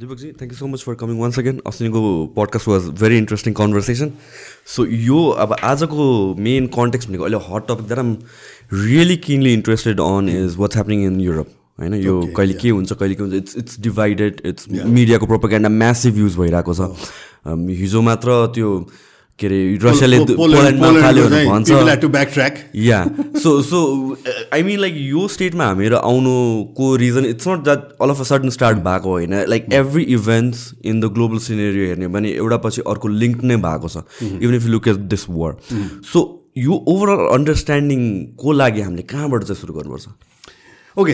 Deepak ji thank you so much for coming one second अस्तिको podcast was very interesting conversation so यो अब आजको main context भनेको अहिले hot topic that am really keenly interested on is what's happening in Europe होइन? यो कहिले के हुन्छ कहिले के हुन्छ? इट्स इट्स डिभाइडेड इट्स मिडियाको प्रोपोगेन्डा म्यासिभ युज भइरहेको छ। Um, हिजो मात्र त्यो के अरे रसियाले पोल्यान्डमा फाल्यो भनेर भन्छ। Yeah so so I mean like यो स्टेटमा हामीहरू आउनुको reason it's not that all of a sudden start भएको होइन। Like every events in the global scenario हेर्ने भने एउटा पछि अर्को लिङ्क नै भएको छ। Even if you look at this war so यो ओभरअल अन्डरस्ट्यान्डिङको लागि हामीले कहाँबाट चाहिँ सुरु गर्नुपर्छ? Okay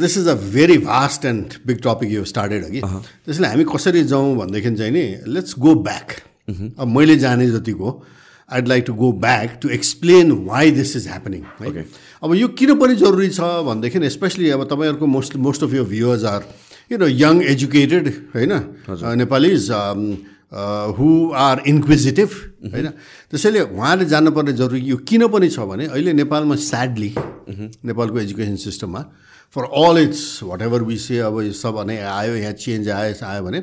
this is a very vast and big topic यो स्टार्टेड हो कि त्यसले हामी कसरी जाउँ भनेदेखि चाहिँ नि लेट्स गो ब्याक अब मैले जाने जतिको I'd like to go back to explain why this is happening है अब यो किन पनि जरुरी छ भनेदेखि स्पेसली अब तपाईँहरूको most most of your viewers are you know young educated होइन? नेपालिज हु आर इन्क्विजिटिभ होइन? त्यसैले उहाँले जान्नुपर्ने जरुरी यो किन पनि छ भने अहिले नेपालमा स्याडली नेपालको एजुकेसन सिस्टममा for all it's whatever विसे अब यो सब भने आयो यहाँ चेन्ज आयो आयो भने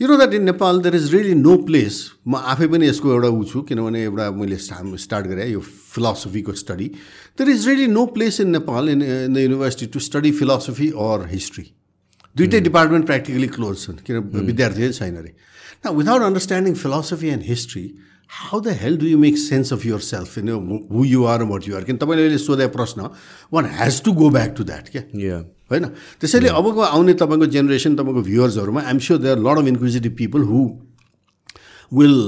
you know that in Nepal there is really no place म आफै पनि यसको एउटा ऊ छु किनभने एउटा मैले स्टार्ट गरेँ यो फिलोसफीको study there is really no place in Nepal in in the university to study philosophy or history दुइटै डिपार्टमेन्ट प्र्याक्टिकली क्लोज छन् किन विद्यार्थी छैन अरे न without understanding philosophy and history how the hell do you make sense of yourself in who you are what you are किन तपाईँले अहिले सोधे प्रश्न one has to go back to that क्या होइन? त्यसैले अबको आउने तपाईँको जेनेरेसन तपाईँको भ्युवर्सहरूमा I'm sure there lot of inquisitive people who will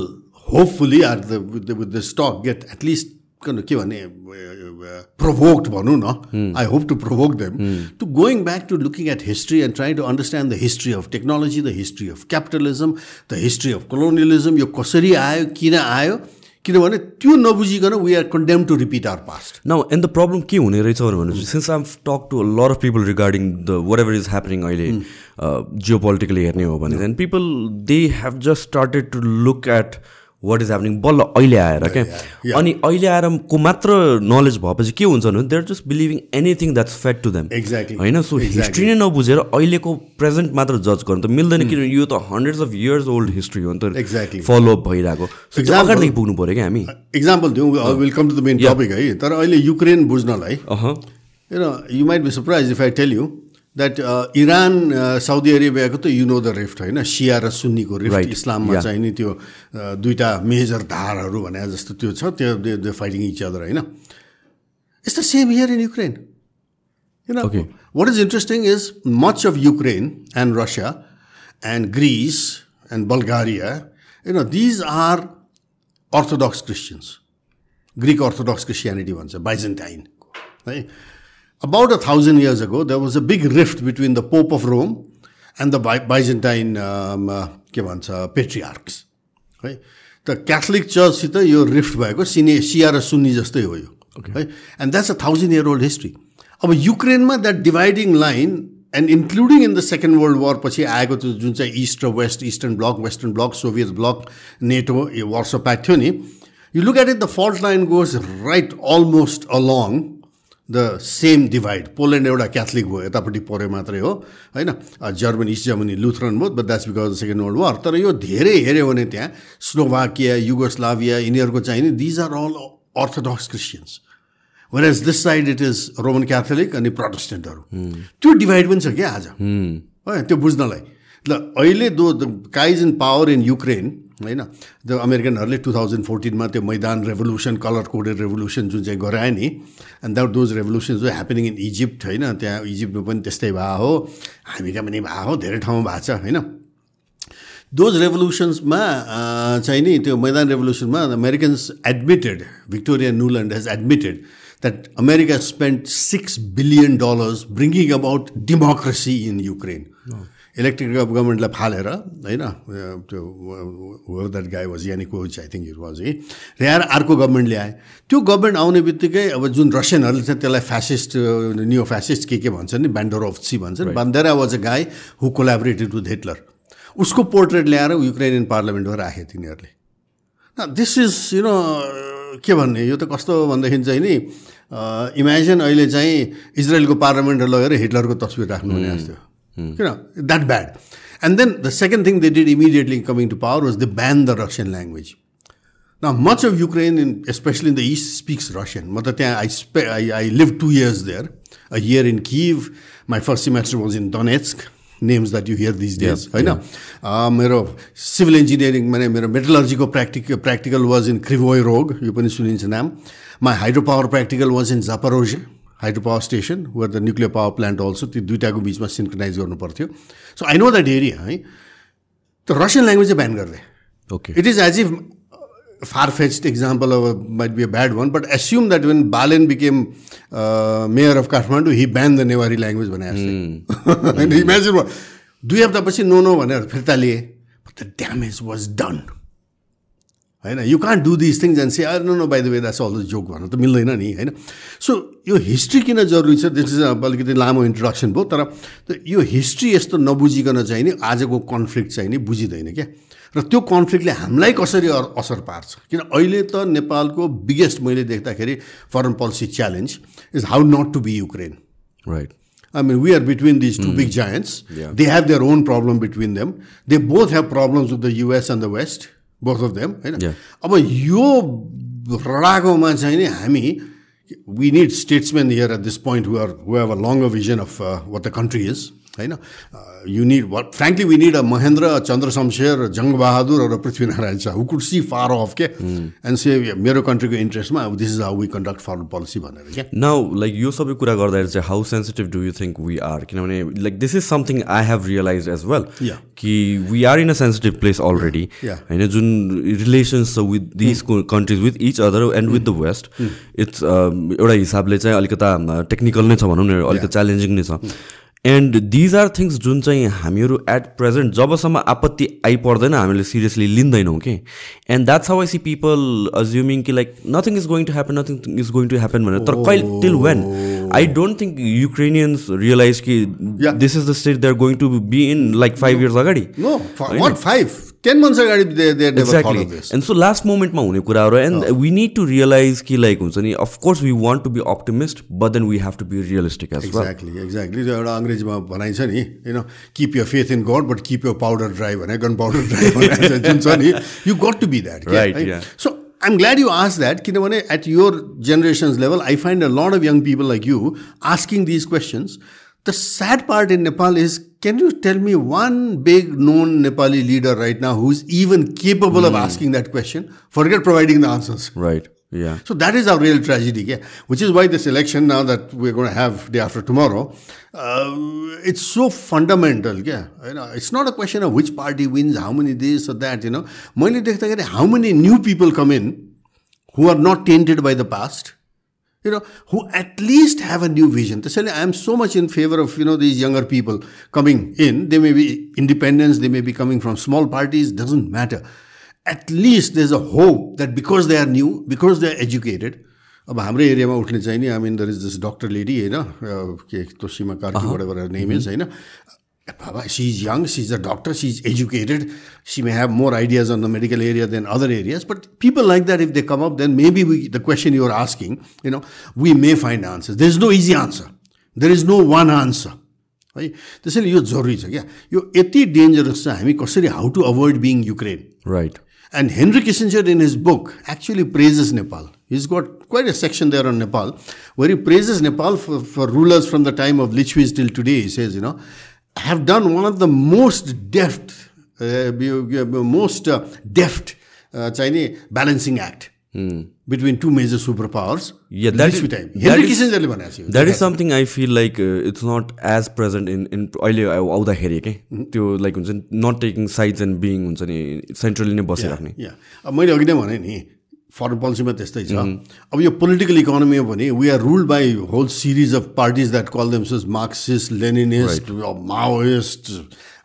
hopefully are the with the stuck get at least के भने प्रोभोक्ड भनौँ न। I hope to provoke them to going back to looking at history and try to understand the history of technology the history of capitalism the history of colonialism यो कसरी आयो किन आयो किनभने त्यो नबुझिकन we are condemn to repeat our past now and the problem के हुने रहेछ भने since I'm talk to lot of people regarding the whatever is happening अहिले जियो पोलिटिकली हेर्ने हो भने and people they have just started to look at what is happening बल्ल अहिले आएर क्या। अनि अहिले आएर को मात्र नलेज भएपछि के हुन्छ भने they're just believing anything that's fate to them exactly होइन? सो हिस्ट्री नै नबुझेर अहिलेको प्रेजेन्ट मात्र जज गर्नु त मिल्दैन hmm. किनभने यो त hundreds of years old history हो नि त। एक्ज्याक्टली फलोअप भइरहेको। सो अगाडिदेखि पुग्नु पऱ्यो क्या हामी। इक्जाम्पल दिउँ welcome to the main topic है। तर अहिले Ukraine बुझ्नलाई you might be surprise if I tell you that Iran Saudi अरेबियाको त यु नो द रिफ्ट होइन? सिया र सुन्नीको रिफ्ट इस्लाममा चाहिँ नि त्यो uh, दुईवटा मेजर धारहरू भने जस्तो त्यो छ त्यो दे फाइटिङ इच अदर होइन? It's the same here in Ukraine किन what is interesting is much of Ukraine and Russia and Greece and Bulgaria you know these are orthodox Christians Greek orthodox Christianity भन्छ Byzantine है? About a thousand years ago, there was a big rift between the Pope of Rome and the Byzantine um, uh, के भन्छ patriarchs. है त Catholic चर्चसित यो rift भएको सिने सिया र सुन्नी जस्तै हो यो है and that's a thousand year old history अब युक्रेनमा that dividing line and including in the second world war पछि आएको त्यो जुन चाहिँ इस्ट र west eastern bloc western bloc Soviet bloc NATO यो वर्ष प्याक थियो नि you look at it the fault line goes right almost along the same divide. Poland एउटा क्याथलिक भयो यतापट्टि पऱ्यो मात्रै हो होइन? जर्मनी इस्ट जर्मनी लुथरन भयो but that's because second world war तर यो धेरै हेऱ्यो भने त्यहाँ स्लोभाकिया युगोस्लाभिया यिनीहरूको चाहिँ नि these are all orthodox Christians when as this side it is Roman Catholic अनि प्रोटेस्टेन्टहरू त्यो डिभाइड पनि छ क्या आज। है त्यो बुझ्नलाई। ल अहिले though the guys in power in Ukraine होइन? त्यो अमेरिकनहरूले टु थाउजन्ड फोर्टिनमा त्यो मैदान रेभोल्युसन कलर कोडेड रेभोल्युसन जुन चाहिँ गरायो नि एन्ड द्याट दोज रेभोल्युसन जो ह्यापनिङ इन इजिप्ट होइन? त्यहाँ इजिप्टमा पनि त्यस्तै भएको हो हामी कहाँ पनि भएको हो धेरै ठाउँमा भएको छ होइन? दोज रेभोल्युसन्समा चाहिँ नि त्यो Maidan रेभोल्युसनमा Americans admitted Victoria Nuland has admitted that America spend six billion dollars bringing about democracy in Ukraine electric गभर्मेन्टलाई फालेर होइन त्यो where that guy was Yanukovych I think it was है ल्याएर अर्को गभर्मेन्ट ल्याए त्यो गभर्मेन्ट आउने बित्तिकै अब जुन रसियनहरूले चाहिँ त्यसलाई फ्यासिस्ट नियो फ्यासिस्ट के के भन्छन् नि ब्यान्डर अफ सी भन्छन् Bandera was a guy who collaborated with Hitler उसको पोर्ट्रेट ल्याएर युक्रेनियन पार्लियामेन्टमा राखे तिनीहरूले। दिस इज यु नो के भन्ने यो त कस्तो भनेदेखि चाहिँ नि इमेजिन अहिले चाहिँ इजरायलको पार्लियामेन्टमा लगेर हिटलरको तस्विर राख्नु भने जस्तो। किन that bad And then the second thing they did immediately coming to power was they banned the Russian language. Now, much of Ukraine, in, especially in the east, speaks Russian. I, spe- I, I lived two years there, a year in Kiev. My first semester was in Donetsk, names that you hear these days. होइन मेरो civil engineering माने मेरो मेटलर्जीको practice practical was in Kryvyi Rih यो पनि सुनिन्छ नाम my hydro power practical was in Zaporizhzhia hydro power station where the nuclear power plant also त्यो दुइटाको बिचमा सिन्क्रोनाइज गर्नु पर्थ्यो so I know that area है त रसियन ल्याङ्ग्वेज चाहिँ ब्यान गरिदिए okay it is as if far-fetched example of a, might be a bad one, but assume that when Balen became uh, mayor of Kathmandu, he banned the Newari language when I asked him. and imagine what, दुई हप्तापछि no no भनेर फिर्ता लिए but the damage was done होइन you can't do this things and say no no by the way that's all the joke भन्नु त मिल्दैन नि होइन सो यो हिस्ट्री किन जरुरी छ दिस इज अलिकति लामो इन्ट्रोडक्सन भयो तर यो हिस्ट्री यस्तो नबुझिकन चाहिँ नि आजको कन्फ्लिक्ट चाहिँ नि बुझिँदैन क्या र त्यो कन्फ्लिक्टले हामीलाई कसरी असर पार्छ किन अहिले त नेपालको बिगेस्ट मैले देख्दाखेरि foreign policy challenge is how not to be Ukraine right I mean, we are between these two mm. big giants. Yeah. They have their own problem between them. They both have problems with the US and the West, both of them. होइन अब यो रडाकोमा चाहिँ नि हामी we need statesmen here at this point who are who have a longer vision of what the country is होइन? You need what frankly we need a Mahendra Chandra Shamsher Jang Bahadur र Prithvinarayan Shah who could see far of के and say मेरो कन्ट्रीको इन्ट्रेस्टमा this is how we conduct foreign policy भनेर क्या now like यो सबै कुरा गर्दाखेरि चाहिँ how sensitive do you think we are किनभने like this is something I have realize as well कि we are in a sensitive place already होइन? जुन रिलेसन्स छ with this countries with each other and with the west it's एउटा हिसाबले चाहिँ अलिकता technical नै छ भनौँ न अलिकति च्यालेन्जिङ नै छ। एन्ड दिज आर थिङ्स जुन चाहिँ हामीहरू एट प्रेजेन्ट जबसम्म आपत्ति आइपर्दैन हामीले सिरियसली लिँदैनौँ कि and that's how I see people assuming कि like nothing is going to happen nothing is going to happen भनेर। तर कहिले till when I don't think Ukrainians realize कि this is the state they are going to be in like five years अगाडि। Ten months अगाडि and so last मोमेन्टमा हुने कुराहरू and we need to realize कि लाइक हुन्छ नि of course we want to be optimist but then we have to be realistic as exactly exactly एउटा अङ्ग्रेजीमा भनाइन्छ नि होइन keep your faith in God but keep your powder dry भने gun powder dry जुन छ नि you got to be that right so I'm glad you asked that. Kinamane, at your generation's level, I find a lot of young people like you asking these questions. The sad part in Nepal is can you tell me one big known Nepali leader right now who's even capable mm. of hmm. asking that question? Forget providing the answers. Right. Yeah. So that is our real tragedy, yeah. Which is why this election now that we're going to have day after tomorrow, uh, it's so fundamental, yeah. You know, it's not a question of which party wins, how many this or that, you know. How many new people come in who are not tainted by the past, you know, who at least have a new vision. I am so much in favor of, you know, these younger people coming in. They may be independents, they may be coming from small parties, doesn't matter. At least there's a hope that because they are new, because they are educated, अब हाम्रो एरियामा उठ्ने चाहिँ नि I mean there is this doctor lady होइन के Toshima Karki whatever name is होइन Baba, she's young, she's a doctor, she's educated, she may have more ideas on the medical area than other areas. But people like that, if they come up, then maybe we, the question you're asking, you know, we may find answers. There's no easy answer. There is no one answer. है त्यसैले यो जरुरी छ क्या यो यति dangerous छ हामी कसरी how to avoid being Ukraine right And Henry Kissinger, in his book, actually praises Nepal. He's got quite a section there on Nepal where he praises Nepal for, for rulers from the time of Lichvis till today. He says, you know, have done one of the most deft, uh, most uh, deft uh, Chinese balancing act hmm. between two major superpowers. Yeah, that is, time. That is, that is something I feel like uh, it's not as present in in अहिले आउँदाखेरि के त्यो like हुन्छ not taking sides and being हुन्छ नि centrally नै बसिराख्ने मैले अघि नै भने नि फरेन पोलिसीमा त्यस्तै छ। अब यो पोलिटिकल इकोनोमी हो भने we are ruled by whole series of parties that call them Marxist Leninist Maoist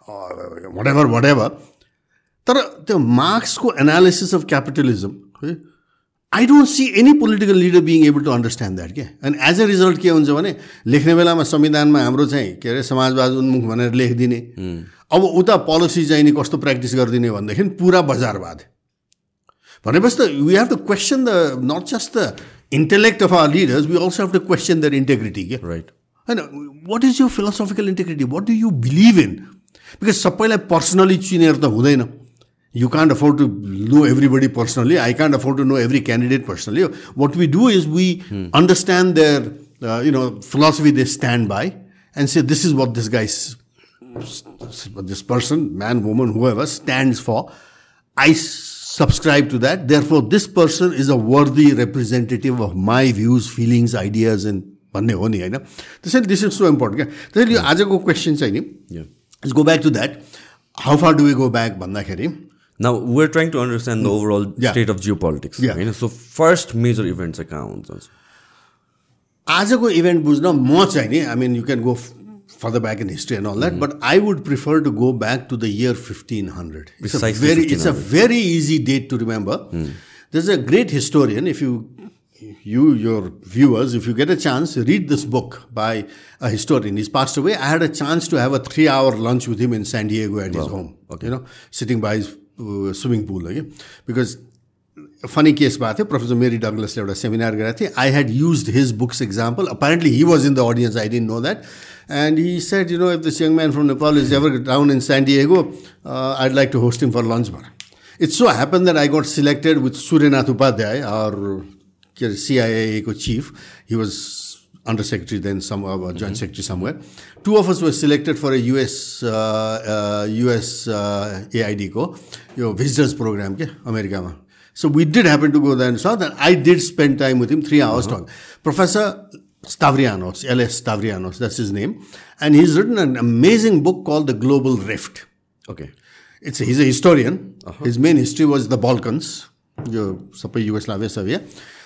whatever whatever तर त्यो मार्क्सको एनालिसिस अफ क्यापिटलिजम है I don't see any political leader being able to understand that के and as a result के हुन्छ भने लेख्ने बेलामा संविधानमा हाम्रो चाहिँ के अरे समाजवाद उन्मुख भनेर लेखिदिने। अब उता पोलिसी चाहिँ नि कस्तो प्र्याक्टिस गरिदिने भनेदेखि पुरा बजारवाद। भनेपछि त we have to question the not just the intellect of our leaders we also have to question their integrity के राइट होइन what is your philosophical integrity what do you believe in because सबैलाई personally चिनेर त हुँदैन you can't afford to know everybody personally I can't afford to know every candidate personally what we do is we understand their you know philosophy they stand by and say this is what this guys this person, man, woman, whoever, stands for. I subscribe to that. Therefore, this person is a worthy representative of my views, feelings, ideas, and भन्ने हो नि होइन त्यसैले this is so important क्या त्यसैले यो आजको question चाहिँ नि is go back to that how far do we go back भन्दाखेरि Now we're trying to understand the overall Yeah. state of geopolitics. Yeah. होइन? So first major events चाहिँ कहाँ हुन्छ आजको इभेन्ट बुझ्न म चाहिँ नि I mean you can go further back in history and all that, but I would prefer to go back to the year 1500. It's a Precisely very, it's a very easy date to remember. There's a great historian. If you, you, your viewers, if you get a chance, read this book by a historian. He's passed away. I had a chance to have a three-hour lunch with him in San Diego at his home. You know, sitting by his uh, swimming pool. Okay? Because funny case भएको थियो professor मेरी डगलसले एउटा seminar गरेको थिएँ I had used his books example apparently he was in the audience I didn't know that and he said you know if this young man from Nepal is ever down in San Diego I'd like to host him for lunch भर it's so happen that I got selected with Suryanath Upadhyay or के अरे सिआइएको chief he was under secretary, then some uh, joint secretary somewhere. Two of us were selected for a US uh, uh, US uh, AID को यो visitors program के अमेरिकामा So we did happen to go there and saw that. I did spend time with him, three hours mm-hmm. talking. Professor Stavrianos, L.S. Stavrianos, that's his name. And he's written an amazing book called The Global Rift. Okay. It's a, he's a historian. Uh-huh. His main history was the Balkans, Yugoslavia, Serbia.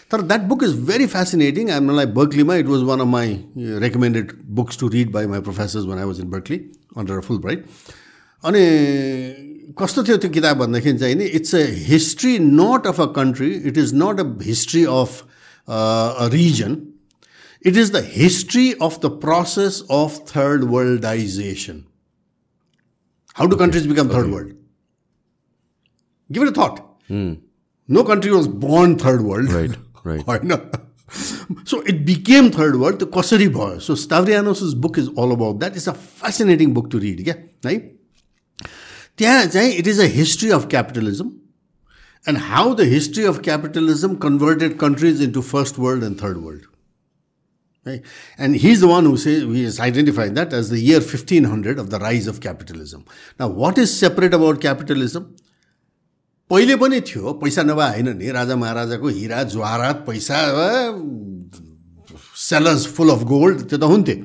That book is very fascinating. I'm like Berkeley, it was one of my uh, recommended books to read by my professors when I was in Berkeley under a Fulbright. And a Fulbright अनि कस्तो थियो त्यो किताब भन्दाखेरि चाहिँ नि it's a history not of a country it is not a history of a region it is the history of the process of third worldization how do countries become third world give it a thought no country was born third world. Right, right. होइन so it became third world त्यो कसरी भयो so Stavrianos's book is all about that is a fascinating book to read क्या है त्यहाँ चाहिँ it is a history of capitalism and how the history of capitalism converted countries into first world and third world है and he is the one who say he is identified that as the year fifteen hundred of the rise of capitalism न what is separate about capitalism पहिले पनि थियो पैसा नभए होइन नि राजा महाराजाको हिरा ज्वारात पैसा सेलर्स फुल अफ गोल्ड त्यो त हुन्थ्यो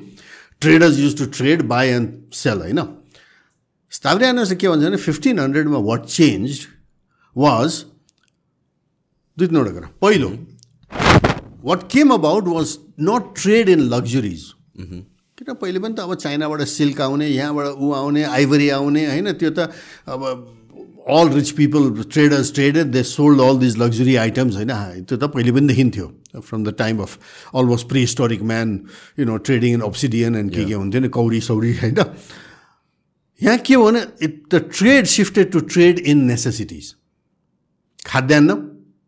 traders use to trade buy and sell होइन स्टाब्रियानोले के भन्छ भने फिफ्टिन हन्ड्रेडमा वाट चेन्ज वाज दुई तिनवटा कुरा पहिलो what came about was not trade in luxuries किन पहिले पनि त अब चाइनाबाट सिल्क आउने यहाँबाट ऊ आउने आइभरी आउने होइन त्यो त अब all rich people traders traded they sold all these luxury items होइन त्यो त पहिले पनि देखिन्थ्यो from the time of almost prehistoric man you know trading in obsidian and के के हुन्थ्यो नि कौडी सौडी होइन यहाँ के हो भने it the trade shifted to trade in necessities खाद्यान्न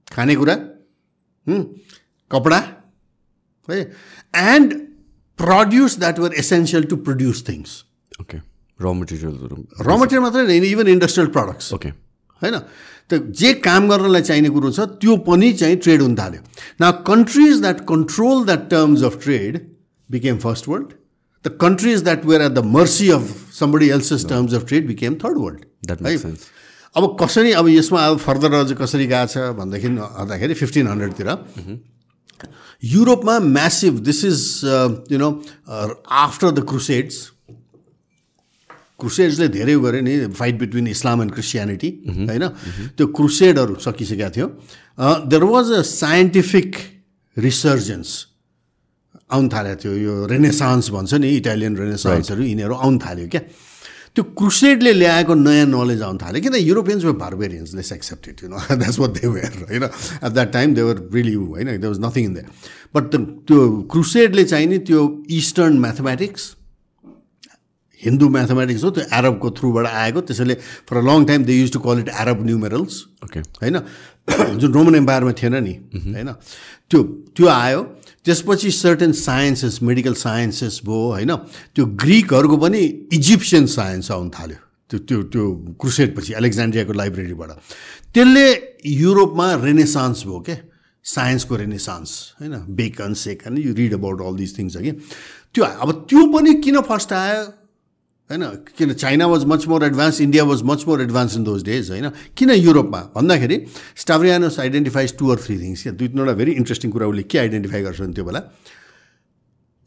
खानेकुरा कपडा है and produce that were essential to produce things Okay. Raw materials. Raw material मात्रै होइन इभन इन्डस्ट्रियल प्रडक्ट्स Okay. होइन त्यो जे काम गर्नलाई चाहिने कुरो छ त्यो पनि चाहिँ ट्रेड हुन थाल्यो न countries that control that terms of trade became first world the countries that were at the mercy of somebody else's terms of trade became third world That makes sense. अब कसरी अब यसमा अब फर्दर अझ कसरी गएको छ भन्दाखेरि भन्दाखेरि फिफ्टिन हन्ड्रेडतिर युरोपमा massive this is you know after the crusades क्रुसेड्सले धेरै उ गरे नि fight between Islam and Christianity होइन? त्यो क्रुसेडहरू सकिसकेका थियो। There was a scientific resurgence आउनु थालेको थियो। यो रेनेसान्स भन्छ नि इटालियन रेनेसान्सहरू यिनीहरू आउनु थाल्यो क्या। त्यो क्रुसेडले ल्याएको नयाँ नलेज आउनु थाल्यो किन? Europeans were barbarians less accepted you know that's what they were होइन? At that time they were really होइन? They was nothing in that but त्यो क्रुसेडले चाहिँ नि त्यो इस्टर्न म्याथमेटिक्स हिन्दू म्याथमेटिक्स हो त्यो एरबको थ्रुबाट आएको। त्यसैले for a long time they used to call it Arab numerals Okay. होइन? जुन रोमन एम्पायरमा थिएन नि होइन? त्यो त्यो आयो। त्यसपछि सर्टेन साइन्सेस मेडिकल साइन्सेस भयो होइन? त्यो ग्रिकहरूको पनि इजिप्सियन साइन्स आउनु थाल्यो। त्यो त्यो त्यो क्रुसेडपछि एलेक्जान्ड्रियाको लाइब्रेरीबाट त्यसले युरोपमा रेनेसान्स भयो क्या साइन्सको रेनेसान्स होइन? Bacon second you read about all this things कि त्यो अब त्यो पनि किन फर्स्ट आयो? होइन? किन China was much more advance India was much more advance in those days होइन? किन युरोपमा? भन्दाखेरि Stavrianos identifies two or three things क्या दुई तिनवटा भेरी इन्ट्रेस्टिङ कुरा उसले के आइडेन्टिफाई गर्छ त्यो बेला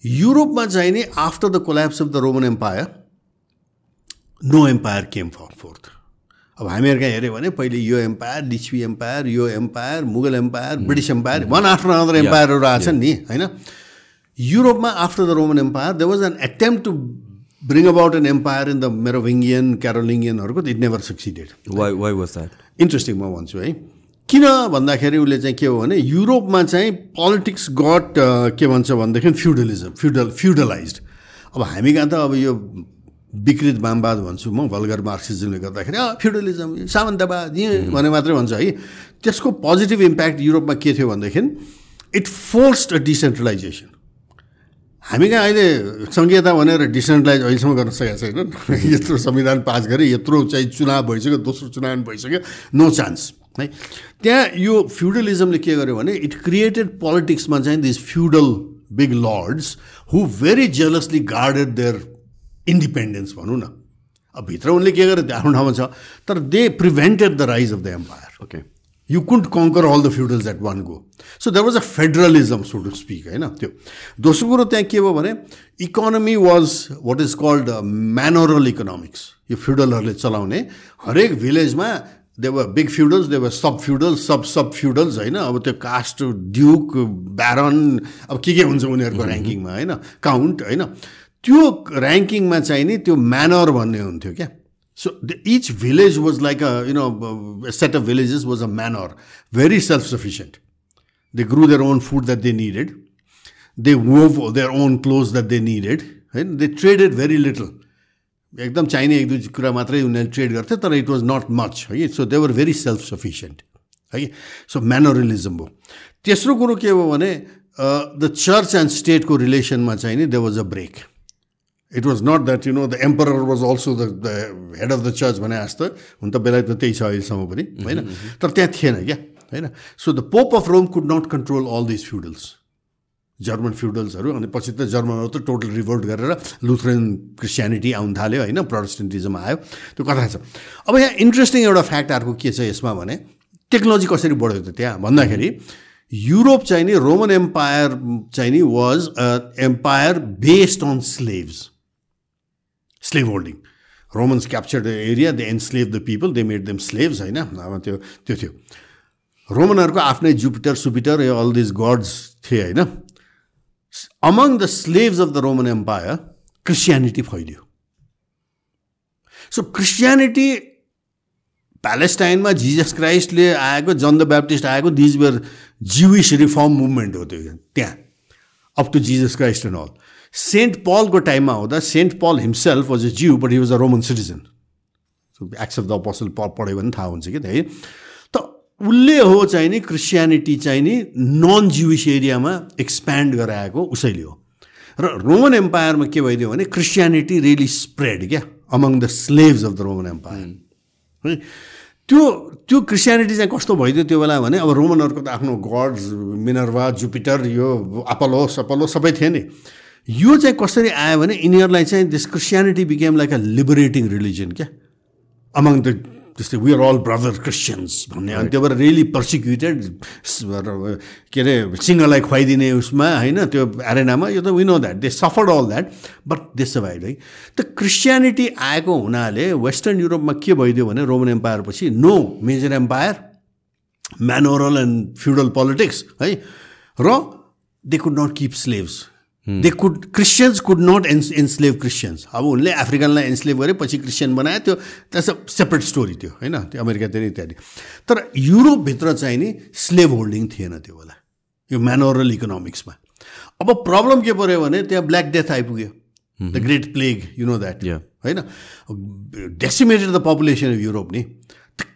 युरोपमा चाहिँ नि after the collapse of the Roman empire no empire came for forth अब हामीहरू कहाँ हेऱ्यो भने पहिले यो एम्पायर लिच्छवी एम्पायर यो empire Mughal empire British empire one after other एम्पायरहरू आएछन् नि होइन? युरोपमा after the Roman empire they was an attempt to bring about an empire in the Merovingian क्यारोलिङ्गियनहरूको it never succeeded why why was that interesting म भन्छु है किन भन्दाखेरि उसले चाहिँ के हो भने युरोपमा चाहिँ पोलिटिक्स गट के भन्छ भनेदेखि फ्युडलिजम फ्युडल फ्युडलाइज अब हामी कहाँ त अब यो विकृत वामवाद भन्छु म भल्गर मार्क्सिजमले गर्दाखेरि फ्युडलिजम सामन्तवाद यहीँ भने मात्रै भन्छ है। त्यसको पोजिटिभ इम्प्याक्ट युरोपमा के थियो भनेदेखि इट फोर्स्ड अ डिसेन्ट्रलाइजेसन हामी कहाँ अहिले सङ्घीयता भनेर डिसेन्ट्रलाइज अहिलेसम्म गर्न सकेको छैन। यत्रो संविधान पास गरे यत्रो चाहिँ चुनाव भइसक्यो दोस्रो चुनाव भइसक्यो नो चान्स है? त्यहाँ यो फ्युडलिजमले के गर्यो भने इट क्रिएटेड पोलिटिक्समा चाहिँ this feudal big lords who very jealously guarded their independence भनौँ न। अब भित्र उनले के गरे आफ्नो ठाउँमा छ। तर they prevented the rise of the empire okay you couldn't conquer all the feudals at one go so that was a federalism so to speak होइन त्यो दोस्रो कुरो त्यहाँ के भयो भने economy was what is called manorial economics यो फ्युडलहरूले चलाउने हरेक भिलेजमा देवर बिग फ्युडल्स देवर सब फ्युडल्स सब सब फ्युडल्स होइन अब त्यो कास्ट ड्युक ब्यारन अब के के हुन्छ उनीहरूको ऱ्याङ्किङमा होइन काउन्ट होइन त्यो ऱ्याङ्किङमा चाहिँ नि त्यो म्यानर भन्ने हुन्थ्यो क्या so the each village was like a you know set of villages was a manor very self sufficient they grow their own food that they needed they wove their own clothes that they needed होइन they traded very little एकदम चाहिने एक दुई कुरा मात्रै उनीहरूले trade गर्थे तर इट वाज नट मच है so they were very self sufficient है सो म्यानोरलिजम भयो तेस्रो कुरो के भयो भने द चर्च एन्ड स्टेटको रिलेसनमा चाहिँ नि they was a break it was not that you know the emperor was also the the head of the church भने जस्तो हुन त बेलायतमा त्यही छ अहिलेसम्म पनि होइन? तर त्यहाँ थिएन क्या होइन? So the pope of Rome could not control all this feudals German फ्युडल्सहरू अनि पछि त जर्मनहरू त टोटल रिभोल्ट गरेर लुथरेन क्रिस्चियनिटी आउनु थाल्यो होइन? प्रोटेस्टेन्टिजम आयो। त्यो कथा छ। अब यहाँ इन्ट्रेस्टिङ एउटा फ्याक्ट अर्को के छ यसमा भने टेक्नोलोजी कसरी बढ्यो त त्यहाँ? भन्दाखेरि युरोप चाहिँ नि रोमन एम्पायर चाहिँ नि was empire based on slaves slave holding Romans capture the area they enslave the people they made them slaves होइन? अब त्यो त्यो थियो. रोमनहरूको आफ्नै जुपिटर सुपिटर यो अल दिस गड्स थिए होइन? Among the slaves of the Roman empire Christianity फैलियो. सो क्रिस्चियनिटी प्यालेस्टाइनमा जिजस क्राइस्टले आएको जन द ब्याप्टिस्ट आएको these were Jewish reform movement हो त्यो त्यहाँ. Up to Jesus Christ and all Saint पलको टाइममा हुँदा Saint Paul himself was a Jew but he was a Roman citizen Acts of the apostle पढ्यो भने थाहा हुन्छ कि है? त उसले हो चाहिँ नि क्रिस्चियनिटी चाहिँ नि नन जिविस एरियामा एक्सप्यान्ड गराएको उसैले हो। र रोमन एम्पायरमा के भइदियो भने क्रिस्चियनिटी रियली स्प्रेड क्या? Among the slaves of the Roman empire है? त्यो त्यो क्रिस्चियनिटी चाहिँ कस्तो भइदियो त्यो बेला भने अब रोमनहरूको त आफ्नो गड्स मिनर्वा जुपिटर यो अपलो सपलो सबै थिए नि। यो चाहिँ कसरी आयो भने यिनीहरूलाई चाहिँ this Christianity became like a liberating religion क्या? अमङ द जस्तै we are all brother Christians भन्ने। अनि त्यो भएर रियली पर्सिक्युटेड के अरे सिङ्गलाई खुवाइदिने उसमा होइन त्यो एरेनामा यो त we know that they suffered all that but they survived है। त क्रिस्चियनिटी आएको हुनाले वेस्टर्न युरोपमा के भइदियो भने रोमन एम्पायर पछि no major empire manorial and feudal politics है। र they could not keep slaves they could Christians could not ens enslave Christians अब उनले अफ्रिकनलाई एन्सलेभ गरे पछि क्रिस्चियन बनायो त्यो अ सेपरेट स्टोरी त्यो होइन? त्यो अमेरिकातिर इत्यादि। तर युरोपभित्र चाहिँ नि स्लेभ होल्डिङ थिएन त्यो बेला यो म्यानोरल इकोनोमिक्समा अब प्रब्लम के पऱ्यो भने त्यहाँ ब्ल्याक डेथ आइपुग्यो। The great plague you know that होइन? Decimated the population of Europe नि।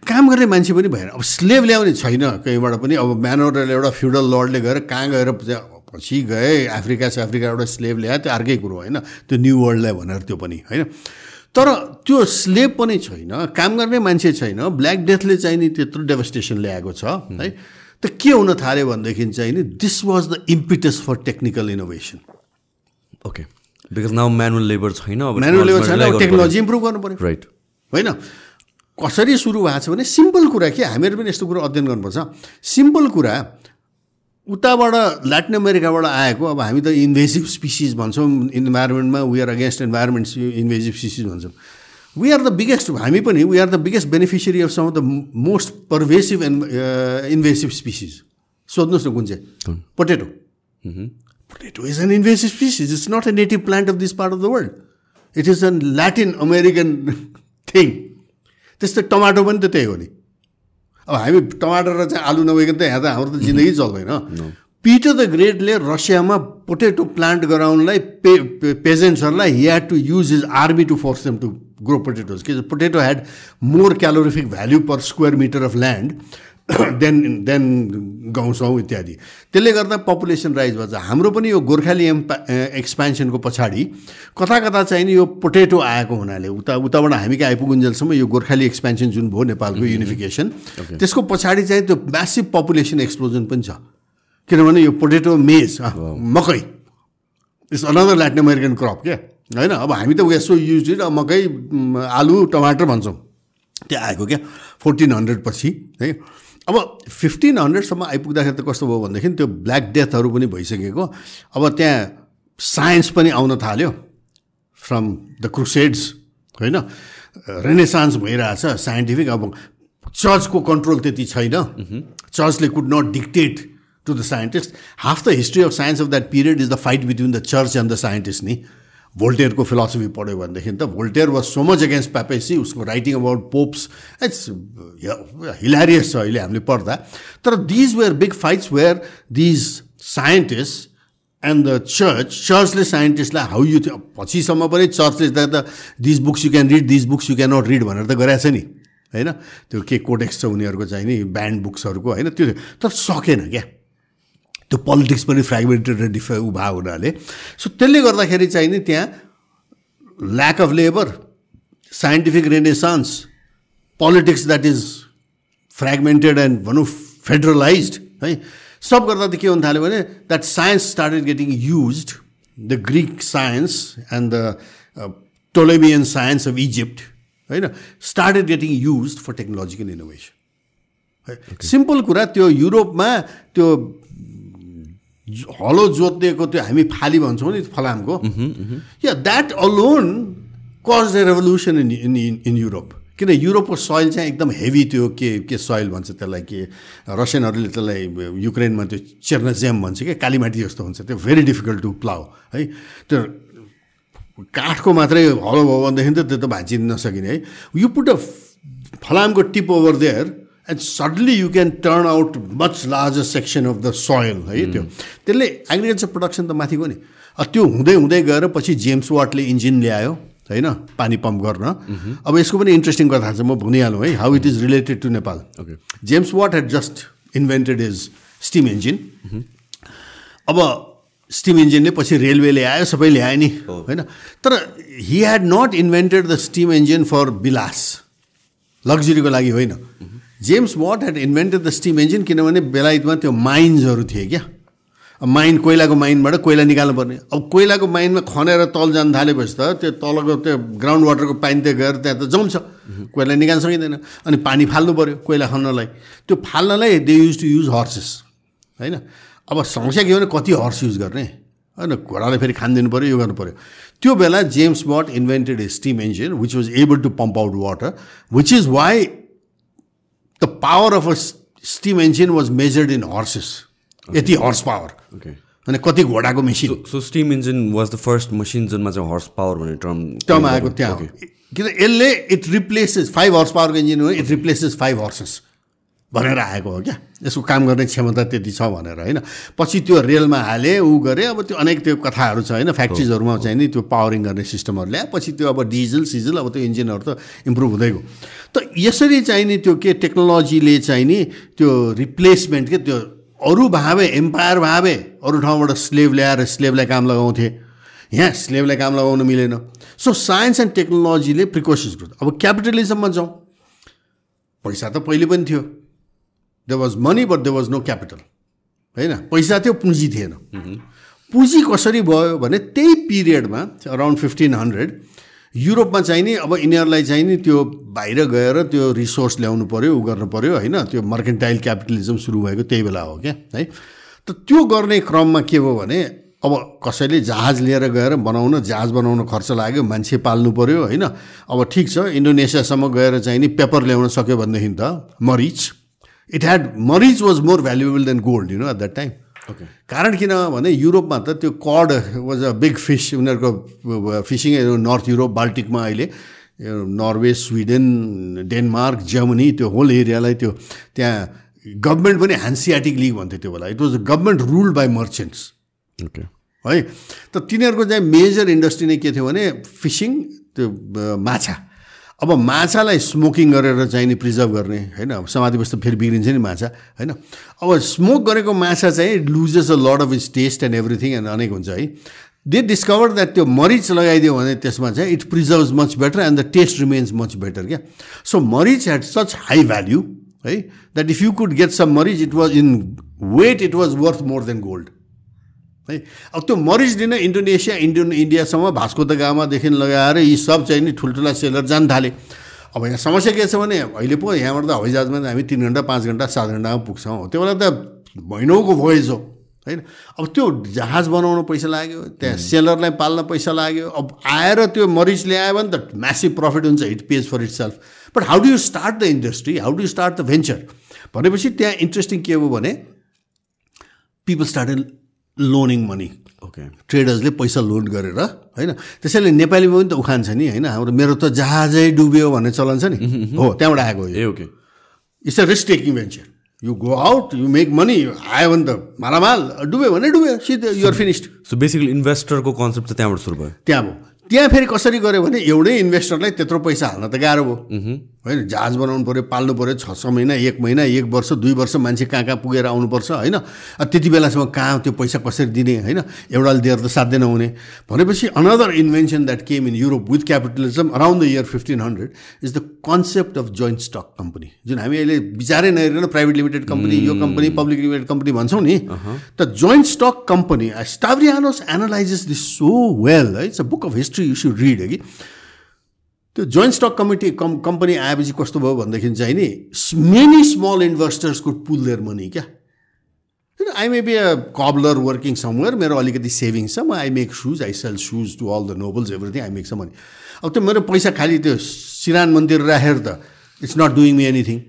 काम गर्ने मान्छे पनि भएन। अब स्लेभ ल्याउने छैन। कहीँबाट पनि अब म्यानोरल एउटा फ्युडल लर्डले गएर कहाँ गएर पछि गए अफ्रिका अफ्रिकाबाट स्लेभ ल्यायो त्यो अर्कै कुरो होइन। त्यो न्यु वर्ल्डलाई भनेर त्यो पनि होइन। तर त्यो स्लेभ पनि छैन काम गर्ने मान्छे छैन ब्ल्याक डेथले चाहिँ नि त्यत्रो डेभस्टेसन ल्याएको छ है। त के हुन थाल्यो भनेदेखि चाहिँ नि this was the impetus for technical innovation okay because now manual labour छैन म्यानुअल लेबर छैन टेक्नोलोजी इम्प्रुभ गर्नु पऱ्यो राइट होइन? कसरी सुरु भएको छ भने सिम्पल कुरा के हामीहरू पनि यस्तो कुरो अध्ययन गर्नुपर्छ। सिम्पल कुरा उताबाट ल्याटिन अमेरिकाबाट आएको अब हामी त इन्भेसिभ स्पिसिज भन्छौँ इन्भाइरोमेन्टमा we are against environment invasive species भन्छौँ। वी आर द बिगेस्ट हामी पनि we are the biggest beneficiary of some of the most pervasive invasive species सोध्नुहोस् न कुन चाहिँ? Potato potato is an invasive species it's not a native plant of this part of the world it is an Latin American thing त्यस्तै tomato पनि त त्यही हो नि। अब हामी टमाटर र चाहिँ आलु नभइकन त यहाँ त हाम्रो त जिन्दगी चल्दैन। पिटर द ग्रेटले रसियामा पोटेटो प्लान्ट गराउनलाई पे पेजेन्ट्सहरूलाई he had to use his army to force them to grow potatoes कि potato had more calorific value per square metre of land then then गाउँछौँ इत्यादि। त्यसले गर्दा पपुलेसन राइज भन्छ। हाम्रो पनि यो गोर्खाली एम्पा एक्सपेन्सनको पछाडि कता कता चाहिँ नि यो पोटेटो आएको हुनाले उता उताबाट हामी कहाँ आइपुगुन्जेलसम्म यो गोर्खाली एक्सपेन्सन जुन भयो नेपालको युनिफिकेसन त्यसको पछाडि चाहिँ त्यो म्यासिभ पपुलेसन एक्सप्लोजन पनि छ। किनभने यो पोटेटो मेज मकै it's another Latin American crop क्या? होइन? अब हामी त यसो युज मकै आलु टमाटर भन्छौँ। त्यो आएको क्या? फोर्टिन हन्ड्रेड पछि है? अब फिफ्टिन हन्ड्रेडसम्म आइपुग्दाखेरि त कस्तो भयो भनेदेखि त्यो ब्ल्याक डेथहरू पनि भइसकेको। अब त्यहाँ साइन्स पनि आउन थाल्यो फ्रम द क्रुसेड्स होइन? रेनेसान्स भइरहेछ साइन्टिफिक अब चर्चको कन्ट्रोल त्यति छैन। चर्चले could not dictate to the scientist half the history of science of that period is the fight between the church and the scientist नि। भोल्टेयरको फिलोसफी पढ्यो भनेदेखि त Voltaire was so much against papacy उसको writing about popes it's hilarious छ अहिले हामीले पढ्दा। तर these were big fights were these scientist and the church चर्चले साइन्टिस्टलाई हाउ यु पछिसम्म पनि चर्चले त these books you can read these books you can not read भनेर त गरेको छ नि होइन? त्यो के कोडेक्स छ उनीहरूको चाहिँ नि ब्यान्ड बुक्सहरूको होइन? त्यो तर सकेन क्या। त्यो पोलिटिक्स पनि फ्रेगमेन्टेड र डिफे उभा हुनाले। सो त्यसले गर्दाखेरि चाहिँ नि त्यहाँ lack of labour scientific renaissance politics that is fragmented and भनौँ फेडरलाइज है सब गर्दा त के हुन थाल्यो भने that science started getting use the Greek science and the Ptolemian science of Egypt होइन started getting use for technological innovation simple कुरा त्यो युरोपमा त्यो हलो जोतिएको त्यो हामी फाली भन्छौँ नि फलामको। Yeah that alone caused the revolution in in in Europe किन युरोपको सोइल चाहिँ एकदम हेभी त्यो के के सोइल भन्छ त्यसलाई के रसियनहरूले त्यसलाई युक्रेनमा त्यो चेर्नजेम भन्छ क्या कालीमाटी जस्तो हुन्छ। त्यो भेरी डिफिकल्ट टु प्लाउ है। त्यो काठको मात्रै हलो भयो भनेदेखि त त्यो त भाँचिन नसकिने है। यु पुट अ फलामको tip over there and suddenly you can turn out much larger section of the soil है त्यो। त्यसले एग्रिकल्चर प्रडक्सन त माथि गयो नि। त्यो हुँदै हुँदै गएर पछि जेम्स वाटले इन्जिन ल्यायो होइन पानी पम्प गर्न। अब यसको पनि इन्ट्रेस्टिङ कथा छ म भनिहालौँ है how it is related to Nepal James Watt had just invented is steam engine अब स्टिम इन्जिनले पछि रेलवेले आयो सबै ल्यायो नि होइन। तर he had not invented the steam engine for Bilas लग्जरीको लागि होइन। James Watt had invented the steam engine किनभने बेलायतमा त्यो माइन्सहरू थिए क्या? माइन कोइलाको माइनबाट कोइला निकाल्नु पर्ने। अब कोइलाको माइनमा खनेर तल जानु थालेपछि त त्यो तलको त्यो ग्राउन्ड वाटरको पानी त्यो गएर त्यहाँ त जम्छ। कोइला निकाल्न सकिँदैन। अनि पानी फाल्नु पऱ्यो कोइला खन्नलाई। त्यो फाल्नलाई they use to use horses होइन? अब समस्या के भने कति हर्स युज गर्ने? होइन घोडालाई फेरि खानिदिनु पऱ्यो यो गर्नु पऱ्यो त्यो बेला James Watt invented steam engine which was able to pump out water which is why the power of a steam engine was measured in horses यति हर्स पावर अनि कति घोडाको machine so steam engine was the first machine जुनमा चाहिँ horse power भन्ने term term आएको त्यहाँ किन यसले इट रिप्लेसेस फाइभ हर्स पावरको इन्जिन हो इट रिप्लेसेस फाइभ हर्सेस भनेर आएको हो क्या? यसको काम गर्ने क्षमता त्यति छ भनेर होइन? पछि त्यो रेलमा हाले ऊ गरे अब त्यो अनेक त्यो कथाहरू छ होइन? फ्याक्ट्रिजहरूमा चाहिँ नि त्यो पावरिङ गर्ने सिस्टमहरू ल्याए पछि त्यो अब डिजल सिजल अब त्यो इन्जिनहरू त इम्प्रुभ हुँदै गयो। त यसरी चाहिँ नि त्यो के टेक्नोलोजीले चाहिँ नि त्यो रिप्लेसमेन्ट के त्यो अरू भावे एम्पायर भावे अरू ठाउँबाट स्लेभ ल्याएर स्लेभलाई काम लगाउँथे। यहाँ स्लेभलाई काम लगाउन मिलेन। सो साइन्स एन्ड टेक्नोलोजीले प्रिकोसन्स गर्छ। अब क्यापिटलिजममा जाउँ। पैसा त पहिले पनि थियो। They was money but they was no capital होइन? पैसा थियो पुँजी थिएन। पुँजी कसरी भयो भने त्यही पिरियडमा अराउन्ड फिफ्टिन हन्ड्रेड युरोपमा चाहिँ नि अब यिनीहरूलाई चाहिँ नि त्यो बाहिर गएर त्यो रिसोर्स ल्याउनु पऱ्यो उ गर्नु पऱ्यो होइन? त्यो मर्केन्टाइल क्यापिटलिजम सुरु भएको त्यही बेला हो क्या है? त त्यो गर्ने क्रममा के भयो भने अब कसैले जहाज लिएर गएर बनाउन जहाज बनाउन खर्च लाग्यो मान्छे पाल्नु पऱ्यो होइन? अब ठिक छ इन्डोनेसियासम्म गएर चाहिँ नि पेपर ल्याउन सक्यो भनेदेखि त मरिच। इट ह्याड मरिच was more valuable than gold you know at that time okay कारण किन भने युरोपमा त त्यो cod was a big fish उनीहरूको फिसिङ नर्थ युरोप बाल्टिकमा अहिले नर्वे स्विडेन डेनमार्क जर्मनी त्यो होल एरियालाई त्यो त्यहाँ गभर्मेन्ट पनि ह्यान्सियाटिक लिग भन्थ्यो त्यो बेला it was government ruled by merchants okay है त तिनीहरूको चाहिँ मेजर इन्डस्ट्री नै के थियो भने फिसिङ त्यो माछा अब माछालाई स्मोकिङ गरेर चाहिँ नि प्रिजर्भ गर्ने होइन? समाधि बस्दा फेरि बिग्रिन्छ नि माछा होइन? अब स्मोक गरेको माछा चाहिँ loses a lot of its taste and everything and अनेक हुन्छ है? दे डिस्कभर द्याट त्यो मरिच लगाइदियो भने त्यसमा चाहिँ it preserve much better and the taste remains much better क्या? सो मरिच ह्याड सच हाई भ्याल्यु है? That if you could get some मरिच it was in weight it was worth more than gold है। अब त्यो मरिच दिन Indonesia Indo इन्डियासम्म भास्को द गामादेखि लगाएर यी सब चाहिँ नि ठुल्ठुला सेलर जान थाले। अब यहाँ समस्या के छ भने अहिले पो यहाँबाट त हवाईजहाजमा हामी तिन घन्टा पाँच घन्टा सात घन्टामा पुग्छौँ। त्यो बेला त महिनौको भोइज हो होइन? अब त्यो जहाज बनाउनु पैसा लाग्यो त्यहाँ सेलरलाई पाल्न पैसा लाग्यो। अब आएर त्यो मरिच ल्यायो भने त म्यासिभ प्रफिट हुन्छ it pays for itself but how do you start the industry how do you start the venture भनेपछि त्यहाँ इन्ट्रेस्टिङ के हो भने people start loaning money okay ट्रेडर्सले पैसा लोन गरेर होइन? त्यसैले नेपालीमा पनि त उखान छ नि होइन? हाम्रो मेरो त जहाजै डुब्यो भन्ने चलन छ नि। हो त्यहाँबाट आएको ए okay it's a risk taking venture you go out you make money आयो भने त मालामाल डुब्यो भने डुब्यो सिधै युआर फिनिस्ड सो बेसिकली इन्भेस्टरको कन्सेप्ट चाहिँ त्यहाँबाट सुरु भयो। त्यहाँ भयो। त्यहाँ फेरि कसरी गऱ्यो भने एउटै इन्भेस्टरलाई त्यत्रो पैसा हाल्न त गाह्रो भयो। होइन जहाज बनाउनु पऱ्यो पाल्नु पऱ्यो छ छ महिना एक महिना एक वर्ष दुई वर्ष मान्छे कहाँ कहाँ पुगेर आउनुपर्छ होइन? त्यति बेलासम्म कहाँ त्यो पैसा कसरी दिने होइन? एउटाले दिएर त साध्य नहुने। भनेपछि another invention that came in Europe with capitalism around the year fifteen hundred is the concept of joint stock company जुन हामी अहिले विचारै नहेरिकन प्राइभेट लिमिटेड कम्पनी यो कम्पनी पब्लिक लिमिटेड कम्पनी भन्छौँ नि त joint stock company Stavrianos analyzes this so well है? It's a book of history you should read है कि? त्यो joint stock committee com company आएपछि कस्तो भयो भनेदेखि चाहिँ नि many small investors could pool their money क्या? I may be a cobbler working somewhere मेरो अलिकति सेभिङ्स छ म I make shoes I sell shoes to all the nobles everything I make some money अब त्यो मेरो पैसा खालि त्यो सिरान मन्दिर राखेर त it's not doing me anything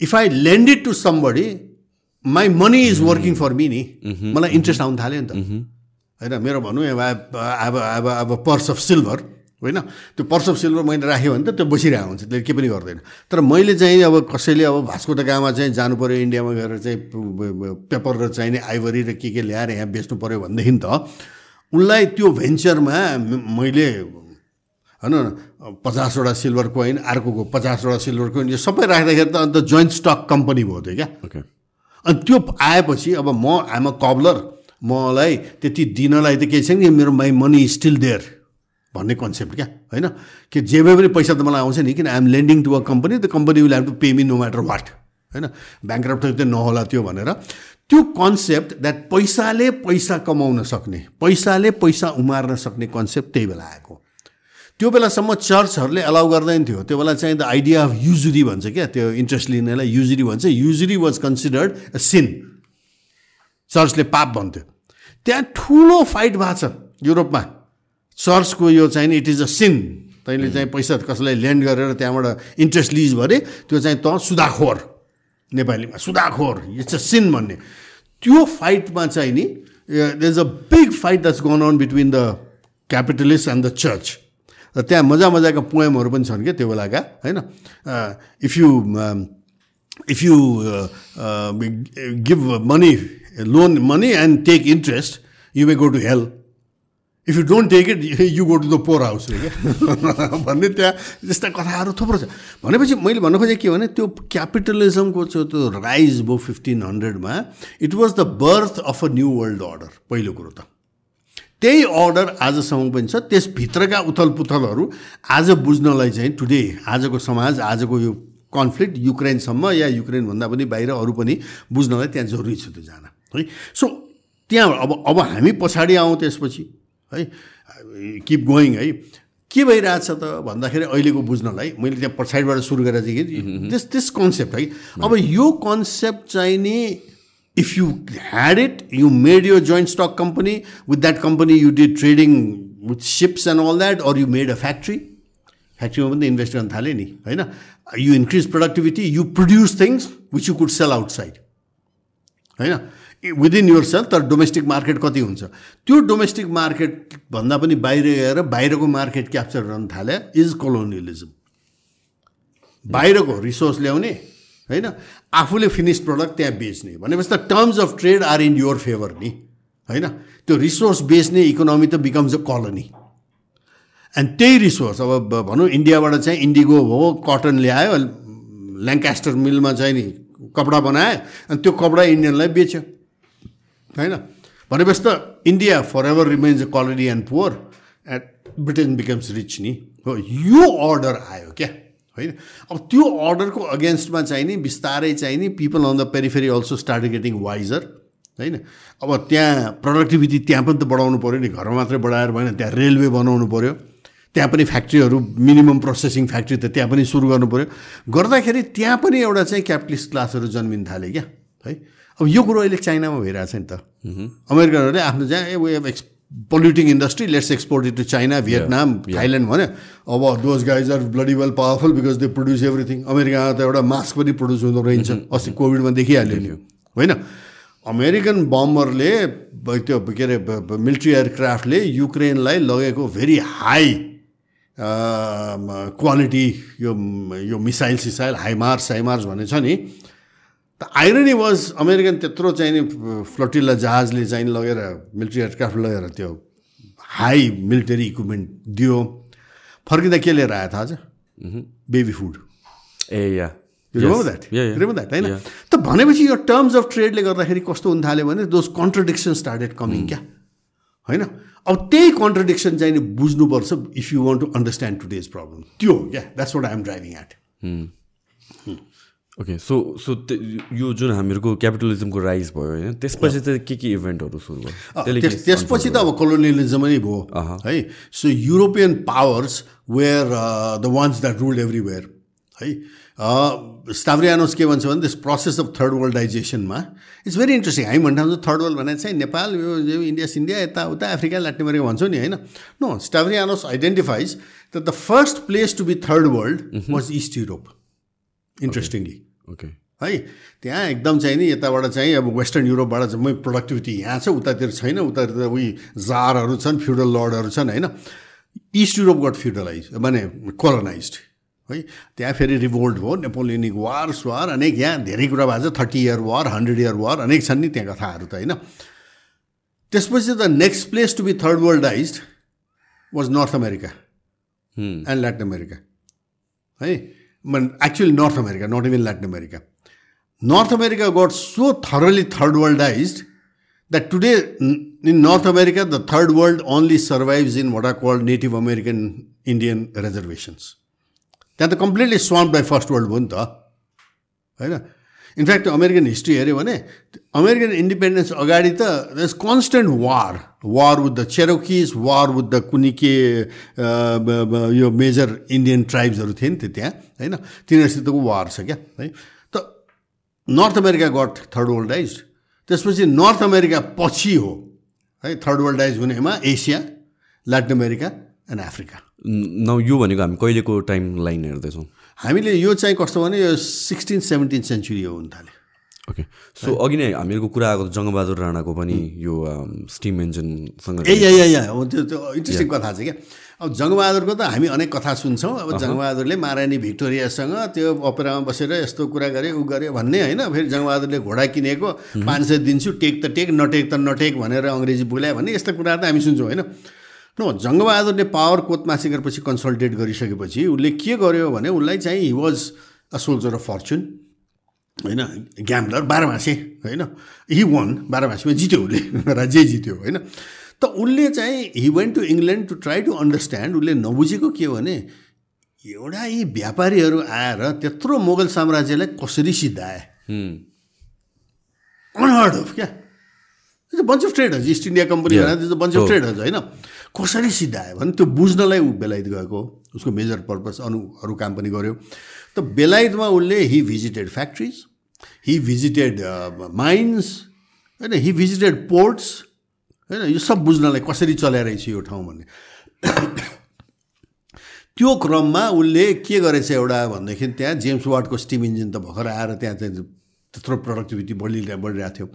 if I lend it to somebody my money is working for me नि मलाई इन्ट्रेस्ट आउनु थाल्यो नि त। होइन मेरो भनौँ अब अब अब अब पर्स अफ सिल्भर होइन? त्यो पर्स अफ सिल्भर मैले राखेँ भने त त्यो बसिरहेको हुन्छ त्यसले केही पनि गर्दैन। तर मैले चाहिँ अब कसैले अब भास्को त गामा चाहिँ जानु पऱ्यो इन्डियामा गएर चाहिँ पेपर र चाहिने आइभरी र के के ल्याएर यहाँ बेच्नु पऱ्यो भनेदेखि त उसलाई त्यो भेन्चरमा मैले होइन पचासवटा सिल्भर कोइन अर्कोको पचासवटा सिल्भर कोइन यो सबै राख्दाखेरि त अन्त जोइन्ट स्टक कम्पनी भयो त्यो क्या। ओके अनि त्यो आएपछि अब म आम अ कबलर मलाई त्यति दिनलाई त केही छैन कि मेरो माई मनी स्टिल देयर। भन्ने कन्सेप्ट क्या? होइन? कि जेबै पनि पैसा त मलाई आउँछ नि किन I'm lending to a company the company will have to pay me no matter what होइन? ब्याङ्क त नहोला त्यो भनेर। त्यो कन्सेप्ट द्याट पैसाले पैसा कमाउन सक्ने पैसाले पैसा उमार्न सक्ने कन्सेप्ट त्यही बेला आएको। त्यो बेलासम्म चर्चहरूले अलाउ गर्दैन थियो। त्यो बेला चाहिँ द आइडिया अफ युजरी भन्छ क्या? त्यो इन्ट्रेस्ट लिनेलाई युजरी भन्छ। Usury was considered a sin चर्चले पाप भन्थ्यो। त्यहाँ ठुलो फाइट भएको छ युरोपमा। चर्चको यो चाहिँ इट इज अ सिन। तैँले चाहिँ पैसा कसैलाई ल्यान्ड गरेर त्यहाँबाट इन्ट्रेस्ट लिज भने त्यो चाहिँ त सुधाखोर नेपालीमा सुधाखोर इट्स अ सिन भन्ने। त्यो फाइटमा चाहिँ नि they is a big fight that's gone on between the capitalist and the church र त्यहाँ मजा मजाका पोएमहरू पनि छन् क्या त्यो बेलाका होइन? If you if you give money loan money and take interest you may go to hell if you don't take it you go to the poor house भन्ने त्यहाँ त्यस्ता कथाहरू थुप्रो छ। भनेपछि मैले भन्नु खोजेँ के भने त्यो क्यापिटलिजमको चाहिँ त्यो राइज भयो फिफ्टिन हन्ड्रेडमा it was the birth of a new world order पहिलो कुरो त। त्यही अर्डर आजसम्म पनि छ त्यसभित्रका उथल पुथलहरू आज बुझ्नलाई चाहिँ टुडे आजको समाज आजको यो कन्फ्लिक्ट युक्रेनसम्म या युक्रेनभन्दा पनि बाहिर अरू पनि बुझ्नलाई त्यहाँ जरुरी छ त्यो जान है? सो त्यहाँ अब अब हामी पछाडि आउँ त्यसपछि। है? किप गोइङ है? के भइरहेछ त? भन्दाखेरि अहिलेको बुझ्नलाई मैले त्यहाँ पछाडिबाट सुरु गरेर चाहिँ कि त्यस त्यस कन्सेप्ट है? अब यो कन्सेप्ट चाहिँ नि if you had it you made यो joint stock company with that company you did trading with ships and all that or you made a factory फ्याक्ट्रीमा पनि इन्भेस्ट गर्न थाल्यो नि होइन? You increase productivity you produce things which you could sell outside होइन? Within yourself तर domestic market कति हुन्छ? त्यो डोमेस्टिक मार्केटभन्दा पनि बाहिर गएर बाहिरको मार्केट क्याप्चर गर्न थाले इज कोलोनियलिजम बाहिरको रिसोर्स ल्याउने होइन? आफूले फिनिस प्रडक्ट त्यहाँ बेच्ने। भनेपछि त terms of trade are in your favour नि होइन? त्यो रिसोर्स बेच्ने इकोनोमी त बिकम्स अ कलोनी एन्ड त्यही रिसोर्स अब भनौँ इन्डियाबाट चाहिँ इन्डिगो हो कटन ल्यायो ल्याङ्कास्टर मिलमा चाहिँ नि कपडा बनायो अनि त्यो कपडा इन्डियनलाई बेच्यो। होइन? भनेपछि त India for ever remains a colony and poor and Britain becomes rich नि। हो यो अर्डर आयो क्या? होइन? अब त्यो अर्डरको अगेन्स्टमा चाहिँ नि बिस्तारै चाहिँ नि people on the periphery also start getting wiser होइन? अब त्यहाँ प्रोडक्टिभिटी त्यहाँ पनि त बढाउनु पऱ्यो नि। घरमा मात्रै बढाएर भएन त्यहाँ रेलवे बनाउनु पऱ्यो त्यहाँ पनि फ्याक्ट्रीहरू मिनिमम प्रोसेसिङ फ्याक्ट्री त त्यहाँ पनि सुरु गर्नु पऱ्यो गर्दाखेरि त्यहाँ पनि एउटा चाहिँ क्यापिटलिस्ट क्लासहरू जन्मिन थाले क्या है? अब यो कुरो अहिले चाइनामा भइरहेछ नि त। अमेरिकनहरूले आफ्नो चाहिँ a way ex polluting industry let's export it to China Vietnam Thailand भन्यो। अब those guys are bloody well powerful because they produce everything अमेरिकामा त एउटा मास्क पनि प्रड्युस हुँदो रहेछ। अस्ति कोभिडमा देखिहाल्यो नि। होइन? अमेरिकन बम्बरले त्यो के अरे मिलिट्री एयरक्राफ्टले युक्रेनलाई लगेको भेरी हाई क्वालिटी यो यो मिसाइल सिसाइल हाइमार्स साइमार्स भन्ने छ नि। त आइरनी वाज अमेरिकन त्यत्रो चाहिँ नि फ्लोटिल्ला जहाजले चाहिँ लगेर मिलिट्री एयरक्राफ्ट लगेर त्यो हाई मिलिटरी इक्विपमेन्ट दियो। फर्किँदा के लिएर आयो थाहा छ? बेबी फुड ए या। द्याट द्याट होइन त भनेपछि यो टर्म्स अफ ट्रेडले गर्दाखेरि कस्तो हुन थाल्यो भने दोज कन्ट्रडिक्सन स्टार्टेड कमिङ क्या? होइन? अब त्यही कन्ट्रडिक्सन चाहिँ बुझ्नुपर्छ if you want to understand today's problem त्यो हो क्या that's what I'm driving at okay so so यो जुन हामीहरूको क्यापिटलिजमको राइज भयो होइन त्यसपछि चाहिँ के के इभेन्टहरू सुरु भयो? त्यसपछि त अब कोलोनियलिजम नै भयो है। So European powers were the ones that ruled everywhere है। स्टाभरियानोस के भन्छ भने दिस प्रोसेस अफ थर्ड वर्ल्डाइजेसनमा इट्स भेरी इन्ट्रेस्टिङ हामी भन्दा थर्ड वर्ल्ड भने चाहिँ नेपाल यो इन्डिया सिन्डिया यताउता अफ्रिका ल्याटिन अमेरिका भन्छौँ नि होइन। No Stavrianos identifies the the first place to be third world was East Europe interestingly okay है? त्यहाँ एकदम चाहिँ नि यताबाट चाहिँ अब वेस्टर्न युरोपबाट चाहिँ प्रोडक्टिभिटी यहाँ छ उतातिर छैन उतातिर उही जारहरू छन् फ्युडल लर्डहरू छन् होइन? इस्ट युरोप गट फ्युडलाइज माने कोलोनाइज है? त्यहाँ फेरि रिभोल्ट भयो नेपोलियनिक वार स्वार अनेक यहाँ धेरै कुरा भएको छ thirty year war hundred year war अनेक छन् नि त्यहाँ कथाहरू त होइन? त्यसपछि the next place to be third worldize was North America and Latin America है? Actually North America, not even Latin America. North America got so thoroughly third worldized that today in North America, the third world only survives in what are called Native American Indian reservations. They are completely swamped by First World War. In fact American history हेऱ्यो भने American independence अगाडि त this constant war war with the Cherokees war with the कुनै के यो major Indian ट्राइब्सहरू थिए नि त्यो त्यहाँ होइन तिनीहरूसितको वार छ क्या है त North America got third worldize त्यसपछि नर्थ अमेरिका पछि हो है थर्ड वर्ल्डाइज हुनेमा Asia Latin America and Africa न यो भनेको हामी कहिलेको टाइम लाइन हेर्दैछौँ हामीले यो चाहिँ कस्तो भने यो सिक्सटिन सेभेन्टिन सेन्चुरी हो हुन थाल्यो ओके सो अघि नै हामीहरूको कुरा आएको जङ्गबहादुर राणाको पनि यो स्टिम इन्जिनसँग ए या या त्यो त्यो इन्ट्रेस्टिङ कथा छ क्या। अब जङ्गबहादुरको त हामी अनेक कथा सुन्छौँ। अब जङ्गबहादुरले महारानी भिक्टोरियासँग त्यो अपेरामा बसेर यस्तो कुरा गरे ऊ गरे भन्ने होइन। फेरि जङ्गबहादुरले घोडा किनेको पाँच सय दिन्छु टेक त टेक नटेक त नटेक भनेर अङ्ग्रेजी बोलायो भने यस्ता कुराहरू त हामी सुन्छौँ होइन। न जङ्गबहादुरले पावर कोतमासिकरपछि कन्सल्टेट गरिसकेपछि उसले के गर्यो भने उसलाई चाहिँ he was a soldier of fortune होइन ग्याम्लर बाह्रमासे होइन हि वान बाह्रमासीमा जित्यो उसले राज्य जित्यो होइन। त उसले चाहिँ he went to England to try to understand उसले नबुझेको के भने एउटा यी व्यापारीहरू आएर त्यत्रो मुगल साम्राज्यलाई कसरी सिद्धाए? अनहर्ड अफ क्या? Bunch of traders East India Company भनेर बन्च अफ ट्रेडर्स होइन। कसरी सिद्धायो भने त्यो बुझ्नलाई ऊ बेलायत गएको उसको मेजर पर्पज अनु अरू काम पनि गऱ्यो त बेलायतमा उसले he visited factories he visited mines होइन हि भिजिटेड पोर्ट्स होइन यो सब बुझ्नलाई कसरी चलाइरहेछ यो ठाउँ भन्ने। त्यो क्रममा उसले के गरेछ एउटा भनेदेखि त्यहाँ जेम्स वार्डको स्टिम इन्जिन त भर्खर आएर त्यहाँ चाहिँ त्यत्रो प्रोडक्टिभिटी बढि बढिरहेको थियो।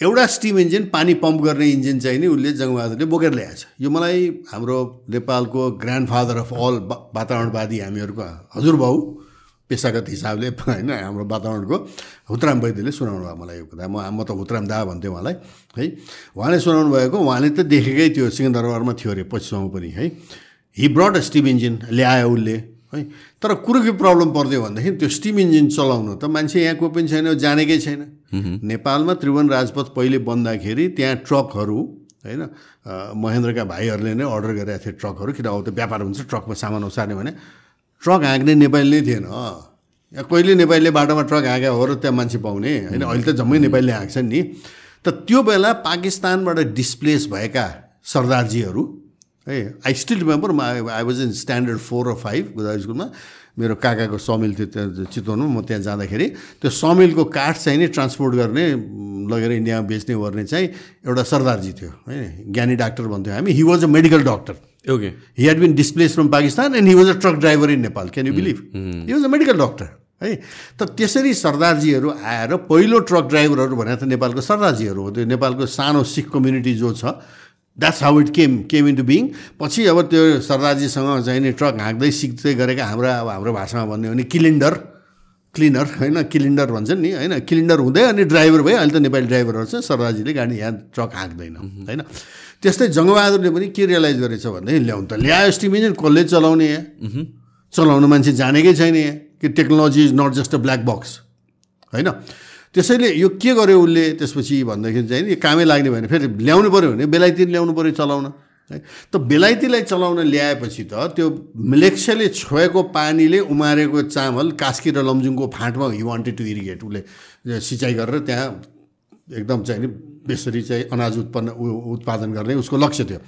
एउटा स्टिम इन्जिन पानी पम्प गर्ने इन्जिन चाहिँ नि उसले जङ्गबहादुरले बोकेर ल्याएछ। यो मलाई हाम्रो नेपालको ग्रान्डफादर अफ अल वातावरणवादी हामीहरूको हजुरबाउ पेसागत हिसाबले होइन हाम्रो वातावरणको हुतराम वैद्यले सुनाउनु भयो मलाई यो कुरा। म म त हुतराम दा भन्थेँ उहाँलाई है। उहाँले सुनाउनु भएको उहाँले त देखेकै थियो सिंहदरबारमा थियो अरे पछिसम्म पनि है। हि ब्रड स्टिम इन्जिन ल्यायो उसले। है? तर कुरो के प्रब्लम पर्दियो भनेदेखि त्यो स्टिम इन्जिन चलाउनु त मान्छे यहाँ कोही पनि छैन जानेकै छैन। नेपालमा त्रिभुवन राजपथ पहिले बन्दाखेरि त्यहाँ ट्रकहरू होइन महेन्द्रका भाइहरूले नै अर्डर गरेका थिए ट्रकहरू किन अब त व्यापार हुन्छ ट्रकमा सामान उसार्ने भने ट्रक हाँक्ने नेपाली नै थिएन। यहाँ कहिले नेपालीले बाटोमा ट्रक हाँक्या हो र त्यहाँ मान्छे पाउने होइन अहिले त जम्मै नेपालीले हाँक्छन् नि। त त्यो बेला पाकिस्तानबाट डिस्प्लेस भएका सरदारजीहरू है। I still remember I was in standard four र फाइभ गोदावरी स्कुलमा मेरो काकाको समिल थियो त्यहाँ चितवनमा म त्यहाँ जाँदाखेरि। त्यो समिलको काठ चाहिँ नि ट्रान्सपोर्ट गर्ने लगेर इन्डियामा बेच्ने गर्ने चाहिँ एउटा सरदारजी थियो है। ज्ञानी डाक्टर भन्थ्यो हामी। He was a medical doctor okay he had been displaced from Pakistan and he was a truck driver in Nepal can you believe he was a medical doctor है। त त्यसरी सरदारजीहरू आएर पहिलो ट्रक ड्राइभरहरू भनेर त नेपालको सरदारजीहरू हो। त्यो नेपालको सानो सिख कम्युनिटी जो छ that's how it came came into being पछि अब त्यो सरदारजीसँग चाहिँ नि ट्रक हाँक्दै सिक्दै गरेका हाम्रा अब हाम्रो भाषामा भन्ने हो भने किलिन्डर क्लिनर होइन? किलिन्डर भन्छन् नि होइन? किलिन्डर हुँदै अनि ड्राइभर भयो अहिले त नेपाली ड्राइभरहरू छ सरदारजीले गाडी यहाँ ट्रक हाँक्दैन होइन? त्यस्तै जङ्गबहादुरले पनि के रियलाइज गरेछ भनेदेखि ल्याउनु त ल्यायो स्टिम इन्जिन कसले चलाउने यहाँ चलाउनु मान्छे जानेकै छैन यहाँ कि technology is not just a black box होइन? त्यसैले यो के गर्यो उसले? त्यसपछि भन्दाखेरि चाहिँ नि कामै लाग्ने भने फेरि ल्याउनु पऱ्यो भने बेलायती ल्याउनु पऱ्यो चलाउन है? त बेलायतीलाई चलाउन ल्याएपछि त त्यो मिलेक्सले छोएको पानीले उमारेको चामल कास्की र लमजुङको फाँटमा हि वान्टेड टु इरिगेट। उसले सिँचाइ गरेर त्यहाँ एकदम चाहिँ नि बेसरी चाहिँ अनाज उत्पन्न उत्पादन गर्ने उसको लक्ष्य थियो।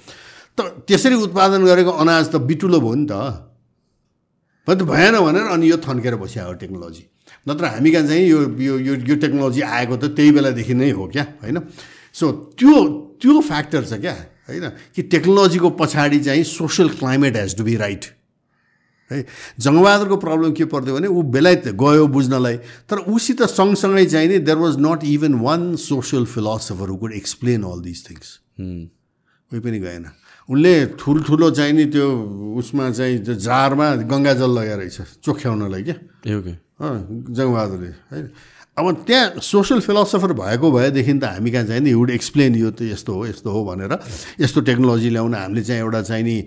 त त्यसरी उत्पादन गरेको अनाज त बिटुलो भयो नि त। भएन भनेर अनि यो थन्केर बस्यो टेक्नोलोजी। नत्र हामी कहाँ चाहिँ यो यो यो टेक्नोलोजी आएको त त्यही बेलादेखि नै हो क्या होइन? सो त्यो त्यो फ्याक्टर छ क्या होइन? कि टेक्नोलोजीको पछाडि चाहिँ social climate has to be right है? जङ्गबहादुरको प्रब्लम के पर्थ्यो भने ऊ बेलायत गयो बुझ्नलाई तर उसित सँगसँगै चाहिँ नि there was not even one social philosopher who could explain all this things कोही पनि गएन। उनले ठुल्ठुलो चाहिँ नि त्यो उसमा चाहिँ त्यो जारमा गङ्गाजल लगाएर रहेछ चोख्याउनलाई क्या। जङ्गबहादुरले है अब त्यहाँ सोसल फिलोसफर भएको भएदेखि त हामी कहाँ चाहिँ नि वुड एक्सप्लेन यो त यस्तो हो यस्तो हो भनेर यस्तो टेक्नोलोजी ल्याउन हामीले चाहिँ एउटा चाहिँ नि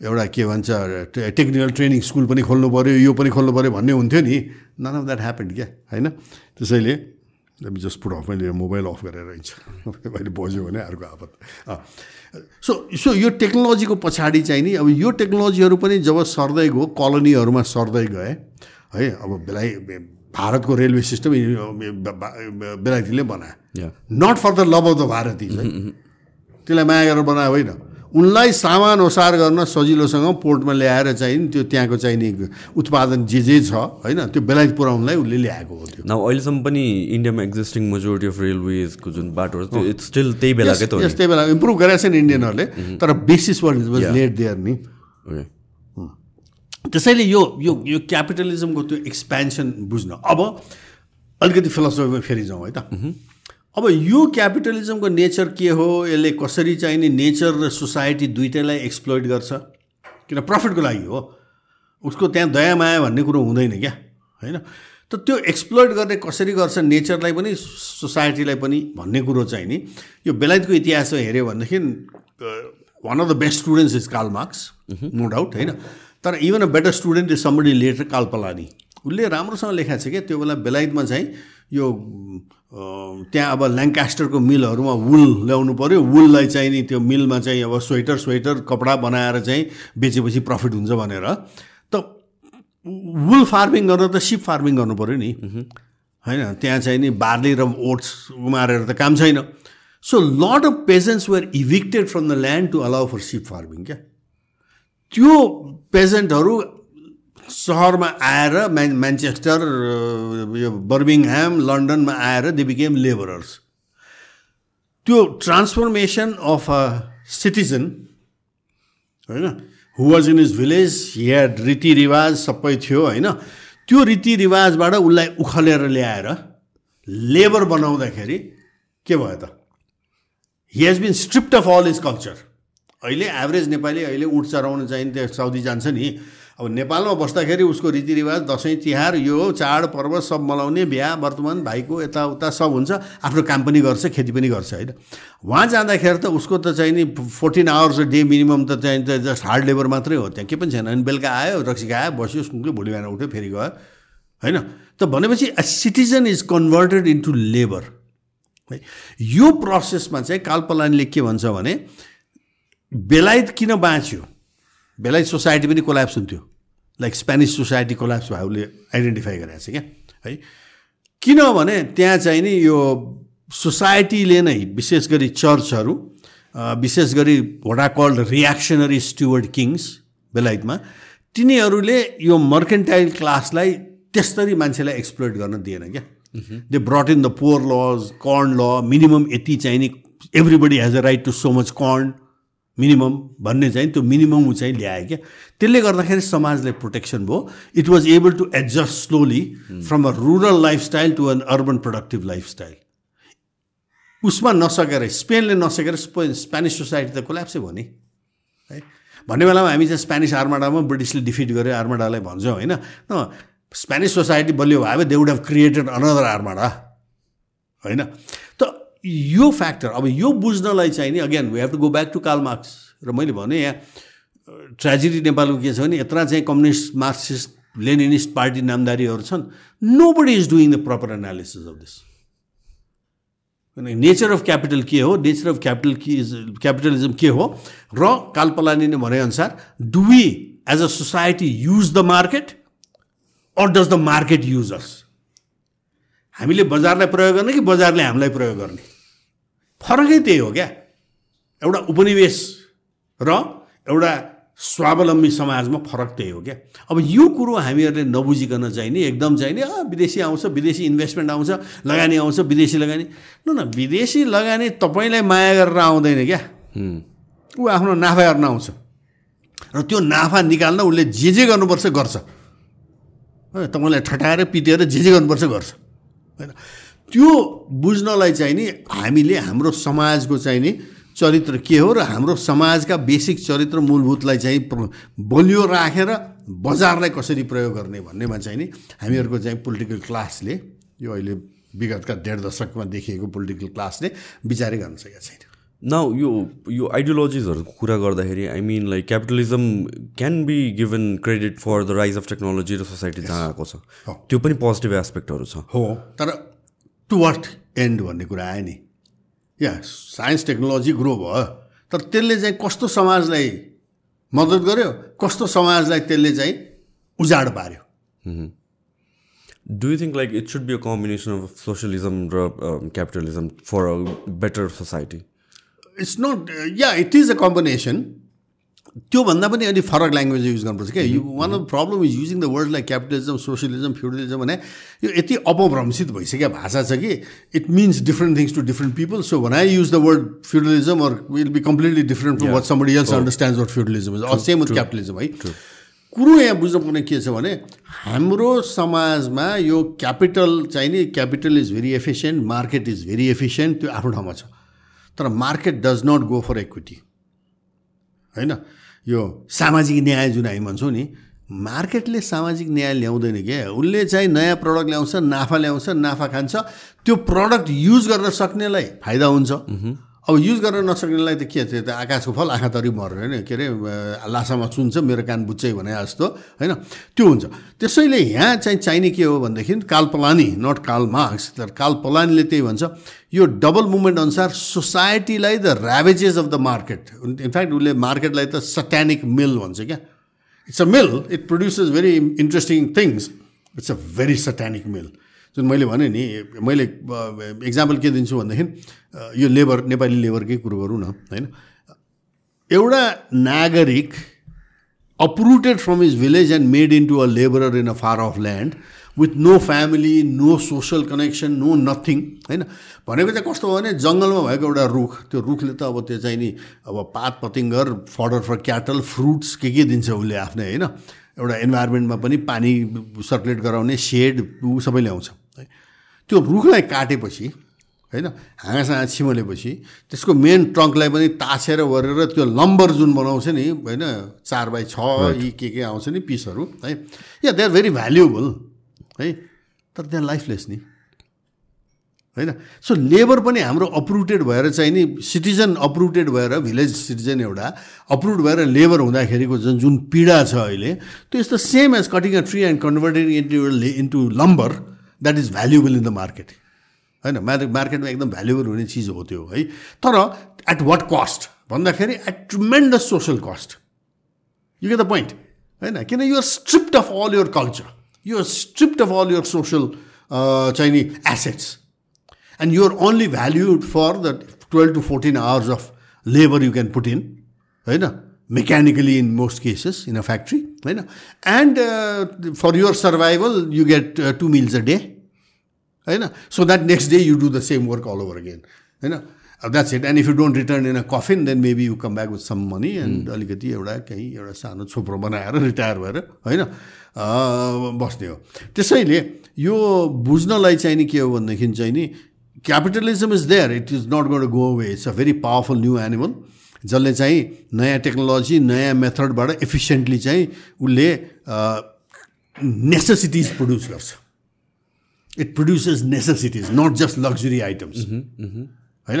एउटा के भन्छ टेक्निकल ट्रेनिङ स्कुल पनि खोल्नु पऱ्यो यो पनि खोल्नु पऱ्यो भन्ने हुन्थ्यो नि। नन अफ द्याट ह्यापन क्या? होइन? त्यसैले जस्ट पुट अफ मैले मोबाइल अफ गरेर रहन्छ मैले बज्यो भने अर्को आपत सो सो यो टेक्नोलोजीको पछाडि चाहिँ नि अब यो टेक्नोलोजीहरू पनि जब सर्दै गयो कलोनीहरूमा सर्दै गए है अब बेलाय भारतको रेलवे सिस्टम बेलायतीले बनायो। Not for the love of the Bharati त्यसलाई माया गरेर बनायो होइन। उनलाई सामान ओसार गर्न सजिलोसँग पोर्टमा ल्याएर चाहिँ त्यो त्यहाँको चाहिने उत्पादन जे जे छ होइन त्यो बेलायत पुऱ्याउनलाई उसले ल्याएको हो त्यो। न अहिलेसम्म पनि इन्डियामा एक्जिस्टिङ मेजोरिटी अफ रेलवेजको जुन इट्स स्टिल त्यही बेलाकै त त्यही बेला इम्प्रुभ गरेको छ नि इन्डियनहरूले तर बेसिस वाज लेट देयर नि। त्यसैले यो यो यो क्यापिटलिजमको त्यो एक्सपेन्सन बुझ्न। अब अलिकति फिलोसफीमा फेरि जाउँ है त। अब यो क्यापिटलिजमको नेचर के हो? यसले कसरी चाहिँ नि नेचर र सोसाइटी दुइटैलाई एक्सप्लोइट गर्छ? किन प्रफिटको लागि हो? उसको त्यहाँ दया माया भन्ने कुरो हुँदैन क्या? होइन? त त्यो एक्सप्लोइट गर्ने कसरी गर्छ? नेचरलाई पनि सोसाइटीलाई पनि भन्ने कुरो चाहिँ नि यो बेलायतको इतिहासमा हेऱ्यो भनेदेखि one of the best students is Karl Marx no doubt होइन? तर even a better student is somebody later Karl Polanyi उसले राम्रोसँग लेखाएको छ क्या त्यो बेला बेलायतमा चाहिँ यो त्यहाँ अब ल्याङ्कास्टरको मिलहरूमा वुल ल्याउनु पऱ्यो वुललाई चाहिँ नि त्यो मिलमा चाहिँ अब स्वेटर स्वेटर कपडा बनाएर चाहिँ बेचेपछि प्रफिट हुन्छ भनेर। त वुल फार्मिङ गर्न त सिप फार्मिङ गर्नु पऱ्यो नि। होइन त्यहाँ चाहिँ नि बार्ली र ओट्स उमारेर त काम छैन। So lot of peasants were evicted from the land to allow for sheep farming क्या? त्यो पेसेन्टहरू सहरमा आएर म्यान म्यान्चेस्टर यो बर्मिङह्याम लन्डनमा आएर दे बिकेम लेबरर्स त्यो ट्रान्सफर्मेसन अफ अ सिटिजन होइन who was in is village had रीतिरिवाज सबै थियो होइन त्यो रीतिरिवाजबाट उसलाई उखलेर ल्याएर लेबर बनाउँदाखेरि के भयो त? He has been stripped of all his culture अहिले एभरेज नेपाली अहिले उठ चराउनु चाहिँ त्यो साउदी जान्छ नि। अब नेपालमा बस्दाखेरि उसको रीतिरिवाज दसैँ तिहार यो चाड पर्व सब मनाउने बिहा वर्तमान भाइको यताउता सब हुन्छ। आफ्नो काम पनि गर्छ खेती पनि गर्छ होइन। उहाँ जाँदाखेरि त उसको त चाहिँ नि फोर्टिन आवर्स डे मिनिमम त चाहिँ त जस्ट हार्ड लेबर मात्रै हो। त्यहाँ के पनि छैन। अनि बेलुका आयो रक्सी आयो बस्यो सुन्यो भोलि बिहान उठ्यो फेरि गयो होइन। त भनेपछि a citizen is converted into labour है यो प्रोसेसमा चाहिँ कालपलानीले के भन्छ भने बेलायत किन बाँच्यो? बेलायत सोसाइटी पनि कोल्याप्स हुन्थ्यो। लाइक स्पेनिस सोसाइटी कोल्याप्स भयो उसले आइडेन्टिफाई गरेको छ क्या है? किनभने त्यहाँ चाहिँ नि यो सोसाइटीले नै विशेष गरी चर्चहरू विशेष गरी होडा कल्ड रियाक्सनरी स्टुवर्ड किङ्स बेलायतमा तिनीहरूले यो मर्केन्टाइल क्लासलाई त्यस्तरी मान्छेलाई एक्सप्लोइट गर्न दिएन क्या। They brought in the poor laws corn law minimum यति चाहिँ नि everybody has a right to so much corn minimum भन्ने चाहिँ त्यो मिनिमम चाहिँ ल्यायो क्या। त्यसले गर्दाखेरि समाजलाई प्रोटेक्सन भयो। It was able to adjust slowly from a rural lifestyle to an urban productive lifestyle उसमा नसकेर स्पेनले नसकेर स्पेनिस सोसाइटी त कोल्याप्सै भयो नि। है? भन्ने बेलामा हामी चाहिँ स्पेनिस आर्माडामा ब्रिटिसले डिफिट गर्यो आर्माडालाई भन्छौँ होइन। स्पेनिस सोसाइटी बलियो भयो they would have created another armada. होइन? यो फ्याक्टर अब यो बुझ्नलाई चाहिँ नि again we have to go back to Karl Marx र मैले भने यहाँ ट्रेजेडी नेपालको के छ भने यत्र चाहिँ कम्युनिस्ट मार्क्सिस्ट लेनिनिस्ट पार्टी नामदारीहरू छन्। Nobody is doing the proper analysis of this nature of capital के हो? Nature of capital is capitalism के हो? र कालपलानीले भनेअनुसार do we as a society use the market or does the market users हामीले बजारलाई प्रयोग गर्ने कि बजारले हामीलाई प्रयोग गर्ने? फरकै त्यही हो क्या। एउटा उपनिवेश र एउटा स्वावलम्बी समाजमा फरक त्यही हो क्या। अब यो कुरो हामीहरूले नबुझिकन चाहिँ नि एकदम चाहिँ नि विदेशी आउँछ विदेशी इन्भेस्टमेन्ट आउँछ लगानी आउँछ विदेशी लगानी। न न विदेशी लगानी तपाईँलाई माया गरेर आउँदैन क्या। ऊ आफ्नो नाफा गर्न आउँछ। र त्यो नाफा निकाल्न उसले जे जे गर्नुपर्छ गर्छ। तपाईँलाई ठटाएर पिटेर जे जे गर्नुपर्छ गर्छ। होइन। त्यो बुझ्नलाई चाहिँ नि हामीले हाम्रो समाजको चाहिँ नि चरित्र के हो र हाम्रो समाजका बेसिक चरित्र मूलभूतलाई चाहिँ बलियो राखेर बजारलाई कसरी प्रयोग गर्ने भन्नेमा चाहिँ नि हामीहरूको चाहिँ पोलिटिकल क्लासले यो अहिले विगतका डेढ दशकमा देखिएको पोलिटिकल क्लासले विचारै गर्न सकेका छैन। न यो यो आइडियोलोजिजहरूको कुरा गर्दाखेरि I mean like capitalism can be given credit for the rise of technology र सोसाइटी जहाँ आएको छ। त्यो पनि पोजिटिभ एस्पेक्टहरू छ। हो तर टु वाट एन्ड भन्ने कुरा आयो नि। या साइन्स टेक्नोलोजी ग्रो भयो। तर त्यसले चाहिँ कस्तो समाजलाई मद्दत गर्यो? कस्तो समाजलाई त्यसले चाहिँ उजाड पार्यो? Do you think like it should be a combination of socialism र capitalism for a better society it's not yeah it is a combination त्योभन्दा पनि अलिक फरक ल्याङ्ग्वेज युज गर्नुपर्छ क्या। You one of problem is using the word like capitalism socialism feudalism भने यो यति अपभ्रंशित भइसक्यो भाषा छ कि। It means different things to different people so when I use the word feudalism or will be completely different from what somebody else understand what feudalism is same with capitalism है कुरो यहाँ बुझ्नुपर्ने के छ भने हाम्रो समाजमा यो क्यापिटल चाहिँ नि capital is very efficient market is very efficient त्यो आफ्नो ठाउँमा छ। तर market does not go for equity होइन? यो सामाजिक न्याय जुन हामी भन्छौँ नि मार्केटले सामाजिक न्याय ल्याउँदैन क्या उसले चाहिँ नयाँ प्रडक्ट ल्याउँछ नाफा ल्याउँछ नाफा खान्छ। त्यो प्रडक्ट युज गर्न सक्नेलाई फाइदा हुन्छ। अब युज गर्न नसक्नेलाई त के थियो? त आकाशको फल आँखा तरी मर्यो होइन के अरे लासामा चुन्छ मेरो कान बुच्चै भने जस्तो होइन? त्यो हुन्छ। त्यसैले यहाँ चाहिँ चाहिने के हो भनेदेखि काल पलानी नट काल मार्क्स तर काल पलानीले त्यही भन्छ यो डबल मुभमेन्ट अनुसार सोसाइटीलाई the ravages of the market in fact उसले मार्केटलाई त सट्यानिक मिल भन्छ क्या? It's a mill it produces very interesting things it's a very satanic mill जुन मैले भने नि मैले इक्जाम्पल के दिन्छु भनेदेखि यो लेबर नेपाली लेबरकै कुरो गरौँ न होइन? एउटा नागरिक uprooted from his village and made into a labourer in a far off land with no family no social connection no nothing होइन? भनेको चाहिँ कस्तो हो भने जङ्गलमा भएको एउटा रुख त्यो रुखले त अब त्यो चाहिँ नि अब पात पतिङ्गर फडर फर क्याटल फ्रुट्स के के दिन्छ उसले आफ्नै होइन? एउटा इन्भाइरोमेन्टमा पनि पानी सर्कुलेट गराउने सेड ऊ सबै ल्याउँछ त्यो रुखलाई काटेपछि होइन हाँगासँग छिमलेपछि त्यसको मेन ट्रङ्कलाई पनि ताछेर गरेर त्यो लम्बर जुन बनाउँछ नि होइन चार बाई छ यी के के आउँछ नि पिसहरू है yeah they are very valuable है तर त्यहाँ लाइफलेस नि होइन सो लेबर पनि हाम्रो अप्रुटेड भएर चाहिँ नि सिटिजन अप्रुटेड भएर भिलेज सिटिजन एउटा अप्रुभ भएर लेबर हुँदाखेरिको जुन जुन पीडा छ अहिले त्यो the same as cutting a tree and converting into into lumber that is valuable in the market होइन मार्केटमा एकदम भ्याल्युबल हुने चिज हो त्यो है तर एट वाट कस्ट भन्दाखेरि at tremendous social cost you get the point होइन किन you're stripped of all your culture you're stripped of all your social चाहिँ नि assets and you're only valued for the 12 to 14 hours of labor you can put in. होइन mechanically in most cases in a factory होइन and uh, for your survival you get uh, two meals a day होइन so that next day you do the same work all over again होइन that's it and if you don't return in a coffin then maybe you come back with some money and अलिकति एउटा केही एउटा सानो छोप्रो बनाएर retire भएर होइन बस्ने हो त्यसैले यो बुझ्नलाई चाहिँ नि के हो भनेदेखि चाहिँ नि capitalism is there it is not got go away it's a very powerful new animal जसले चाहिँ नयाँ टेक्नोलोजी नयाँ मेथडबाट इफिसियन्टली चाहिँ उसले नेसेसिटिज प्रड्युस गर्छ। It produces necessities not just luxury items होइन?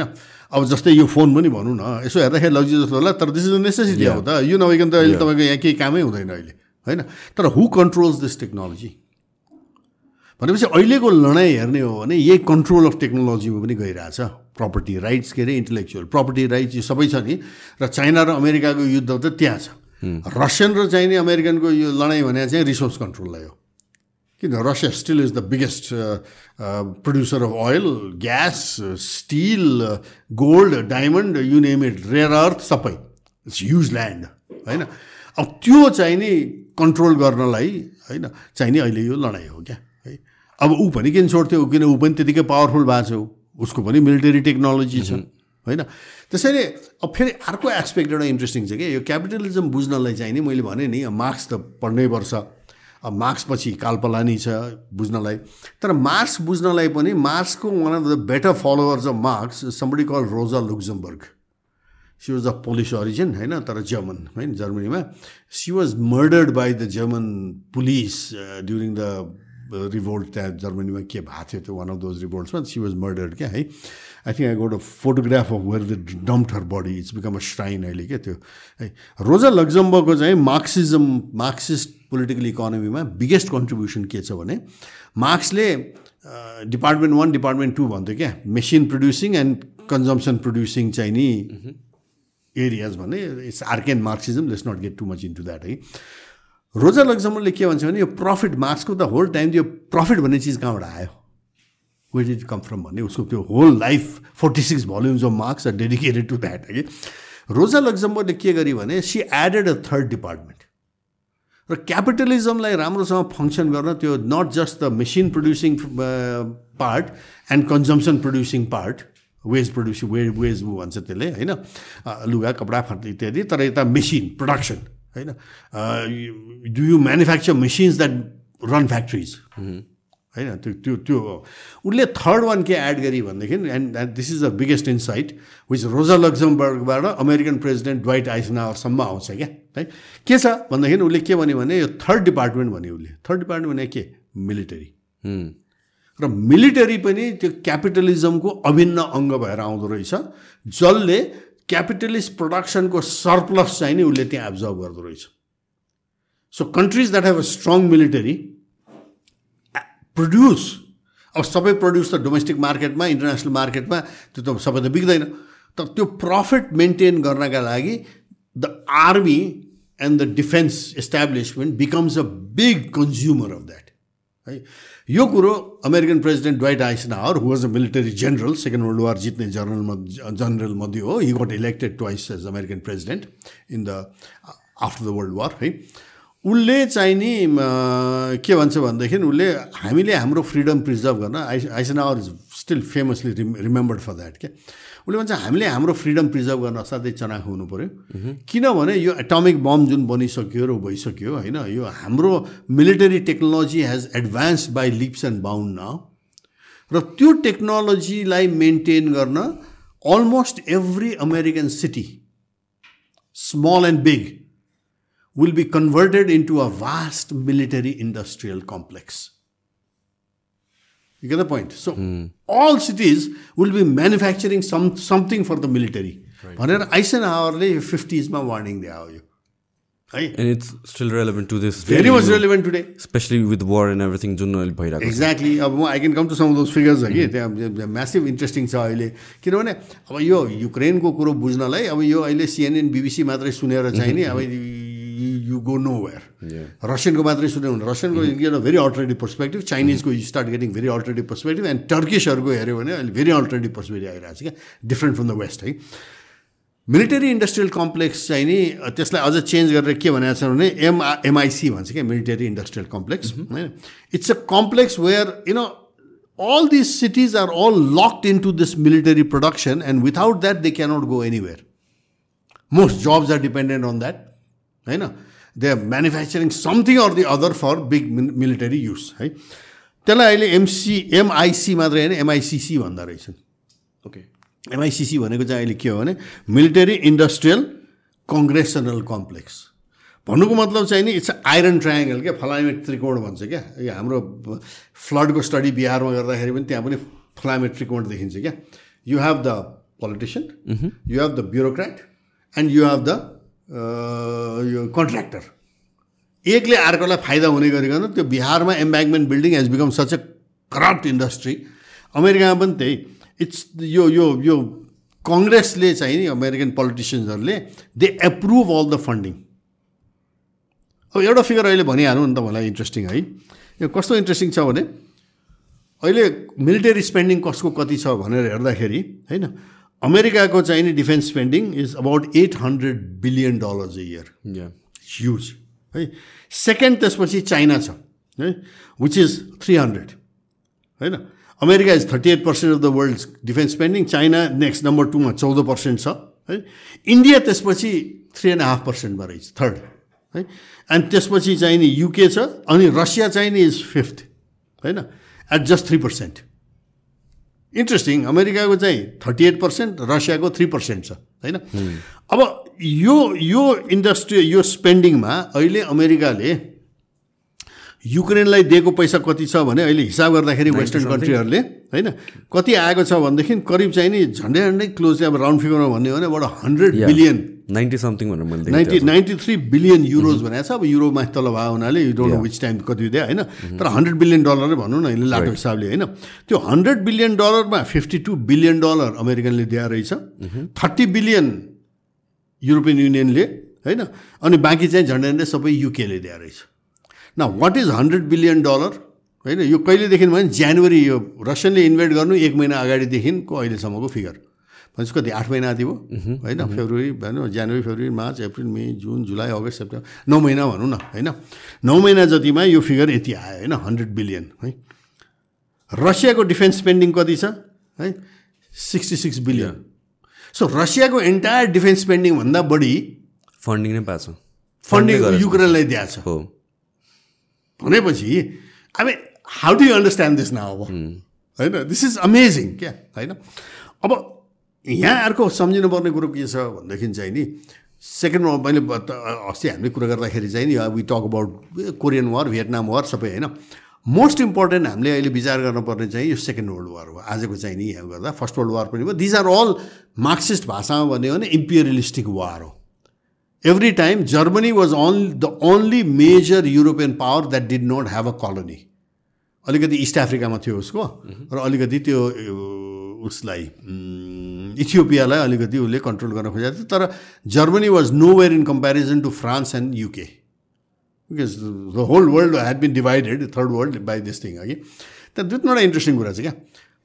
अब जस्तै यो फोन पनि भनौँ न यसो हेर्दाखेरि लग्जरी जस्तो होला तर दिस इज अ नेसेसिटी हो त। यो नभइकन त अहिले तपाईँको यहाँ केही कामै हुँदैन अहिले होइन? तर हु कन्ट्रोल्स दिस टेक्नोलोजी भनेपछि अहिलेको लडाइँ हेर्ने हो भने यही कन्ट्रोल अफ टेक्नोलोजीमा पनि गइरहेछ। प्रपर्टी राइट्स के अरे इन्टेलेक्चुअल प्रपर्टी राइट्स यो सबै छ नि। र चाइना र अमेरिकाको युद्ध त त्यहाँ छ। रसियन र चाइनी अमेरिकनको यो लडाइँ भने चाहिँ रिसोर्स कन्ट्रोललाई हो किन? Russia still is the biggest producer of oil gas steel gold diamond you name it rare earth सबै। इट्स ह्युज ल्यान्ड होइन? अब त्यो चाहिँ नि कन्ट्रोल गर्नलाई होइन चाहिने अहिले यो लडाइँ हो क्या अब ऊ पनि किन छोड्थ्यो? किन ऊ पनि त्यतिकै पावरफुल भएको छ उसको पनि मिलिटरी टेक्नोलोजी छ होइन? त्यसैले अब फेरि अर्को एस्पेक्ट एउटा इन्ट्रेस्टिङ छ कि यो क्यापिटलिजम बुझ्नलाई चाहिँ नि मैले भने नि मार्क्स त पढ्नै पर्छ। अब मार्क्सपछि कालपलानी छ बुझ्नलाई। तर मार्क्स बुझ्नलाई पनि मार्क्सको one of the better followers of Marx somebody call Rosa Luxemburg she was a Polish origin होइन? तर जर्मन होइन? जर्मनीमा। She was murdered by the German police during the revolt त्यहाँ जर्मनीमा के भएको थियो त्यो वान अफ दोज रिभोल्ट्समा सी वाज मर्डर्ड क्या है? I think I got a photograph of where the dump her body it's become a shrine अहिले क्या त्यो है? रोजा लग्जम्बको चाहिँ मार्क्सिजम मार्क्सिस्ट पोलिटिकल इकोनोमीमा बिगेस्ट कन्ट्रिब्युसन के छ भने मार्क्सले डिपार्टमेन्ट वान डिपार्टमेन्ट टू भन्थ्यो क्या? Machine producing and consumption producing चाहिँ नि एरियाज भने it's arcane Marxism let's not get too much into that है? रोजर लग्जमनले के भन्छ भने यो प्रफिट मार्क्सको त होल टाइम यो प्रफिट भन्ने चिज कहाँबाट आयो? वेट डिड कम फ्रम भन्ने उसको त्यो whole life forty six volumes of Marx are dedicated to that कि रोजा लग्जमबरले के गरी भने she added a third department र क्यापिटलिजमलाई राम्रोसँग फङ्सन गर्न त्यो not just the machine producing part and consumption producing part wage producing way wage भन्छ त्यसले होइन? लुगा कपडा इत्यादि तर यता मेसिन प्रडक्सन होइन? Do you manufacture machines that run factories होइन? त्यो त्यो त्यो उसले थर्ड वान के एड गरी भनेदेखि and that this is the biggest insight which Rosa लग्जमबर्गबाट American president Dwight आइसनावरसम्म आउँछ क्या? है? के छ भन्दाखेरि उसले के भन्यो भने यो थर्ड डिपार्टमेन्ट भन्यो उसले थर्ड डिपार्टमेन्ट भने के? मिलिटरी र मिलिटरी पनि त्यो क्यापिटलिजमको अभिन्न अङ्ग भएर आउँदो रहेछ जसले क्यापिटलिस्ट प्रडक्सनको सरप्लस चाहिँ नि उसले त्यहाँ एब्जर्भ गर्दो रहेछ। So countries that have a strong military produce अब सबै प्रड्युस त डोमेस्टिक मार्केटमा इन्टरनेसनल मार्केटमा त्यो त सबै त बिग्दैन। तर त्यो प्रफिट मेन्टेन गर्नका लागि the army and the defence establishment becomes a big consumer of that है यो कुरो American president Dwight Eisenhower who was a military general second world war जित्ने जनरल जनरल मध्ये हो he got elected twice as American president in the after the world war है। उसले चाहिँ नि के भन्छ भनेदेखि उसले हामीले हाम्रो फ्रिडम प्रिजर्भ गर्न ice Eisenhower is still famously rim remembered for that क्या उसले भन्छ हामीले हाम्रो फ्रिडम प्रिजर्भ गर्न असाध्यै चनाखो हुनु पऱ्यो किनभने यो एटोमिक बम जुन बनिसक्यो र भइसक्यो होइन यो हाम्रो military technology has advance by leaps and bounds न र त्यो टेक्नोलोजीलाई मेन्टेन गर्न almost every American city small and big will be converted into a vast military industrial complex You get the point? So all cities will be manufacturing some something for the military. भनेर आइसन आवरले फिफ्टिजमा warning दिए यो है and it's still relevant to this very much relevant today especially with war and everything जुन अहिले भइरहेको exactly अब म I can come to some those figures कि त्यहाँ म्यासिभ इन्ट्रेस्टिङ छ अहिले किनभने अब यो युक्रेनको कुरो बुझ्नलाई अब यो अहिले सिएनएन बिबिसी मात्रै सुनेर चाहिँ नि अब यु गो नो वेयर रसियनको मात्रै सुन्यो भने रसियनको get a very alternative perspective चाइनिजको you start getting very alternative perspective and टर्किसहरूको हेऱ्यो भने अहिले भेरी अल्टरनेटिभ पर्सपेक्टिभ आइरहेको छ क्या डिफ्रेन्ट फ्रम द वेस्ट है मिलिटरी इन्डस्ट्रियल कम्प्लेक्स चाहिँ नि त्यसलाई अझ चेन्ज गरेर के भनेको छ भने एमआ एमआइसी भन्छ क्या मिलिटरी इन्डस्ट्रियल कम्प्लेक्स होइन it's a complex where you know all these cities are all locked into this military production and without that they cannot go anywhere. Most jobs are dependent on that होइन they are manufacturing something or the other for big military use है त्यसलाई अहिले MC एमआइसी मात्रै होइन एमआइसिसी भन्दा रहेछन् okay एमआइसिसी भनेको चाहिँ अहिले के हो भने मिलिटरी इन्डस्ट्रियल कङ्ग्रेसनल कम्प्लेक्स भन्नुको मतलब चाहिँ नि इट्स आइरन ट्रायङ्गल क्या फलामेट त्रिकोण भन्छ क्या। यो हाम्रो फ्लडको स्टडी बिहारमा गर्दाखेरि पनि त्यहाँ पनि फलामेट त्रिकोण देखिन्छ क्या। You have the politician you have the bureaucrat and you have the यो कन्ट्र्याक्टर। एकले अर्कोलाई फाइदा हुने गरिकन त्यो बिहारमा embankment building has become such a corrupt industry अमेरिकामा पनि त्यही। इट्स यो यो यो कङ्ग्रेसले चाहिँ नि American पोलिटिसियन्सहरूले they approve all the funding अब एउटा फिगर अहिले भनिहालौँ नि त मलाई इन्ट्रेस्टिङ है। यो कस्तो इन्ट्रेस्टिङ छ भने अहिले मिलिटरी स्पेन्डिङ कसको कति छ भनेर हेर्दाखेरि होइन अमेरिकाको चाहिँ नि defence spending is about eight hundred billion dollars a year huge है सेकेन्ड त्यसपछि चाइना छ है विच इज थ्री हन्ड्रेड होइन America is thirty eight percent of the world defence spending China next number टूमा चौध पर्सेन्ट छ है India त्यसपछि three and half पर्सेन्टमा रहेछ थर्ड है अनि त्यसपछि चाहिँ नि युके छ अनि रसिया चाहिँ नि इज फिफ्थ होइन at just three percent interesting अमेरिकाको चाहिँ थर्टी एट पर्सेन्ट रसियाको थ्री पर्सेन्ट छ होइन? अब यो यो इन्डस्ट्री यो स्पेन्डिङमा अहिले अमेरिकाले युक्रेनलाई दिएको पैसा कति छ भने अहिले हिसाब गर्दाखेरि वेस्टर्न कन्ट्रीहरूले होइन कति आएको छ भनेदेखि करिब चाहिँ नि झन्डै झन्डै क्लोज अब राउन्ड फिगरमा भन्ने हो भने एउटा हन्ड्रेड बिलियन नाइन्टी समथिङ भनेर मैले ninety ninety three billion euros भनेको छ। अब युरोमा तल भयो हुनाले you don't know which time कति दियो होइन। तर हन्ड्रेड बिलियन डलरै भनौँ न अहिले लाटो हिसाबले होइन। त्यो हन्ड्रेड बिलियन डलरमा फिफ्टी टू बिलियन डलर अमेरिकनले दिएर रहेछ। थर्टी बिलियन युरोपियन युनियनले होइन। अनि बाँकी चाहिँ झन्डै झन्डै सबै युकेले दिएर रहेछ। न what is hundred billion dollar होइन यो कहिलेदेखि भने जनवरी यो रसियनले इन्भेस्ट गर्नु एक महिना अगाडिदेखिको अहिलेसम्मको फिगर भनेपछि कति? आठ महिना आदि भयो होइन फेब्रुअरी भनौँ जनवरी February March April May June July August September नौ महिना भनौँ न होइन? नौ महिना जतिमा यो फिगर यति आयो होइन? हन्ड्रेड बिलियन है? रसियाको डिफेन्स स्पेन्डिङ कति छ? है? सिक्सटी सिक्स बिलियन सो रसियाको एन्टायर डिफेन्स स्पेन्डिङभन्दा बढी फन्डिङ नै पाएको छ। फन्डिङ युक्रेनलाई दिएको छ। हो। भनेपछि अब how do you understand this now अब होइन दिस इज अमेजिङ क्या? होइन? अब यहाँ अर्को सम्झिनुपर्ने कुरो के छ भनेदेखि चाहिँ नि सेकेन्डमा मैले अस्ति हामीले कुरा गर्दाखेरि चाहिँ नि we talk about Korean war Vietnam war सबै होइन? मोस्ट इम्पोर्टेन्ट हामीले अहिले विचार गर्नुपर्ने चाहिँ यो सेकेन्ड वर्ल्ड वार हो। आजको चाहिँ नि यहाँ गर्दा फर्स्ट वर्ल्ड वार पनि भयो। दिज आर अल मार्क्सिस्ट भाषामा भन्यो भने इम्पिरियलिस्टिक वार हो। Every time Germany was on the only major European power that did not have a colony अलिकति इस्ट अफ्रिकामा थियो उसको। र अलिकति त्यो उसलाई इथियोपियालाई अलिकति उसले कन्ट्रोल गर्न खोजेको थियो। तर Germany was nowhere in comparison to France and UK because the whole world had been divided third world by this thing अघि त्यहाँ दुई तिनवटा इन्ट्रेस्टिङ कुरा छ क्या?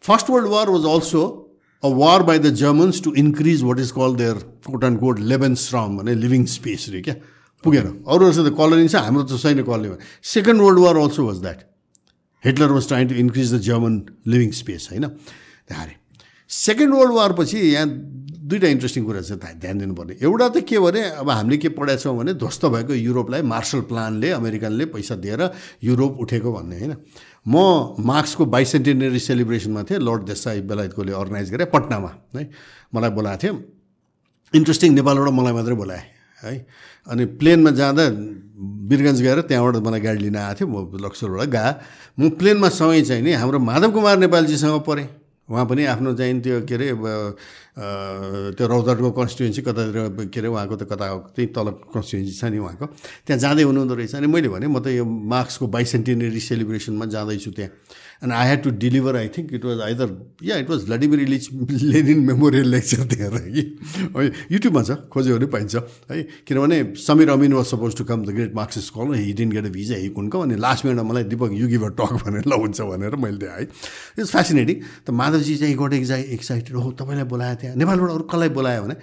First world war was also a war by the Germans to increase what is call their quote and quote Lebensraum भने living space रे क्या पुगेन अरूहरू त कलोनी छ हाम्रो त छैन colony second world war also was that Hitler was trying to increase the German living space होइन? त्यहाँ सेकेन्ड वर्ल्ड वार पछि यहाँ दुइटा इन्ट्रेस्टिङ कुरा छ ध्यान दिनुपर्ने। एउटा त के भने अब हामीले के पढाएको छौँ भने ध्वस्त भएको युरोपलाई मार्सल प्लानले अमेरिकनले पैसा दिएर युरोप उठेको भन्ने होइन? म मार्क्सको बाइसेन्टेनरी सेलिब्रेसनमा थिएँ लर्ड देसाई बेलायतकोले अर्गनाइज गरेँ पटनामा है। मलाई बोलाएको थियो इन्ट्रेस्टिङ नेपालबाट मलाई मात्रै बोलाएँ। है। अनि प्लेनमा जाँदा बिरगन्ज गएर त्यहाँबाट मलाई गाडी लिन आएको थियो म लक्सरबाट गएँ। म प्लेनमा सँगै चाहिँ नि हाम्रो माधव कुमार नेपालजीसँग परेँ उहाँ पनि आफ्नो चाहिँ त्यो के अरे त्यो रौतहटको कन्स्टिट्युन्सी कतातिर के अरे उहाँको त कता त्यही तल कन्स्टिट्युन्सी छ नि उहाँको। त्यहाँ जाँदै हुनुहुँदो रहेछ अनि मैले भने म त यो मार्क्सको बाइसेन्टिनेरी सेलिब्रेसनमा जाँदैछु त्यहाँ। And I had to deliver I think it was either yeah it was Vladimir Ilyich Lenin memorial lecture त्यहाँ कि युट्युबमा छ खोज्यो भने पाइन्छ है। किनभने Samir Amin was suppose to come the great Marx call he get a visa he कुनको अनि लास्ट मिनटमा मलाई दिपक यु अ टक भनेर ल हुन्छ भनेर मैले दिएँ है। इट्स फेसिनेटिङ त माधवजी चाहिँ गट एक्जाइ एक्साइटेड हो तपाईँलाई बोलाएको त्यहाँ नेपालबाट अरू कसलाई बोलायो भने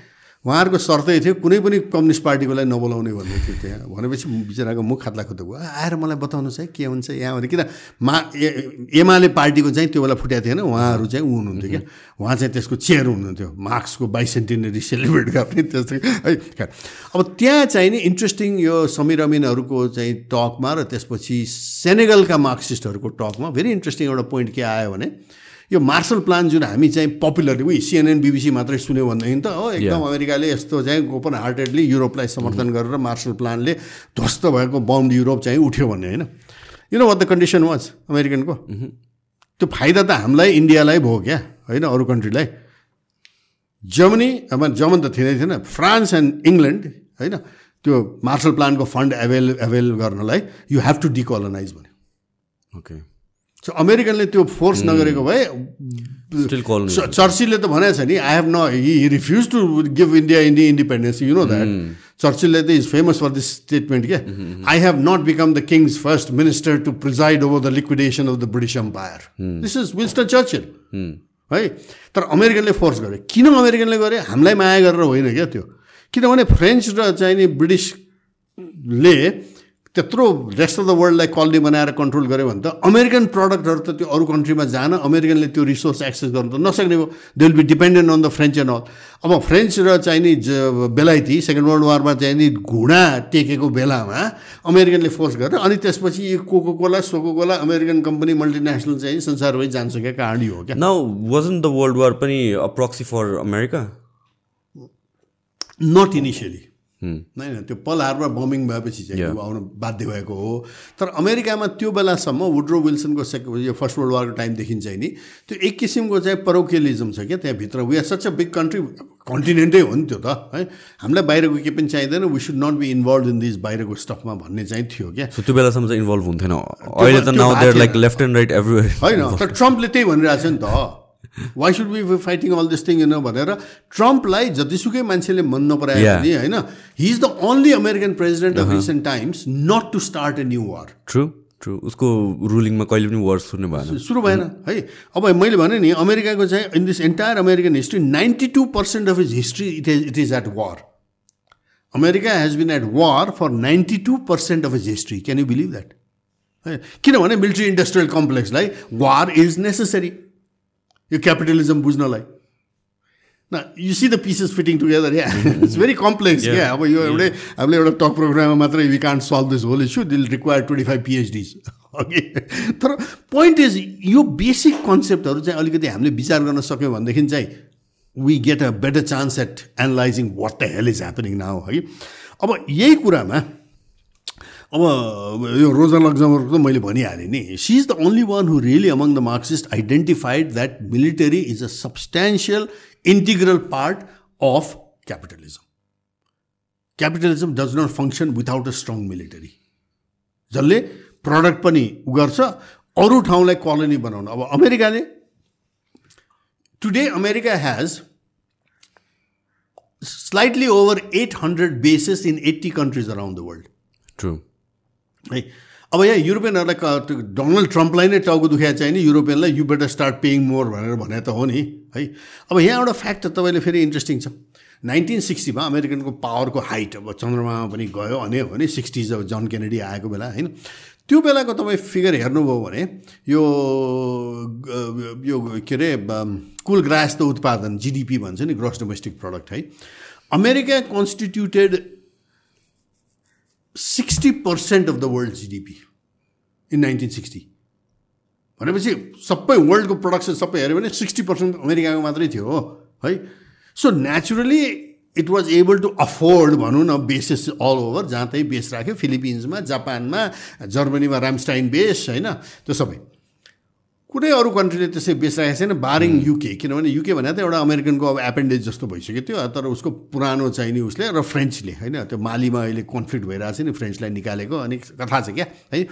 उहाँहरूको शर्तै थियो कुनै पनि कम्युनिस्ट पार्टीकोलाई नबोलाउने भन्ने थियो त्यहाँ। भनेपछि बिचराको मुख खात्ला भयो। आएर मलाई बताउनुहोस् है के हुन्छ यहाँ भने किन मा एमाले पार्टीको चाहिँ त्यो बेला फुटेको थिएन उहाँहरू चाहिँ ऊ हुनुहुन्थ्यो क्या। उहाँ चाहिँ त्यसको चेयर हुनुहुन्थ्यो। मार्क्सको बाइसेन्टिनेरी सेलिब्रेट गर्ने त्यस्तै है अब त्यहाँ चाहिँ नि इन्ट्रेस्टिङ यो समीर अमिनहरूको चाहिँ टकमा र त्यसपछि सेनेगलका मार्क्सिस्टहरूको टकमा भेरी इन्ट्रेस्टिङ एउटा पोइन्ट के आयो भने यो मार्सल प्लान जुन हामी चाहिँ पपुलरली उयो सिएनएन बिबिसी मात्रै सुन्यो भनेदेखि त हो एकदम अमेरिकाले यस्तो चाहिँ ओपन हार्टेडली युरोपलाई समर्थन. गरेर मार्सल प्लानले ध्वस्त भएको बम्ड युरोप चाहिँ उठ्यो भन्ने होइन? You know what the condition was अमेरिकनको? त्यो फाइदा त हामीलाई इन्डियालाई भयो क्या होइन अरू कन्ट्रीलाई जर्मनी अब जर्मन त थिएन थिएन फ्रान्स एन्ड इङ्ल्यान्ड होइन त्यो मार्सल प्लानको फन्ड एभाइल एभाइल गर्नलाई यु हेभ टु डिकोलोनाइज भन्यो। ओके अमेरिकनले त्यो फोर्स नगरेको भए चर्चिलले त भनेको छ नि आई हेभ न he refuse to give India India independence you know that चर्चिलले त is famous for this statement क्या I have not become the king's first minister to preside over the liquidation of the British empire this is Winston Churchill है तर अमेरिकनले force गर्यो किन अमेरिकनले गर्यो हामीलाई माया गरेर होइन क्या त्यो। किनभने फ्रेन्च र चाहिँ नि ब्रिटिसले त्यत्रो रेस्ट अफ द वर्ल्डलाई कलोनी बनाएर कन्ट्रोल गऱ्यो भने त अमेरिकन प्रडक्टहरू त त्यो अरू कन्ट्रीमा जान अमेरिकनले त्यो रिसोर्स एक्सेस गर्नु त नसक्ने भयो। They will be dependent on the French and all अब फ्रेन्च र चाइनिज बेलायती सेकेन्ड वर्ल्ड वारमा चाहिँ नि घुँडा टेकेको बेलामा अमेरिकनले फोर्स गरेर अनि त्यसपछि यो कोको कोला सोको कोला अमेरिकन कम्पनी मल्टिनेसनल चाहिँ संसारभरि जान्छ क्या कहानी हो क्या। Now was in the world war पनि a proxy for America not initially होइन त्यो पल हार्बर बमिङ भएपछि चाहिँ आउन बाध्य भएको हो। तर अमेरिकामा त्यो बेलासम्म वुड्रो विल्सनको सेक यो फर्स्ट वर्ल्ड वारको टाइमदेखि चाहिँ नि त्यो एक किसिमको चाहिँ परोकेलिजम छ क्या त्यहाँभित्र। We are such a big country कन्टिनेन्टै हो नि त्यो त है। हामीलाई बाहिरको केही पनि चाहिँदैन। We should not be involve in this बाहिरको स्टफमा भन्ने चाहिँ थियो क्या। त्यो बेलासम्म चाहिँ इन्भल्भ हुन्थेन। अहिले त like left and right every होइन तर ट्रम्पले त्यही भनिरहेको छ नि त। Why should be fighting all this thing no भनेर ट्रम्पलाई जतिसुकै मान्छेले मन नपरायो भने होइन he is the only American president of recent times not to start a new war true true उसको रुलिङमा कहिले पनि वार सुन्नु भएन। सुरु भएन है। अब मैले भने नि अमेरिकाको चाहिँ in this entire American history ninety two percent of is history it is it is at war America has been at war for ninety two percent of is history can you believe that है किनभने military industrial कम्प्लेक्सलाई war is necessary यो capitalism बुझ्नलाई न you see the pieces fitting together yeah it's very complex क्या अब यो एउटै हामीले एउटा टक प्रोग्राममा मात्रै we can't solve this whole issue it'll require twenty five PhDs okay तर पोइन्ट इज यो बेसिक कन्सेप्टहरू चाहिँ अलिकति हामीले विचार गर्न सक्यौँ भनेदेखि चाहिँ we get a better chance at analysing what the hell is happening now है अब यही कुरामा अब यो रोजा लग्जमरको त मैले भनिहालेँ नि। She is the only one who really among the Marxist identified that military is a substantial integral part of capitalism capitalism does not function without a strong military जसले प्रडक्ट पनि उ गर्छ अरू ठाउँलाई कोलोनी बनाउनु। अब अमेरिकाले today America has slightly over eight hundred bases in eighty countries around the world true है। अब यहाँ युरोपियनहरूलाई डोनाल्ड ट्रम्पलाई नै टाउको दुखाएको चाहिँ नि। युरोपियनलाई you better start paying more भनेर भने त हो नि है। अब यहाँ एउटा फ्याक्ट तपाईँले फेरि इन्ट्रेस्टिङ छ। नाइन्टिन सिक्सटीमा अमेरिकनको पावरको हाइट अब चन्द्रमामा पनि गयो भने हो भने सिक्सटिज अब जन केनेडी आएको बेला होइन। त्यो बेलाको तपाईँ फिगर हेर्नुभयो भने यो यो के अरे कुल ग्रास उत्पादन जिडिपी भन्छ नि ग्रोस डोमेस्टिक प्रडक्ट है। America constituted sixty percent of the world GDP in nineteen sixty भनेपछि सबै वर्ल्डको प्रडक्सन सबै हेऱ्यो भने सिक्सटी पर्सेन्ट अमेरिकाको मात्रै थियो हो है? So naturally it was able to afford भनौँ न बेसेस अल ओभर जहाँ त्यही बेस राख्यो फिलिपिन्समा जापानमा जर्मनीमा रामस्टाइन बेस होइन? त्यो सबै। कुनै अरू कन्ट्रीले त्यसै बेचिरहेको छैन बारिङ युके किनभने युके भने त एउटा अमेरिकनको अब एपेन्डेज जस्तो भइसक्यो त्यो तर उसको पुरानो चाहिने उसले र फ्रेन्चले होइन? त्यो मालीमा अहिले कन्फ्लिक्ट भइरहेको छ नि फ्रेन्चलाई निकालेको अनि कथा छ क्या है?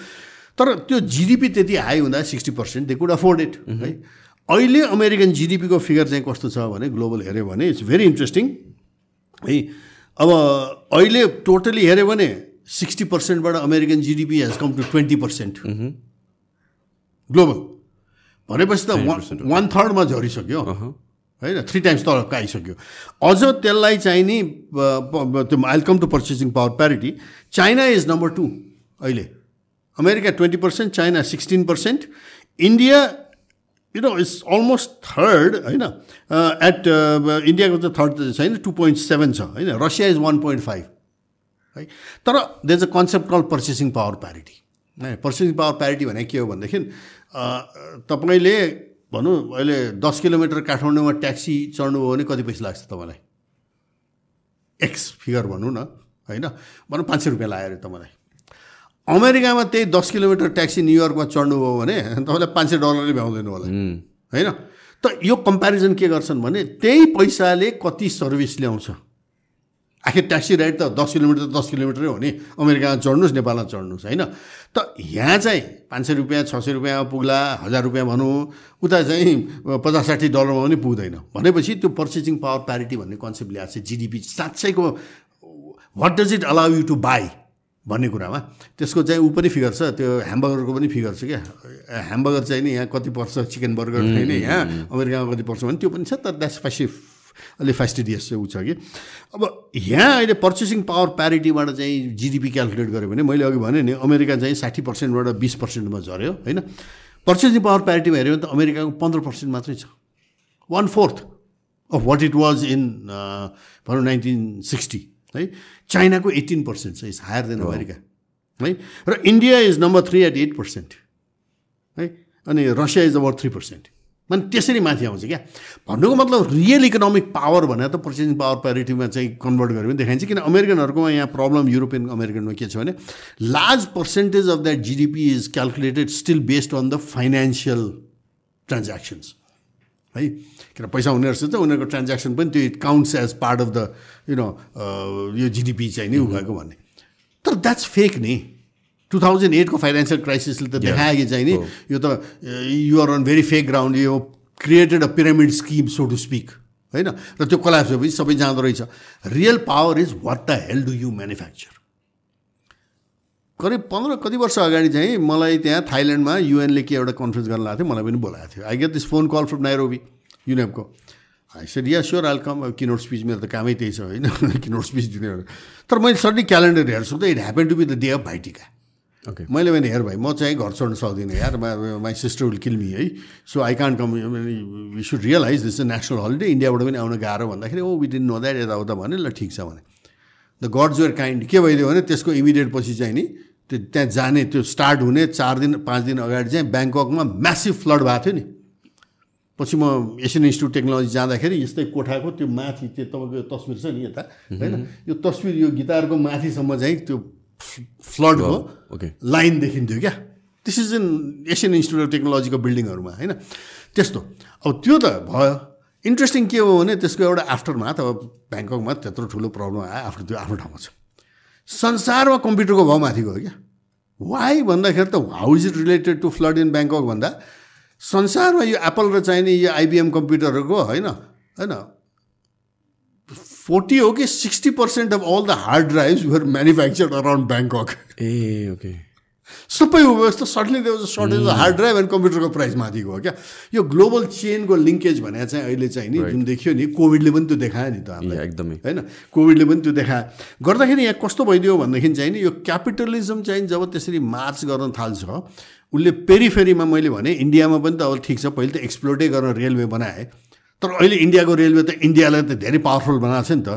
तर त्यो जिडिपी त्यति हाई हुँदा sixty percent they could afford it है? अहिले अमेरिकन जिडिपीको फिगर चाहिँ कस्तो छ भने ग्लोबल हेऱ्यो भने इट्स भेरी इन्ट्रेस्टिङ है? अब अहिले टोटली हेऱ्यो भने sixty पर्सेन्टबाट American GDP has come to twenty percent global भनेपछि त वान थर्डमा झरिसक्यो। होइन थ्री टाइम्स त आइसक्यो। अझ त्यसलाई चाहिँ नि त्यो I'll come to purchasing power parity China is number two अहिले। America twenty percent China sixteen percent India you know it's almost third होइन। एट इन्डियाको चाहिँ थर्ड चाहिँ छैन टु पोइन्ट सेभेन छ होइन। Russia is one point five है तर they is a concept call purchasing power parity purchasing power parity भने के हो भनेदेखि तपाईँले भनौँ अहिले दस किलोमिटर काठमाडौँमा ट्याक्सी चढ्नुभयो भने कति पैसा लाग्छ तपाईँलाई? एक्स फिगर भनौँ न होइन? भनौँ पाँच सय रुपियाँ लाग्यो अरे तपाईँलाई। अमेरिकामा त्यही दस किलोमिटर ट्याक्सी न्युयोर्कमा चढ्नुभयो भने तपाईँलाई पाँच सय डलरले भ्याउँदैन होला। होइन? त यो कम्पेरिजन के गर्छन् भने त्यही पैसाले कति सर्भिस ल्याउँछ? आखिर ट्याक्सी राइड त दस किलोमिटर त दस किलोमिटरै हो नि। अमेरिकामा चढ्नुहोस् नेपालमा चढ्नुहोस् होइन? त यहाँ चाहिँ पाँच सय रुपियाँ छ सय रुपियाँमा पुग्ला हजार रुपियाँ भनौँ उता चाहिँ पचास साठी डलरमा पनि पुग्दैन। भनेपछि त्यो पर्चेसिङ पावर प्यारिटी भन्ने कन्सेप्ट ल्याएको छ GDP साँच्चैको what does it allow you to buy भन्ने कुरामा। त्यसको चाहिँ ऊ पनि फिगर छ त्यो ह्यामबर्गरको पनि फिगर छ क्या। ह्यामबर्गर चाहिँ नि यहाँ कति पर्छ चिकन बर्गर छैन यहाँ अमेरिकामा कति पर्छ भने त्यो पनि छ तर द्याट्स फाइसिफ अलि फेस्टिडियस चाहिँ ऊ छ कि। अब यहाँ अहिले पर्चेसिङ पावर प्यारिटीबाट चाहिँ जिडिपी क्यालकुलेट गऱ्यो भने मैले अघि भने नि अमेरिका चाहिँ साठी पर्सेन्टबाट बिस पर्सेन्टमा झऱ्यो होइन? पर्चेसिङ पावर प्यारिटीमा हेऱ्यो भने त अमेरिकाको पन्ध्र पर्सेन्ट मात्रै छ। One fourth of what it was in भनौँ नाइन्टिन सिक्सटी है? चाइनाको एट्टिन पर्सेन्ट छ इज हायर देन अमेरिका है? र India is number three at eight percent है? अनि Russia is about three percent माने त्यसरी माथि आउँछ क्या। भन्नुको मतलब रियल इकोनोमिक पावर भनेर त पर्चेसिङ पावर प्यारिटीमा चाहिँ कन्भर्ट गर्यो भने देखाइन्छ। किन अमेरिकनहरूकोमा यहाँ प्रब्लम युरोपियन अमेरिकनमा के छ भने large percentage of that GDP is calculated still based on the financial transactions है? किन पैसा उनीहरूसित उनीहरूको ट्रान्ज्याक्सन पनि त्यो it counts as part of the you know यो जिडिपी चाहिँ नि उगाएको भन्ने। तर द्याट्स फेक नि। टु थाउजन्ड एटको फाइनेन्सियल क्राइसिसले त देखायो कि चाहिँ नि यो त you're on very fake ground यो created a pyramid scheme so to speak होइन? र त्यो कलाप्स भएपछि सबै जाँदो रहेछ। Real power is what the hell do you manufacture करिब पन्ध्र कति वर्ष अगाडि चाहिँ मलाई त्यहाँ थाइल्यान्डमा युएनले के एउटा कन्फरेन्स गर्न लगाएको थियो मलाई पनि बोलाएको थियो। I get this phone call from Nairobi युनेपको I said yeah sure I'll come keynote speech मेरो त कामै त्यही छ होइन? किनोट स्पिच दिने तर मैले सडनली क्यालेन्डर हेर्छु त it happen to be the day of Bhaitika मैले भने हेर भाइ म चाहिँ घर छोड्न सक्दिनँ यार my sister will kill me है? So I can't come we should realise this national holiday इन्डियाबाट पनि आउन गाह्रो भन्दाखेरि ओ विदिन नो द्याट यताउता भने ल ठिक छ भने। द गड्स वेयर काइन्ड के भइदियो भने त्यसको इमिडिएट पछि चाहिँ नि त्यो त्यहाँ जाने त्यो स्टार्ट हुने चार दिन पाँच दिन अगाडि चाहिँ ब्याङ्ककमा म्यासिभ फ्लड भएको थियो नि। पछि म एसियन इन्स्टिट्युट टेक्नोलोजी जाँदाखेरि यस्तै कोठाको त्यो माथि त्यो तपाईँको तस्विर छ नि यता होइन? यो तस्विर यो गिटारको माथिसम्म चाहिँ त्यो फ्लडको ओके लाइन देखिन्थ्यो क्या। This is in Asian Institute of टेक्नोलोजीको बिल्डिङहरूमा होइन? त्यस्तो। अब त्यो त भयो। इन्ट्रेस्टिङ के हो भने त्यसको एउटा आफ्टरमा अब ब्याङ्ककमा त्यत्रो ठुलो प्रब्लम आयो आफ्नो त्यो आफ्नो ठाउँमा छ। संसारमा कम्प्युटरको भाउ माथि गयो क्या। वाइ भन्दाखेरि त how is it related to flood in Bangkok भन्दा संसारमा यो एप्पल र चाहिने यो आइबिएम कम्प्युटरहरूको होइन? होइन? फोर्टी हो कि sixty percent of all the hard drives were manufactured around Bangkok ah okay सबै व्यवस्था सडनली त्यो सर्टेज हार्ड ड्राइभ एन्ड कम्प्युटरको प्राइस माथि गयो क्या? यो ग्लोबल चेनको लिङ्केज भने चाहिँ अहिले चाहिँ नि जुन देखियो नि कोभिडले पनि त्यो देखायो नि त हामीलाई। एकदमै। होइन? कोभिडले पनि त्यो देखायो। गर्दाखेरि यहाँ कस्तो भइदियो भनेदेखि चाहिँ नि यो क्यापिटलिजम चाहिँ जब त्यसरी मार्च गर्न थाल्छ उसले पेरिफेरीमा मैले भने इन्डियामा पनि त अब ठिक छ पहिले त एक्सप्लोर्टै गर्न रेलवे बनाए। तर अहिले इन्डियाको रेलवे त इन्डियालाई त धेरै पावरफुल बनाएको छ नि त.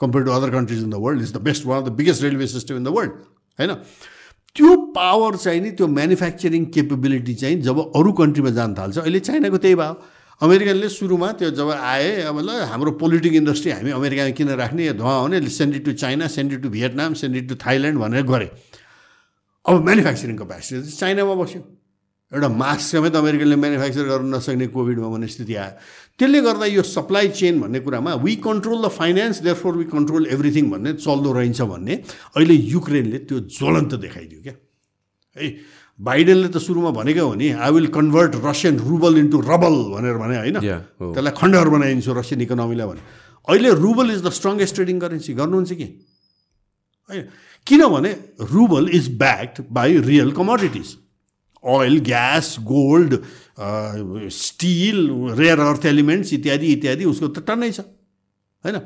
Compare to other countries in the world is the best one of the biggest railway system in the world होइन? त्यो पावर चाहिँ नि त्यो म्यानुफ्याक्चरिङ केपेबिलिटी चाहिँ जब अरू कन्ट्रीमा जान थाल्छ अहिले चाइनाको त्यही भयो। अमेरिकनले सुरुमा त्यो जब आए अब ल हाम्रो पोलिटिक इन्डस्ट्री हामी अमेरिकामा किन राख्ने धुवा हुने send to China send to Vietnam send to Thailand भनेर गरे। अब म्यानुफ्याक्चरिङ क्यापेसिटी चाइनामा बस्यो। एउटा मास्क समेत अमेरिकनले म्यानुफ्याक्चर गर्न नसक्ने कोभिडमा भन्ने स्थिति आयो। त्यसले गर्दा यो सप्लाई चेन भन्ने कुरामा we control the finance therefore we control everything भन्ने चल्दो रहन्छ भन्ने अहिले युक्रेनले त्यो ज्वलन्त देखाइदियो क्या। है बाइडेनले त सुरुमा भनेकै हो नि I will convert Russian rouble into rouble भनेर भने होइन। त्यसलाई खण्डहर बनाइदिन्छु रसियन इकोनोमीलाई भने। अहिले rouble is the strongest trading currency गर्नुहुन्छ कि? होइन। किनभने rouble is backed by real commodities oil gas gold steel rare earth elements इत्यादि इत्यादि उसको त टन्नै छ। होइन?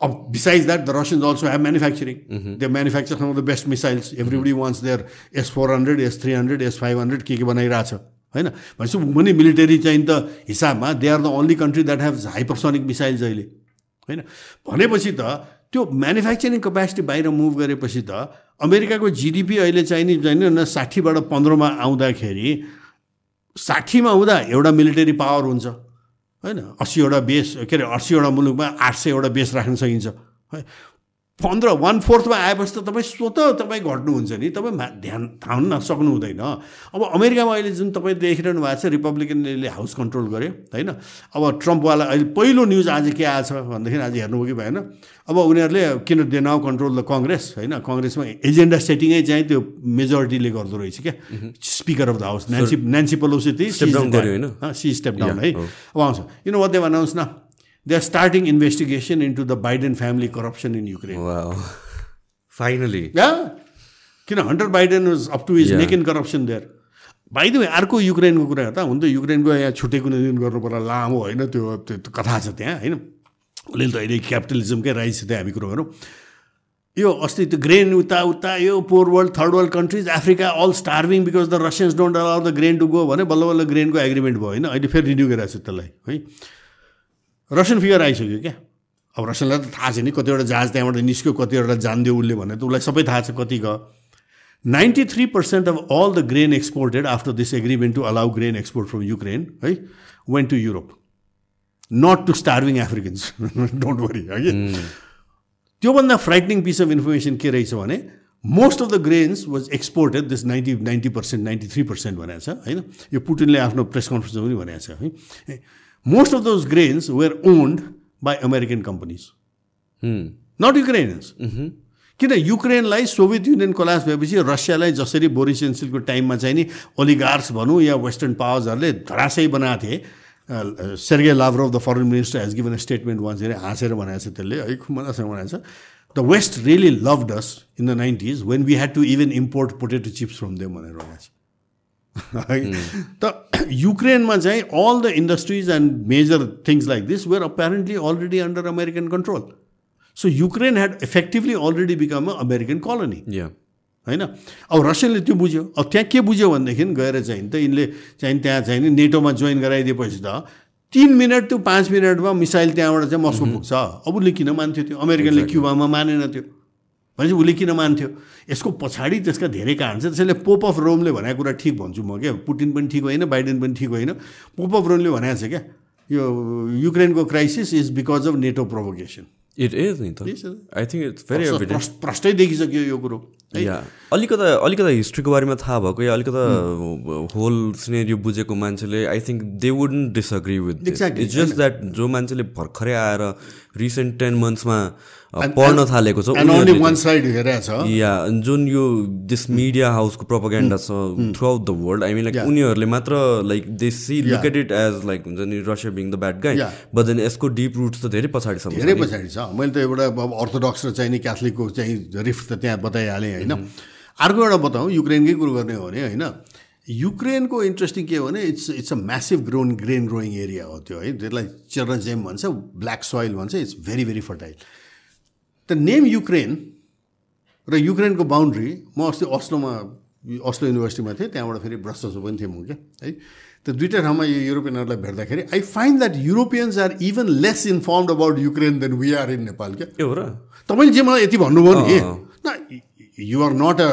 अब besides that the Russians also have manufacturing they manufacture some of the best missiles everybody wants their S four hundred S three hundred S five hundred के के बनाइरहेछ। होइन? भनेपछि पनि मिलिटरी चाहिँ त हिसाबमा they are the only country that have hypersonic missiles अहिले। होइन? भनेपछि त त्यो म्यानुफ्याक्चरिङ क्यापेसिटी बाहिर मुभ गरेपछि त अमेरिकाको जिडिपी अहिले चाहिँ नि चाहिँ साठीबाट पन्ध्रमा आउँदाखेरि साठीमा हुँदा एउटा मिलिटरी पावर हुन्छ। होइन? अस्सीवटा बेस के अरे अस्सीवटा मुलुकमा आठ सयवटा बेस राख्न सकिन्छ। है? पन्ध्र वान फोर्थमा आएपछि त तपाईँ स्वत तपाईँ घट्नुहुन्छ नि। तपाईँ ध्यान थाहा सक्नु हुँदैन। अब अमेरिकामा अहिले जुन तपाईँ देखिरहनु भएको छ रिपब्लिकनले हाउस कन्ट्रोल गर्यो होइन? अब ट्रम्पवाला अहिले पहिलो न्युज आज के आएछ भनेदेखि आज हेर्नुभयो कि भएन। अब उनीहरूले किन they now control the Congress होइन? कङ्ग्रेसमा एजेन्डा सेटिङै चाहिँ त्यो मेजोरिटीले गर्दो रहेछ क्या। Speaker of the house Nancy Nancy Pelosi she step down है अब आउँछ। किन वाट देव अनाउन्स न starting investigation into the Biden family corruption in Ukraine. Wow. Finally. Yeah. किन Hunter Biden up to his neck in corruption there the way अर्को युक्रेनको कुरा हेर्दा हुन त युक्रेनको यहाँ छुट्टै कुनै दिन गर्नु पर्ला लामो होइन त्यो त्यो कथा छ त्यहाँ होइन? उसले त अहिले क्यापिटलिजमकै राइज छ त्यहाँ हामी कुरो गरौँ। यो अस्ति त्यो ग्रेन उता उता यो poor world third world countries Africa all starving because the Russians don't allow the grain to go भने बल्ल बल्ल ग्रेनको एग्रिमेन्ट भयो होइन? अहिले फेरि रिन्यू गरिरहेको छ त्यसलाई है? रसियन फिगर आइसक्यो क्या? अब रसियनलाई त थाहा छ नि कतिवटा जहाज त्यहाँबाट निस्क्यो कतिवटा जानिदियो उसले भने त उसलाई सबै थाहा छ कति गयो। Ninety three percent of all the grain exported after this agreement to allow grain export from Ukraine है? When to Europe not to starving Africans don't worry है त्योभन्दा फ्राइटनिङ पिस अफ इन्फर्मेसन के रहेछ भने most of the grains was exported this ninety ninety percent ninety three percent भनेको छ होइन यो पुटिनले आफ्नो प्रेस कन्फरेन्समा पनि भनेको छ है of those grains were owned by American companies. Hmm. Not Ukrainians. किन युक्रेनलाई सोभियत युनियन कोलास भएपछि रसियालाई जसरी बोरिस एन्सिलको टाइममा चाहिँ नि ओलिगार्स भनौँ या वेस्टर्न पावर्सहरूले धराशयी बनाएको थिए Sergei Lavrov of the foreign minister has given a statement one चाहिँ हाँसेर भनेको छ त्यसले है मजासँग भनेको छ the west really loved us in the nineties when we had to even import potato chips from them भनेर भनेको छ है त युक्रेनमा चाहिँ all the industries and major things like this were apparently already under American control so Ukraine had effectively already become a American colony होइन? अब रसियनले त्यो बुझ्यो। अब त्यहाँ के बुझ्यो भनेदेखि गएर चाहिँ त यिनले चाहिँ त्यहाँ चाहिँ नि नेटोमा जोइन गराइदिएपछि त तिन मिनट त्यो पाँच मिनटमा मिसाइल त्यहाँबाट चाहिँ मस्को पुग्छ। अब उसले किन मान्थ्यो त्यो? अमेरिकनले क्युबामा मानेन त्यो। भनेपछि उसले किन मान्थ्यो? यसको पछाडि त्यसका धेरै कारण छ। त्यसैले पोप अफ रोमले भनेको कुरा ठिक भन्छु म क्या? पुटिन पनि ठिक होइन बाइडेन पनि ठिक होइन। पोप अफ रोमले भनेको छ क्या? यो युक्रेनको crisis is because of NATO provocation it is नि त। आई थिङ्क इट्स भेरी प्रष्टै देखिसक्यो यो कुरो। अलिकता अलिकता हिस्ट्रीको बारेमा थाहा भएको या अलिकता होल सिनेरियो बुझेको मान्छेले I think they wouldn't disagree with it's just that जो मान्छेले भर्खरै आएर रिसेन्ट टेन मन्थ्समा पढ्न थालेको छ या जुन यो दिस मिडिया हाउसको प्रोपोगेन्डा छ throughout the world I mean like उनीहरूले मात्र like they see look at it as like हुन्छ नि Russia being the bad guy but then यसको डिप रुट्स त धेरै पछाडि छ धेरै पछाडि छ। मैले त एउटा अब अर्थोडक्स र चाहिने क्याथलिकको चाहिँ रिफ्ट त त्यहाँ बताइहालेँ होइन। अर्को एउटा बताउँ युक्रेनकै कुरो गर्ने हो भने होइन युक्रेनको इन्ट्रेस्टिङ के हो भने it's it's a massive grown grain growing area हो त्यो है। त्यसलाई चेरजेम भन्छ ब्ल्याक सोइल भन्छ it's very very fertile the name Ukraine र युक्रेनको बााउन्ड्री म अस्ति अस्लोमा अस्लो युनिभर्सिटीमा थिएँ त्यहाँबाट फेरि ब्रस्टसो पनि थिएँ म क्या है। त्यो दुइटा ठाउँमा यो युरोपियनहरूलाई भेट्दाखेरि I find that Europeans are even less informed about Ukraine than we are in Nepal क्या। हो र। तपाईँले जे मलाई यति भन्नुभयो नि न you're not a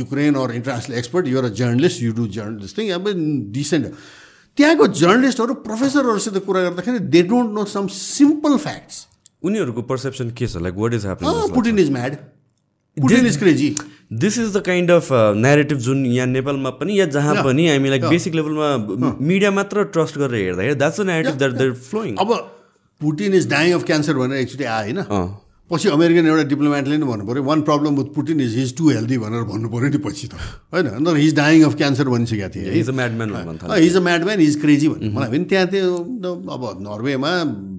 Ukraine or international expert you're a journalist you do journalist thing अब डिसेन्ट त्यहाँको जर्नलिस्टहरू प्रोफेसरहरूसित कुरा गर्दाखेरि they don't know some simple facts उनीहरूको पर्सेप्सन के छ? Like what is Putin is mad Putin is crazy this is the kind of narrative जुन यहाँ नेपालमा पनि या जहाँ पनि हामी लाइक बेसिक लेभलमा मिडिया मात्र ट्रस्ट गरेर हेर्दाखेरि that's a narrative that there flowing अब Putin is dying of cancer भनेर एकचोटि आयो होइन? पछि अमेरिकन एउटा डिप्लोमेटले नै भन्नु पऱ्यो one problem with Putin is he's too healthy भनेर भन्नु पऱ्यो नि पछि त। होइन? अन्त हिज डाइङ अफ क्यान्सर भनिसकेको थिएँ। He's a madman he's a madman he's crazy भन्नु। मलाई पनि त्यहाँ त्यो अब नर्वेमा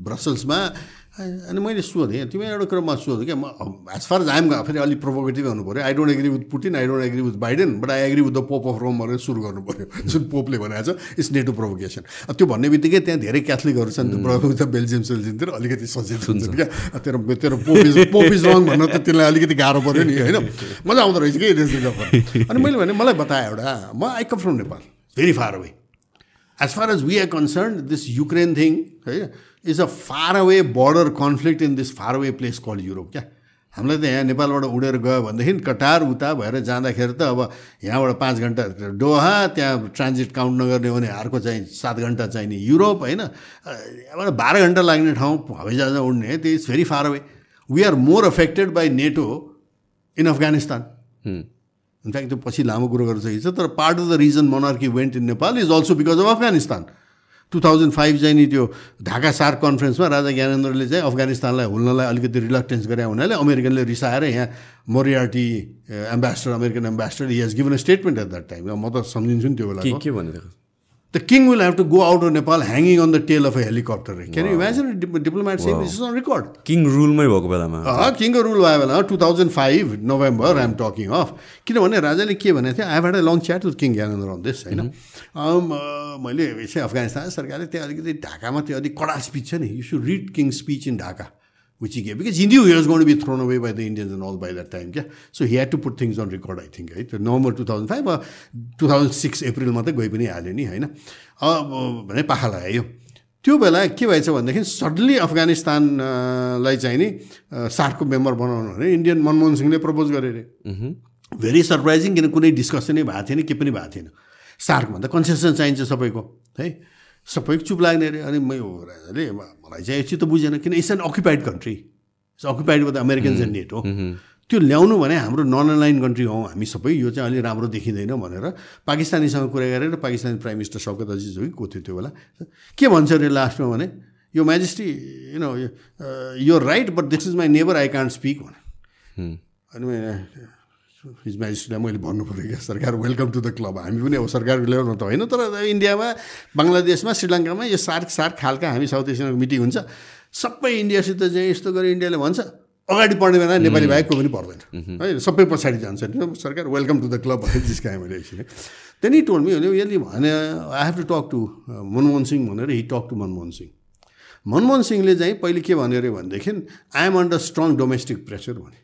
ब्रसल्समा अनि मैले सोधेँ। तिमी एउटा कुरो म सोधेँ क्या। म एज फार एज आइम फेरि अलिक प्रोभोकेटिभ हुनु पऱ्यो। I don't agree with Putin I don't agree with Biden but I agree with the pope of Rome भनेर सुरु गर्नु पऱ्यो। जुन पोपले भनेको छ इट्स नेटो प्रोभोकेसन त्यो भन्ने बित्तिकै त्यहाँ धेरै क्याथलिकहरू छन्। त बेल्जियम सेल्जियमतिर अलिकति सचेत हुन्छन् क्या। तेरो तेरो पोपिज पोपिज रङ भन्न त त्यसलाई अलिकति गाह्रो पऱ्यो नि होइन? मजा आउँदो रहेछ कि अनि मैले भने मलाई बताएँ एउटा। म I come from Nepal very far away as far as we are concern this Ukraine thing है is a far away border conflict in this far away place called Europe क्या हामीलाई त यहाँ नेपालबाट उडेर गयो भनेदेखि कटार उता भएर जाँदाखेरि त अब यहाँबाट पाँच घन्टा डोहा त्यहाँ ट्रान्जिट काउन्ट नगर्ने हो भने अर्को चाहिँ सात घन्टा चाहिने युरोप होइन यहाँबाट बाह्र घन्टा लाग्ने ठाउँ हवाईजहाज उड्ने त्यो is very far away we are more affected by NATO in Afghanistan in fact त्यो पछि लामो कुरो सकिन्छ तर part of the reason monarchy went in Nepal is also because of Afghanistan two thousand five चाहिँ नि त्यो ढाका सार्क कन्फरेन्समा राजा ज्ञानेन्द्रले चाहिँ अफगानिस्तानलाई हुल्नलाई अलिकति रिलक्टेन्स गरे हुनाले अमेरिकनले रिसाएर यहाँ Moriarty ambassador American ambassador he has given a statement at that time म त सम्झिन्छु नि त्यो बेला के भनेको the king will have to go out of Nepal hanging on the tail of helicopter can you imagine diplomat on record king रुलमै भएको बेलामा। किङको रुल भयो बेला two thousand five November I'm talking of किनभने राजाले के भनेको थियो I had a long chat with king Gyanendra on this होइन? मैले चाहिँ अफगानिस्तान सरकारले त्यहाँ अलिकति ढाकामा त्यो अलिक कडा स्पिच छ नि। You should read king speech in Dhaka which he gave because he knew he was going to be thrown away by the Indians and all by that time. Yeah? So he had to put things on record, I think. Right? November 2005 two thousand six एप्रिलमा त गइ पनि हाल्यो नि होइन भने पाखा लगायो त्यो बेला के भएछ भनेदेखि सडनली अफगानिस्तानलाई चाहिँ नि सार्कको मेम्बर बनाउनु भने इन्डियन मनमोहन सिंहले प्रपोज गरे अरे भेरी सरप्राइजिङ किन कुनै डिस्कसनै भएको थिएन के पनि भएको थिएन सार्कमा त कन्सेसन चाहिन्छ सबैको है सबै चुप लाग्ने अरे। अनि मै राजाले मलाई चाहिँ चित्त बुझेन किन it's an occupied country it's occupied with Americans and NATO हो त्यो ल्याउनु भने हाम्रो नन अलाइन कन्ट्री हौँ हामी सबै यो चाहिँ अलिक राम्रो देखिँदैन भनेर पाकिस्तानीसँग कुरा गरेर पाकिस्तानी प्राइम मिनिस्टर शौकत अजिज हो कि को थियो त्यो बेला। के भन्छ अरे लास्टमा भने यो मेजेस्टी यु नो यो right but this is my neighbour I can't speak भने। अनि हिज म्याजिस्ट्रीलाई मैले भन्नु पऱ्यो क्या सरकार वेलकम टु द क्लब हामी पनि अब सरकारको लेभलमा त होइन तर इन्डियामा बङ्गलादेशमा श्रीलङ्कामा यो सार्क सार्क खालका हामी साउथ एसियनको मिटिङ हुन्छ। सबै इन्डियासित चाहिँ यस्तो गरी इन्डियाले भन्छ अगाडि पढ्ने बेला नेपाली बाहेक को पनि पर्दैन। है सबै पछाडि जान्छ। सरकार वेलकम टु द क्लब भनेर जिस्काएँ मैले एकछिन त्यहाँदेखि टोल मी भने यसले भने I have to talk to Manmohan Singh भनेर he talk to Manmohan Singh. Manmohan सिंहले चाहिँ पहिले के भन्यो अरे भनेदेखि I am under strong domestic pressure भने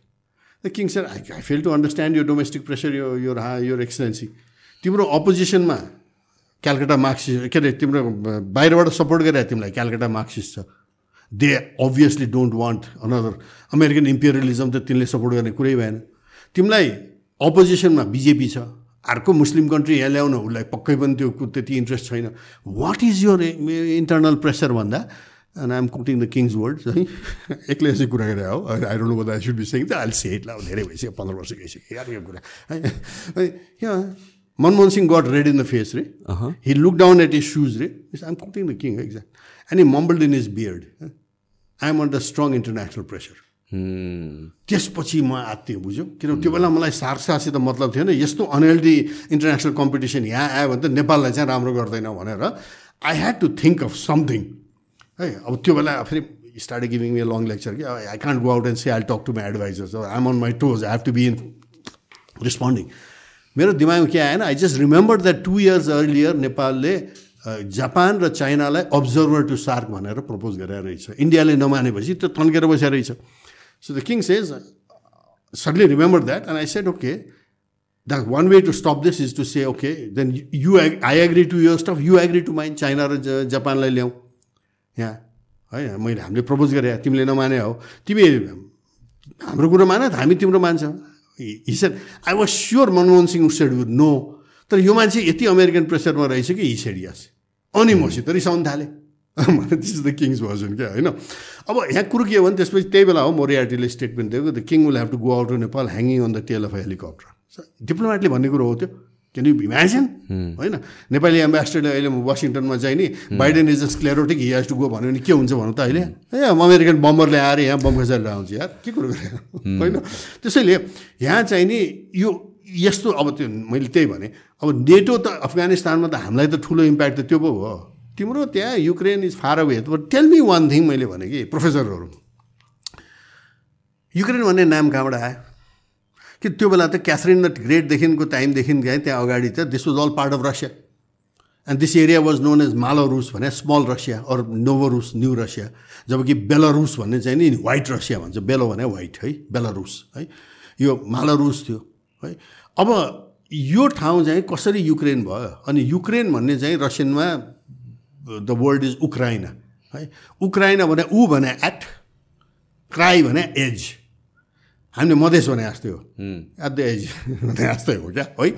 the king sir I I fail to understand यो डोमेस्टिक प्रेसर यो यो हा यो एक्सलेन्सी तिम्रो अपोजिसनमा क्यालकाटा मार्क्सिस्ट के अरे तिम्रो बाहिरबाट सपोर्ट गरेर तिमीलाई क्यालकाटा मार्क्सिस्ट छ। They obviously don't want another American imperialism त तिमीले सपोर्ट गर्ने कुरै भएन। तिमीलाई अपोजिसनमा बिजेपी छ। अर्को मुस्लिम कन्ट्री यहाँ ल्याउन उसलाई पक्कै पनि त्यो त्यति इन्ट्रेस्ट छैन। What is your internal pressure भन्दा? And I'm quoting the king's words है एक्लै यसै कुरा गरेर हो I don't know I should be saying the I'll say it धेरै भइसक्यो पन्ध्र वर्ष गइसक्यो यार यो कुरा है यहाँ Manmohan Singh got red in the face रे he look down at his shoes रे I'm quoting the king exact and he mumbled in his beard I am under strong international pressure त्यसपछि म आत्तिएँ बुझ्यो किनभने त्यो बेला मलाई सार्सासित मतलब थिएन यस्तो अनहेल्दी इन्टरनेसनल कम्पिटिसन यहाँ आयो भने त नेपाललाई चाहिँ राम्रो गर्दैन भनेर I had to think of something है अब त्यो बेला फेरि start giving a long lecture कि I can't go out and say I talk to my advisers I am on my toes I have to be in responding मेरो दिमागमा के आएन? I just remember that two years earlier नेपालले Japan र चाइनालाई observer to shark भनेर propose गरेर रहेछ। इन्डियाले नमानेपछि त्यो तन्केर बसेर रहेछ। So the king says suddenly remember that and I said okay that one way to stop this is to say okay then you I agree to your stuff you agree to mine China र जापानलाई ल्याउँ यहाँ। है मैले हामीले propose गरे तिमीले नमाने हो। तिमी हाम्रो कुरो मान हामी तिम्रो मान्छ। He said I was sure Manmohan Singh said would no तर यो मान्छे यति अमेरिकन प्रेसरमा रहेछ कि हिसेड यस अनि मसित रिसाउनु थालेँ। This is the king's version क्या? होइन? अब यहाँ कुरो के भने त्यसपछि त्यही बेला हो मोरियाटीले स्टेटमेन्ट दिएको the king will have to go out to Nepal hanging on the tail of helicopter डिप्लोमेटले भन्ने कुरो हो त्यो। क्यान यु इमेजिन होइन? नेपाली एम्बेसडरले अहिले वासिङटनमा चाहिँ नि Biden is just sclerotic he has to go भन्यो भने के हुन्छ भनौँ त अहिले? ए अमेरिकन बम्बरले आएर यहाँ बम खसेर आउँछ यार। के कुरो गरे होइन? त्यसैले यहाँ चाहिँ नि यो यस्तो अब त्यो मैले त्यही भने अब नेटो त अफगानिस्तानमा त हामीलाई त ठुलो इम्प्याक्ट त त्यो पो हो। तिम्रो त्यहाँ Ukraine is far away tell me one thing मैले भने कि प्रोफेसरहरू युक्रेन भन्ने नाम कहाँबाट आयो? कि त्यो बेला त क्याथरिन द ग्रेटदेखिको टाइमदेखि गएँ त्यहाँ अगाडि त this was all part of Russia and this area was known as मालोरुस भने स्मल रसिया अर नोभोरुस न्यू रसिया जबकि बेलारुस भन्ने चाहिँ नि व्हाइट रसिया भन्छ। बेलो भने व्हाइट है बेलारुस है। यो मालारुस थियो है। अब यो ठाउँ चाहिँ कसरी युक्रेन भयो? अनि युक्रेन भन्ने चाहिँ रसियनमा द वर्ल्ड इज उक्राइना है। उक्राइना भने ऊ भने एट क्राई भने एज हामीले मधेस भने जस्तै हो। एट द एज भने जस्तै हो क्या है?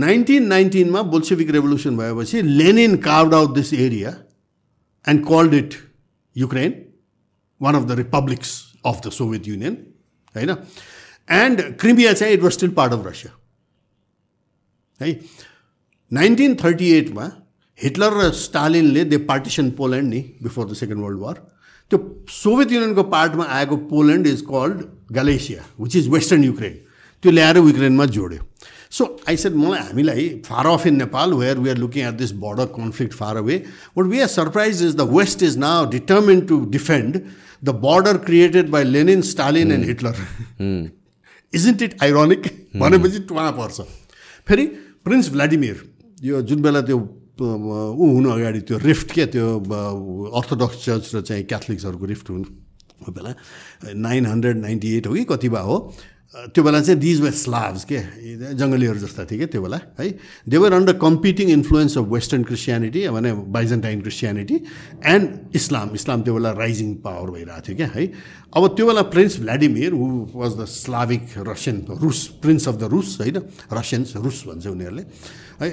नाइन्टिन नाइन्टिनमा बोल्सेविक रेभोल्युसन भएपछि Lenin carved out this area and called it Ukraine one of the republics of the Soviet Union होइन? एन्ड क्रिमिया चाहिँ it was still part of Russia है? नाइन्टिन थर्टी एटमा हिटलर र स्टालिनले they partition Poland नि before the second world war त्यो Soviet युनियनको पार्टमा आएको Poland is called Galicia which is western Ukraine त्यो ल्याएर युक्रेनमा जोड्यो. सो आई सेड मलाई हामीलाई far off in Nepal where we are looking at this border conflict far away but we are surprise is the west is now determine to defend the border created by Lenin Stalin and Hitler isn't it ironic भनेपछि उहाँ पर्छ। फेरि prince Vladimir यो जुन बेला त्यो ऊ हुनु अगाडि त्यो रिफ्ट के त्यो अर्थोडक्स चर्च र चाहिँ क्याथलिक्सहरूको रिफ्ट हुनु बेला। नाइन हन्ड्रेड नाइन्टी एट हो कि कति भए हो? त्यो बेला चाहिँ दिज वे स्लाभ्स के? जङ्गलीहरू जस्ता थिए क्या त्यो बेला है? There were under competing influence of western Christianity भने Byzantine Christianity and Islam Islam त्यो बेला राइजिङ पावर भइरहेको थियो क्या है? अब त्यो बेला prince Vladimir who was the Slavic Russian Rus prince of the Rus होइन? रसियन्स रुस भन्छ उनीहरूले है?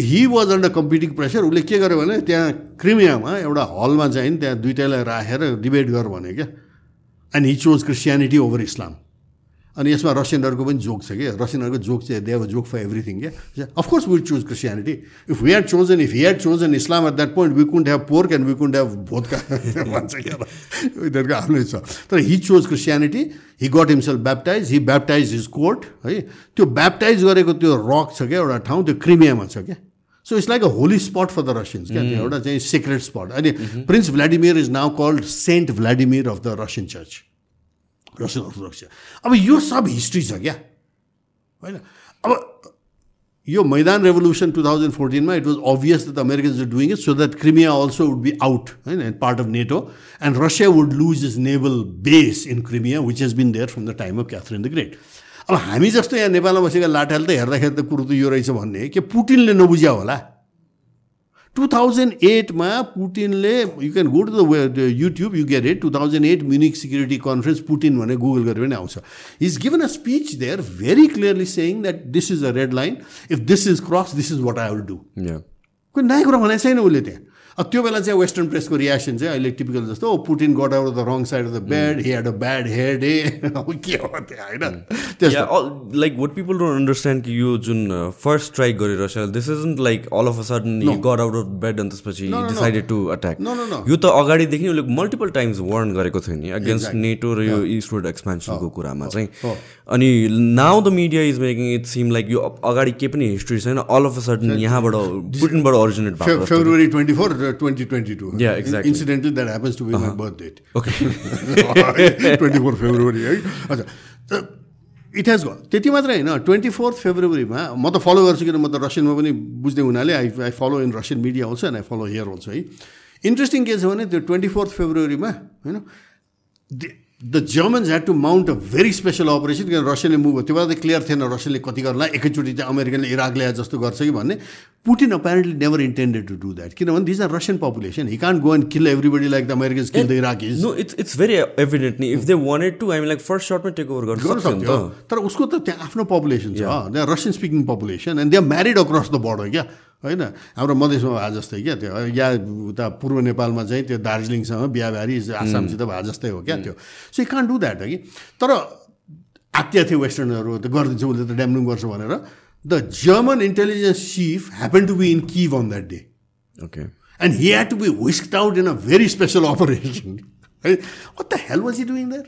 He was under competing pressure उसले के गर्यो भने त्यहाँ क्रिमियामा एउटा हलमा चाहिँ त्यहाँ दुइटैलाई राखेर डिबेट गर भने क्या। And he chose Christianity over Islam अनि यसमा रसियनहरूको पनि जोक छ कि? रसियनहरूको जोक चाहिँ they have joke for everything क्या of course we'd choose Christianity if we had chosen if had chosen Islam at that point we couldn't have pork and we couldn't have vodka भन्छ क्या उनीहरूको आफ्नै छ तर he chose Christianity he got himself baptized he baptized his court है त्यो ब्याप्टाइज गरेको त्यो रक छ क्या? एउटा ठाउँ त्यो क्रिमियामा छ क्या? So it's like a holy spot for the Russians क्या? एउटा चाहिँ सिक्रेट स्पट अनि prince Vladimir is now called Saint Vladimir of the Russian church Russian Orthodox. अब यो सब हिस्ट्री छ क्या? होइन? अब यो Maidan revolution two thousand फोर्टिनमा it was obvious the Americans are doing it so that Crimea also would be out होइन part of NATO and Russia would lose is naval base in Crimea which has been there from the time of Catherine the Great अब हामी जस्तो यहाँ नेपालमा बसेका लाठाले त हेर्दाखेरि त कुरो त यो रहेछ भन्ने के पुटिनले नबुझ्या होला? टु थाउजन्ड एटमा पुटिनले you can go to the YouTube you get it two thousand eight Munich security conference Putin भने गुगल गरेर पनि आउँछ। Is given a speech there very clearly saying that this is a red line if this is cross this is what I will do कोही नयाँ कुरा भनेको छैन उसले त्यहाँ। त्यो बेला चाहिँ वेस्टर्न प्रेसको रियाक्सन चाहिँ अहिले टिपिकल जस्तो Putin got out the wrong side of the bed he had a bad head ए के हो त्यहाँ होइन? Like what people don't understand कि यो जुन फर्स्ट स्ट्राइक गरेर this isn't like all of a sudden you got out of bed अनि त्यसपछि डिसाइडेड टु अट्याक. यो त अगाडिदेखि उसले मल्टिपल टाइम्स वार्न गरेको थियो नि अगेन्स्ट नेटो र यो इस्टवर्ड एक्सपेन्सनको कुरामा चाहिँ। हो। अनि now the media is making it seem like यो अगाडि केही पनि हिस्ट्री छैन अल अफ अ सडन यहाँबाट ब्रिटेनबाट ओरिजिनेट भएको। February twenty four twenty twenty two Yeah, exactly. Incidentally that happens to be my birth date okay twenty four February है अच्छा इट हेज गो त्यति मात्रै होइन ट्वेन्टी फोर्थ फेब्रुअरीमा म त फलो गर्छु किन म त रसियनमा पनि बुझ्दै हुनाले I I follow in Russian media also and I follow here also है इन्ट्रेस्टिङ के छ भने त्यो ट्वेन्टी फोर्थ फेब्रुअरीमा होइन the Germans had to mount a very special operation किन रसियाले मुभ त्यो बेला त क्लियर थिएन रसियाले कति गर्ला एकैचोटि चाहिँ अमेरिकनले इराक ल्याए जस्तो गर्छ कि भन्ने। Putin apparently never intended to do that किनभने these are Russian population he can't go and kill everybody like the Americans kill the Iraqis no it's it's very evident नि इफ दे वान्टेड टु हामी like first सर्टमै take over गर्न गर्न सक्छ नि सक्थ्यो त तर उसको त त्यहाँ आफ्नो पपुलेसन छ they are Russian speaking population and they are married across the border क्या होइन हाम्रो मधेसमा भए जस्तै क्या त्यो या उता पूर्व नेपालमा चाहिँ त्यो दार्जिलिङसँग बिहाबारी आसामसित भए जस्तै हो क्या त्यो सो कान डु द्याट कि तर आत्या थियो वेस्टर्नहरू त गरिदिन्छ उसले त ड्यामडुम गर्छ भनेर the German intelligence chief happen to be in Kyiv on that day okay and he had to be whisked out in a very special operation है what the hell was he doing there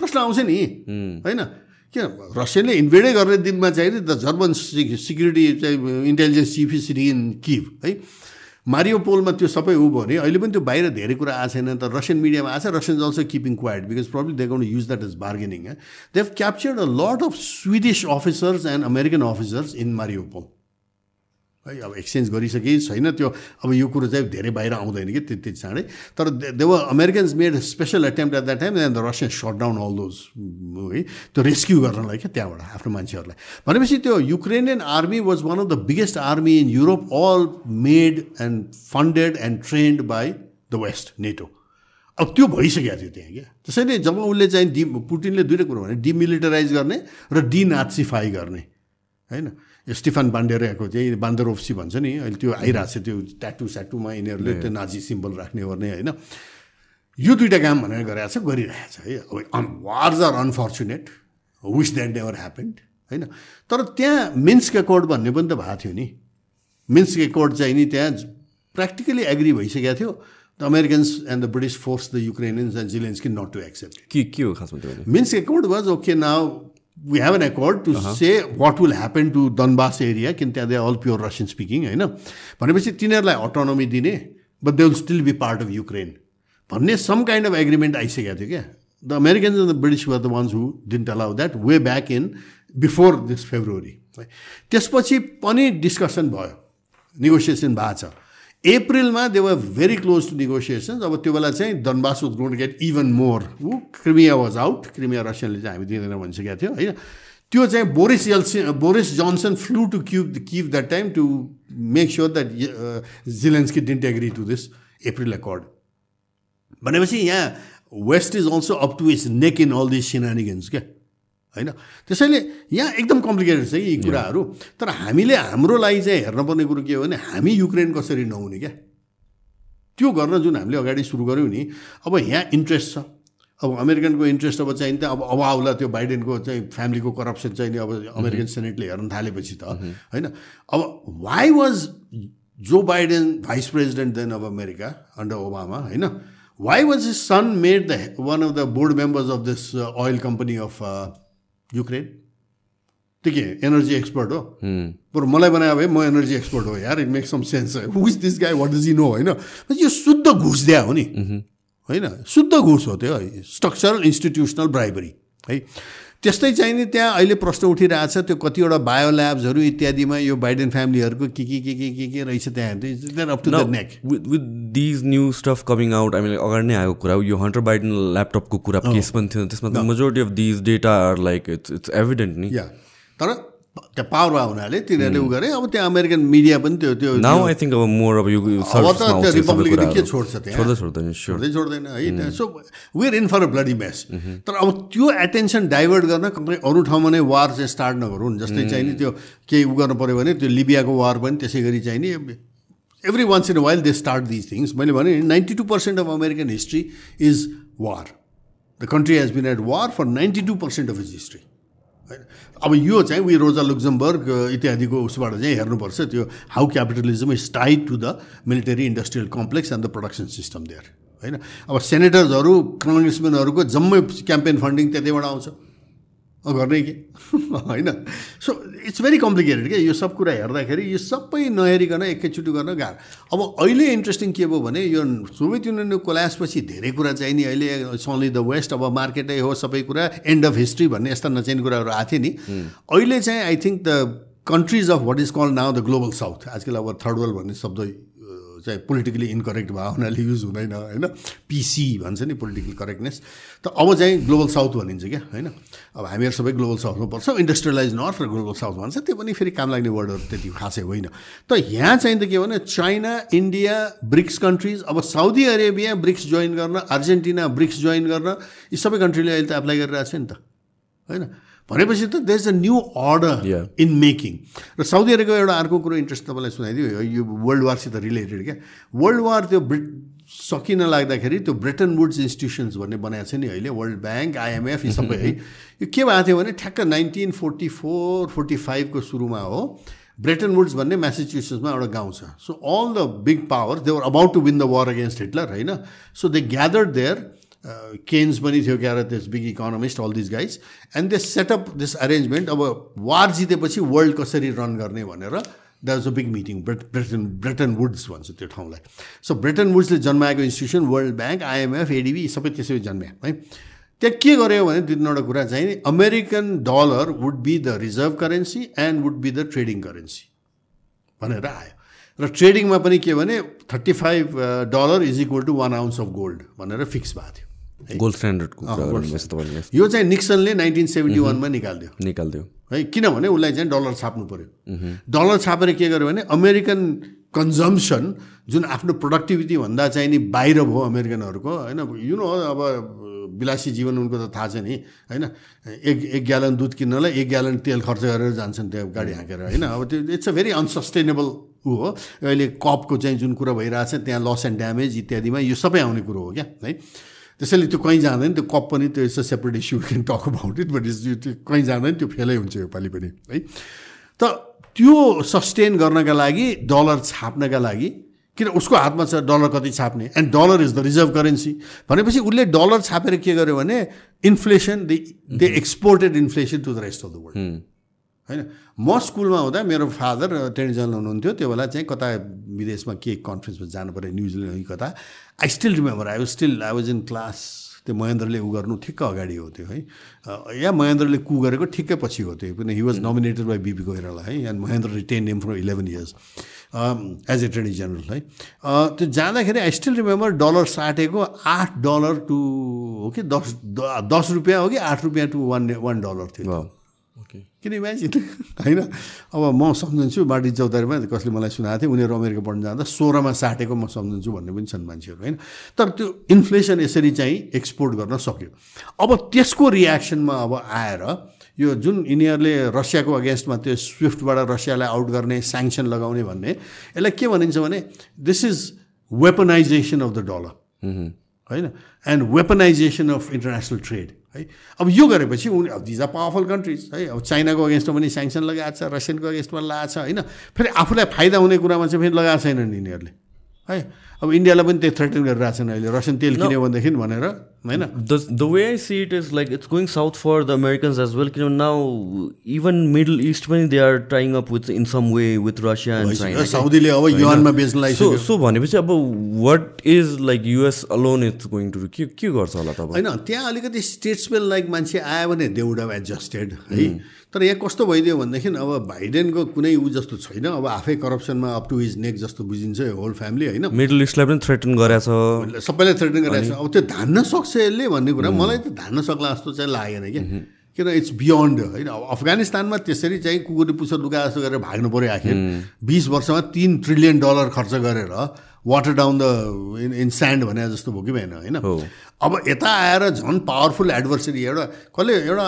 प्रश्न आउँछ नि। होइन? किन रसियाले इन्भेडै गर्ने दिनमा चाहिँ the German security चाहिँ intelligence chief is sitting in Kyiv है? मारियो पोलमा त्यो सबै ऊ भयो भने अहिले पनि त्यो बाहिर धेरै कुरा आएको छैन तर रसियन मिडियामा आएको छ। Russian also keeping quiet because problem they gonna use that is bargaining they have captured a lot of Swedish officers and American officers in Mariupol है अब एक्सचेन्ज गरिसके छैन त्यो। अब यो कुरो चाहिँ धेरै बाहिर आउँदैन कि त्यति चाँडै। तर the Americans made special attempt at that time and the Russian shot down all those है त्यो रेस्क्यु गर्नलाई क्या त्यहाँबाट आफ्नो मान्छेहरूलाई। भनेपछि त्यो Ukrainian army was one of the biggest army in Europe all made and funded and trained by the west NATO अब त्यो भइसकेको थियो त्यहाँ क्या। त्यसैले जब उसले चाहिँ डि पुटिनले दुइटै कुरो भने डिमिलिटराइज गर्ने र डिनाचिफाई गर्ने होइन? स्टिफन बान्डेराको चाहिँ बान्दरोप्सी भन्छ नि अहिले त्यो आइरहेको छ त्यो ट्याटु स्याटुमा यिनीहरूले त्यो नाजी सिम्बल राख्ने गर्ने होइन। यो दुइटा काम भनेर गरिरहेको छ गरिरहेको छ है। अब wars are unfortunate which that never happened होइन। तर त्यहाँ मिन्स एकोर्ड भन्ने पनि त भएको थियो नि। मिन्स एकोर्ड चाहिँ नि त्यहाँ प्र्याक्टिकली एग्री भइसकेको थियो। The Americans and the British force the Ukrainians and Zelensky कि नट टु एक्सेप्ट के के हो खासमा Minsk accord was okay now we have an accord to say what will happen to Donbas area किन त्यहाँ they all pure Russian speaking होइन भनेपछि तिनीहरूलाई अटोनोमी दिने but they will still be part of Ukraine भन्ने some kind of agreement आइसकेको थियो क्या the Americans and the British were the ones who didn't allow that way back in before this February त्यसपछि पनि discussion भयो negotiation भएको छ अप्रिलमा they were very close to negotiations अब त्यो बेला चाहिँ Donbas was gone get even more ऊ क्रिमिया वाज आउट क्रिमिया रसियनले चाहिँ हामी दिँदैन भनिसकेको थियो होइन? त्यो चाहिँ Boris LC Boris Johnson flew to Kyiv keep that time to make sure that Zelensky didn't agree to this April accord भनेपछि यहाँ west is also up to its neck in all this shenanigans क्या? होइन? त्यसैले यहाँ एकदम complicated छ यी कुराहरू। तर हामीले हाम्रो लागि चाहिँ हेर्नुपर्ने कुरो के हो भने हामी युक्रेन कसरी नहुने क्या? त्यो गर्न जुन हामीले अगाडि सुरु गऱ्यौँ नि अब यहाँ इन्ट्रेस्ट छ। अब अमेरिकनको इन्ट्रेस्ट अब चाहिँ त अब अब आउला त्यो बाइडेनको चाहिँ फ्यामिलीको करप्सन चाहिँ नि अब अमेरिकन सेनेटले हेर्न थालेपछि त होइन? अब why was Joe Biden vice president then of America under Obama होइन? Why was his son made the one of the board members of this oil company of Ukraine? त्यो के एनर्जी एक्सपर्ट हो? बरु मलाई बनायो भए म एनर्जी एक्सपर्ट हो यार it make some sense who is this guy what is no होइन? यो शुद्ध घुस दिया हो नि। होइन? शुद्ध घुस हो त्यो स्ट्रक्चरल इन्स्टिट्युसनल ब्राइबरी है। त्यस्तै चाहिँ नि त्यहाँ अहिले प्रश्न उठिरहेको छ त्यो कतिवटा बायो ल्याब्सहरू इत्यादिमा यो बाइडेन फ्यामिलीहरूको के के के के के के रहेछ त्यहाँ? Up to the neck with these new stuff coming out हामीले अगाडि नै आएको कुरा हो यो हन्टर बाइडन ल्यापटपको कुरा केस पनि थियो त्यसमा majority of these data are like it's it's evident नि। तर त्यहाँ पावर भए हुनाले तिनीहरूले उ गरे। अब त्यहाँ अमेरिकन मिडिया पनि त्यो त्यो नाउ आई थिङ्क अब मोर अब यो अब त त्यो रिपब्लिकले के छोड्छ त्यहाँ? छोड्दै छोड्दैन छोड्दै छोड्दैन है so we're in for a bloody mess तर अब त्यो एटेन्सन डाइभर्ट गर्न कम्पनी अरू ठाउँमा नै वार चाहिँ स्टार्ट नगरौँ जस्तै चाहिँ नि त्यो केही उ गर्नु पऱ्यो भने त्यो लिबियाको वार पनि त्यसै गरी चाहिँ नि every once in while they start these things मैले भने ninety two percent of American history is war the country has been at war for ninety two percent of its history अब यो चाहिँ उयो रोजा लुक्जमबर्ग इत्यादिको उसबाट चाहिँ हेर्नुपर्छ त्यो how capitalism is tied to the military industrial complex and the production system there होइन। अब सेनेटर्सहरू कङ्ग्रेसम्यानहरूको जम्मै क्याम्पेन फन्डिङ त्यतैबाट आउँछ। गर्नै के? होइन। सो इट्स भेरी कम्प्लिकेटेड क्या यो सब कुरा हेर्दाखेरि यो सबै नहेरिकन एकैचोटि गर्न गाह्रो। अब अहिले इन्ट्रेस्टिङ के भयो भने यो सोभियत युनियनको कोल्यासपछि धेरै कुरा चाहिँ नि अहिले ओन्ली द वेस्ट अब मार्केटै हो सबै कुरा एन्ड अफ हिस्ट्री भन्ने यस्ता नचाहिने कुराहरू आएको थियो नि। अहिले चाहिँ I think the countries of what is called now the global south आजकल अब थर्ड वर्ल्ड भन्ने शब्द चाहिँ पोलिटिकली इन्करेक्ट भयो हुनाले युज हुँदैन होइन? पिसी भन्छ नि पोलिटिकल करेक्टनेस त अब चाहिँ ग्लोबल साउथ भनिन्छ क्या होइन? अब हामीहरू सबै ग्लोबल साउथमा पर्छ इन्डस्ट्रियलाइज नर्थ र ग्लोबल साउथ भन्छ त्यो पनि फेरि काम लाग्ने वर्डहरू त्यति खासै होइन। त यहाँ चाहिँ त के भने चाइना इन्डिया ब्रिक्स कन्ट्रिज अब साउदी अरेबिया ब्रिक्स जोइन गर्न अर्जेन्टिना ब्रिक्स जोइन गर्न यी सबै कन्ट्रीले अहिले त एप्लाई गरिरहेको छ नि त होइन? भनेपछि त there is a new order in making र साउदी अरेबियाको एउटा अर्को कुरो इन्ट्रेस्ट तपाईँलाई सुनाइदियो। यो वर्ल्ड वारसित रिलेटेड क्या? वर्ल्ड वार त्यो ब्रिट सकिन लाग्दाखेरि त्यो ब्रिटन वुड्स इन्स्टिट्युसन्स भन्ने बनाएको छ नि अहिले वर्ल्ड ब्याङ्क आइएमएफ यी सबै। है यो के भएको थियो भने ठ्याक्क नाइन्टिन फोर्टी फोर फोर्टी फाइभको सुरुमा हो ब्रेटन वुड्स भन्ने म्यासेच्युसेट्समा एउटा गाउँ छ। So all the big power they were about to win the war against Hitler होइन? So they gathered there Keynes पनि थियो Kyar this big economist all this guys and they set up this arrangement अब war जितेपछि world कसरी run गर्ने भनेर. That was a big meeting Bretton Bretton Bretton Woods भन्छ त्यो ठाउँलाई. सो ब्रिटन वुड्सले जन्माएको institution world bank IMF ADB सबै त्यसै जन्म्या है? त्यहाँ के गर्यो भने दुई तिनवटा कुरा चाहिँ American dollar would be the reserve currency and would be the trading currency भनेर आयो. र ट्रेडिङमा पनि के भने thirty five dollar is equal to one ounce of gold भनेर फिक्स भएको थियो. गोल्ड स्ट्यान्डर्डको यो चाहिँ निक्सनले नाइन्टिन सेभेन्टी वानमा निकालिदियो। निकालिदियो। है किनभने उसलाई चाहिँ डलर छाप्नु पऱ्यो डलर छापेर के गर्यो भने अमेरिकन कन्जम्सन जुन आफ्नो प्रोडक्टिभिटी भन्दा चाहिँ नि बाहिर भयो अमेरिकनहरूको होइन यु नो अब विलासी जीवन उनको त थाहा छ नि होइन एक एक ग्यालन दुध किन्नलाई एक ग्यालन तेल खर्च गरेर जान्छन् त्यो गाडी हाँकेर होइन अब त्यो इट्स अ भेरी अनसस्टेनेबल ऊ हो। अहिले कपको चाहिँ जुन कुरा भइरहेछ त्यहाँ लस एन्ड ड्यामेज इत्यादिमा यो सबै आउने कुरो हो क्या है। त्यसैले त्यो कहीँ जाँदैन त्यो कप पनि त्यो it's separate issue can talk about it but is त्यो कहीँ जाँदैन त्यो फेलै हुन्छ योपालि पनि है? त त्यो सस्टेन गर्नका लागि डलर छाप्नका लागि किन उसको हातमा छ डलर कति छाप्ने? And dollar is the reserve currency भनेपछि उसले डलर छापेर के गर्यो भने inflation they they exported inflation to the rest of the world होइन? म स्कुलमा हुँदा मेरो फादर टेन जनरल हुनुहुन्थ्यो। त्यो बेला चाहिँ कता विदेशमा के कन्फरेन्समा जानु पऱ्यो न्युजिल्यान्ड कता? I still remember I was still I was in class त्यो महेन्द्रले ऊ गर्नु ठिक्क अगाडि हो। त्यो है या महेन्द्रले कु गरेको ठिक्कै पछि हो त्यो किन he was nominated by BP Koirala है। And Mahendra retain him for eleven years as a training general है। त्यो जाँदाखेरि आई स्टिल रिमेम्बर डलर साटेको आठ डलर टु हो कि दस दस रुपियाँ हो कि आठ रुपियाँ टु वान वान डलर थियो। किन इमेजिन होइन? अब म सम्झन्छु बाटी चौतारीमा कसले मलाई सुनाएको थियो उनीहरू अमेरिका पढ्न जाँदा सोह्रमा साटेको म सम्झन्छु भन्ने पनि छन् मान्छेहरू होइन? तर त्यो इन्फ्लेसन यसरी चाहिँ एक्सपोर्ट गर्न सक्यो। अब त्यसको रियाक्सनमा अब आएर यो जुन यिनीहरूले रसियाको अगेन्स्टमा त्यो स्विफ्टबाट रसियालाई आउट गर्ने स्याङ्सन लगाउने भन्ने यसलाई के भनिन्छ भने this is weaponisation of the dollar होइन? And weaponisation of international trade है। अब यो गरेपछि उनी अब दिज आर पावरफुल कन्ट्रिज है। अब चाइनाको अगेन्स्टमा पनि स्याङ्सन लगाएको छ रसियनको अगेन्स्टमा लगाएको छ होइन। फेरि आफूलाई फाइदा हुने कुरामा चाहिँ फेरि लगाएको छैनन् यिनीहरूले है। अब इन्डियालाई पनि त्यो थ्रेटन गरिरहेको छन् अहिले। रसियन तेल किन्यो भनेदेखि भनेर होइन? The way I see it is like it's going south for the Americans as well किनभने नाउ इभन मिडल इस्ट पनि they are trying up with in some way with Russia and China साउदीले अब युवानमा बेच्नलाई so so भनेपछि अब what is like US alone it's going to के के गर्छ होला तपाईँ? होइन त्यहाँ अलिकति स्टेट्समेन लाइक मान्छे आयो भने दे वुड हेभ एडजस्टेड है? तर यहाँ कस्तो भइदियो भनेदेखि अब भाइडेनको कुनै ऊ जस्तो छैन। अब आफै करप्सनमा अप टु हिज नेक जस्तो बुझिन्छ होल फ्यामिली होइन? मिडल इस्टलाई पनि थ्रेटन गरेछ। सबैलाई थ्रेटन गरेको छ अब त्यो धान्न सक्छ यसले भन्ने कुरा मलाई त धान्न सक्ला जस्तो चाहिँ लागेन कि किन इट्स बियोन्ड होइन अफगानिस्तानमा त्यसरी चाहिँ कुकुरले पुछ लुगा जस्तो गरेर भाग्नु पऱ्यो आखिर। बिस वर्षमा तिन ट्रिलियन डलर खर्च गरेर water down the in in sand भने जस्तो भयो कि भएन होइन। अब यता आएर झन् पावरफुल एडभर्सरी एउटा कसले एउटा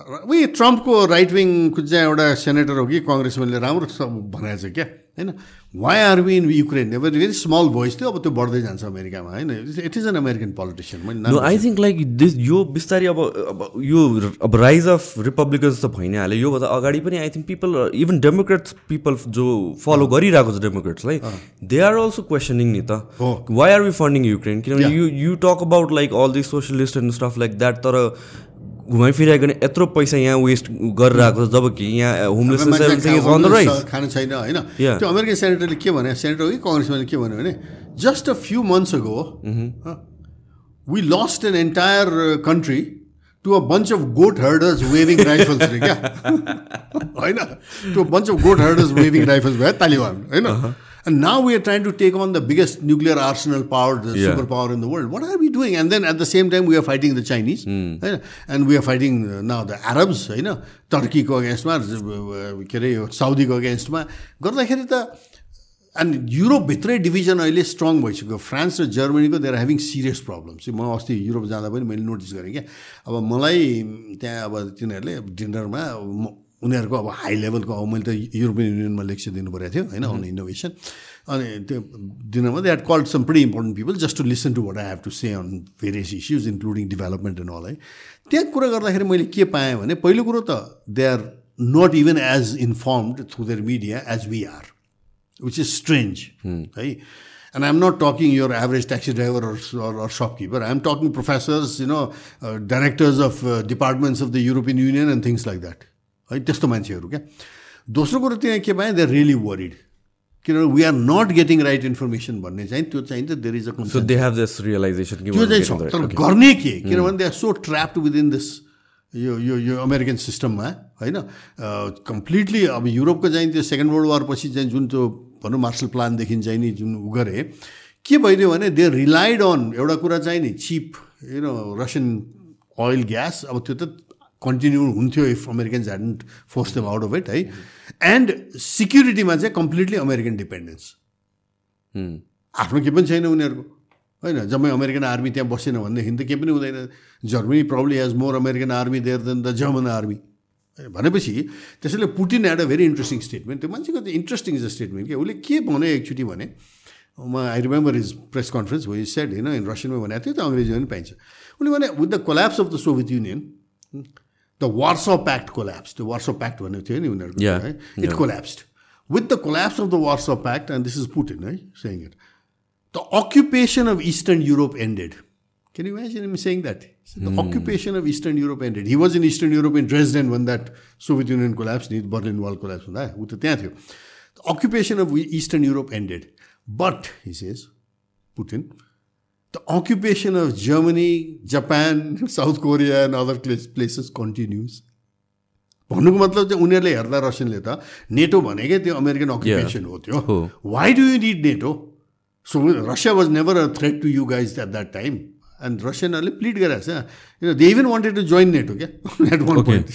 उयो ट्रम्पको राइट विङको चाहिँ एउटा सेनेटर हो कि कङ्ग्रेसम्यानले राम्रो भनेको छ क्या होइन? Why are we in Ukraine एउटा भेरी स्मल भोइस थियो अब त्यो बढ्दै जान्छ अमेरिकामा होइन? It is an American politician I think like this यो बिस्तारै अब अब यो अब राइज अफ रिपब्लिकन्स त भइ नै हाल्यो योभन्दा अगाडि पनि I think people even Democrats people जो फलो गरिरहेको छ डेमोक्रेट्सलाई दे आर अल्सो क्वेसनिङ नि त। Why are we funding Ukraine किनभने you you talk about like all the socialist and stuff like that तर घुमाइफिराइकन यत्रो पैसा यहाँ वेस्ट गरिरहेको छ जब कि यहाँ होमलेस खानु छैन होइन? त्यो अमेरिकन सेनेटरले के भने सेनेटर कि कङ्ग्रेसम्यानले के भन्यो भने just a few months ago we lost an entire country to a bunch of goat herders waving rifles क्या? होइन? To a bunch of goat herders waving rifles भयो तालिबान होइन? And now we are trying to take on the biggest nuclear arsenal power, the yeah. superpower in the world. What are we doing? And then at the same time, we are fighting the Chinese. Mm. And we are fighting uh, now the Arabs, होइन टर्कीको अगेन्स्टमा के अरे साउदीको अगेन्स्टमा गर्दाखेरि त and युरोपभित्रै division अहिले strong भइसक्यो फ्रान्स र जर्मनीको देयर ह्याभिङ सिरियस प्रब्लम्स म अस्ति युरोप जाँदा पनि मैले नोटिस गरेँ क्या अब मलाई त्यहाँ अब तिनीहरूले डिनरमा उनीहरूको अब हाई लेभलको अब मैले त युरोपियन युनियनमा लेक्चर दिनु परेको थियो होइन अन इनोभेसन अनि त्यो दिनमा they head called some pretty important people just to listen to what I have to say on various issues including development and all है त्यहाँ कुरा गर्दाखेरि मैले के पाएँ भने पहिलो कुरो त they are not even as informed through their media as we are which is strange है And I'm not talking your average taxi driver or, or, or shopkeeper. I'm talking professors, you know, uh, directors of uh, departments of the European Union and things like that. है त्यस्तो मान्छेहरू क्या? दोस्रो कुरो त्यहाँ के पाएँ दे रियली वरिड किनभने we are not getting right information भन्ने चाहिँ त्यो चाहिन्छ देयर इज अ त्यो चाहिँ छ। तर गर्ने के? किनभने they are so trapped within this यो यो यो अमेरिकन सिस्टममा होइन? कम्प्लिटली अब युरोपको चाहिँ त्यो सेकेन्ड वर्ल्ड वारपछि चाहिँ जुन त्यो भनौँ मार्सल प्लानदेखि चाहिँ नि जुन उ गरे के भइदियो भने दे रिलाइड अन एउटा कुरा चाहिँ नि cheap you know Russian oil gas अब त्यो त कन्टिन्यू हुन्थ्यो if Americans hadn't force them out of it है। एन्ड सिक्युरिटीमा चाहिँ कम्प्लिटली अमेरिकन डिपेन्डेन्स आफ्नो केही पनि छैन उनीहरूको। होइन जम्मै अमेरिकन आर्मी त्यहाँ बसेन भनेदेखि त केही पनि हुँदैन। Germany probably has more American army there than the German army भनेपछि त्यसैले Putin had a very interesting statement त्यो मान्छेको त इन्ट्रेस्टिङ छ स्टेटमेन्ट कि? उसले के भन्यो एकचोटि भने म I remember is press conference हो इज सेड होइन इन रसियनमा भनेको थियो त अङ्ग्रेजीमा पनि पाइन्छ। उसले भने with the collapse of the Soviet Union the वार्सो pact collapse त्यो वार्सो प्याक्ट भनेको थियो नि उनीहरूको है it collapsed with the collapse of the Warsaw Pact and this is Putin है saying it the occupation of eastern Europe ended Can you imagine him saying that? The mm. occupation of Eastern Europe ended. He was in Eastern Europe in Dresden when that Soviet Union collapsed, Berlin Wall collapsed. The occupation of Eastern Europe ended. But, he says, Putin, the occupation of Germany, Japan, South Korea and other places continues. भन्नुको मतलब चाहिँ उनीहरूले हेर्दा रसियनले त नेटो भनेकै त्यो American occupation हो त्यो। Why do you need NATO so Russia was never a threat to you guys at that time and रसियनहरूले plead गरिरहेको छ। They even wanted to join NATO क्या? एट वान पोइन्ट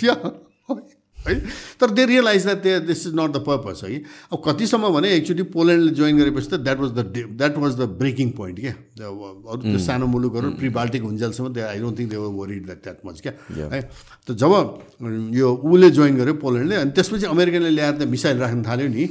है? तर they realize that they this is not the purpose है? अब कतिसम्म भने एकचोटि पोल्यान्डले जोइन गरेपछि त that was the that was the breaking point क्या? अरू त्यो सानो मुलुकहरू pre Baltic हुन्जेलसम्म they I don't think they were worried that that much क्या? है? त जब यो उसले जोइन गर्यो पोल्यान्डले अनि त्यसपछि अमेरिकनले ल्याएर त मिसाइल राख्न थाल्यो नि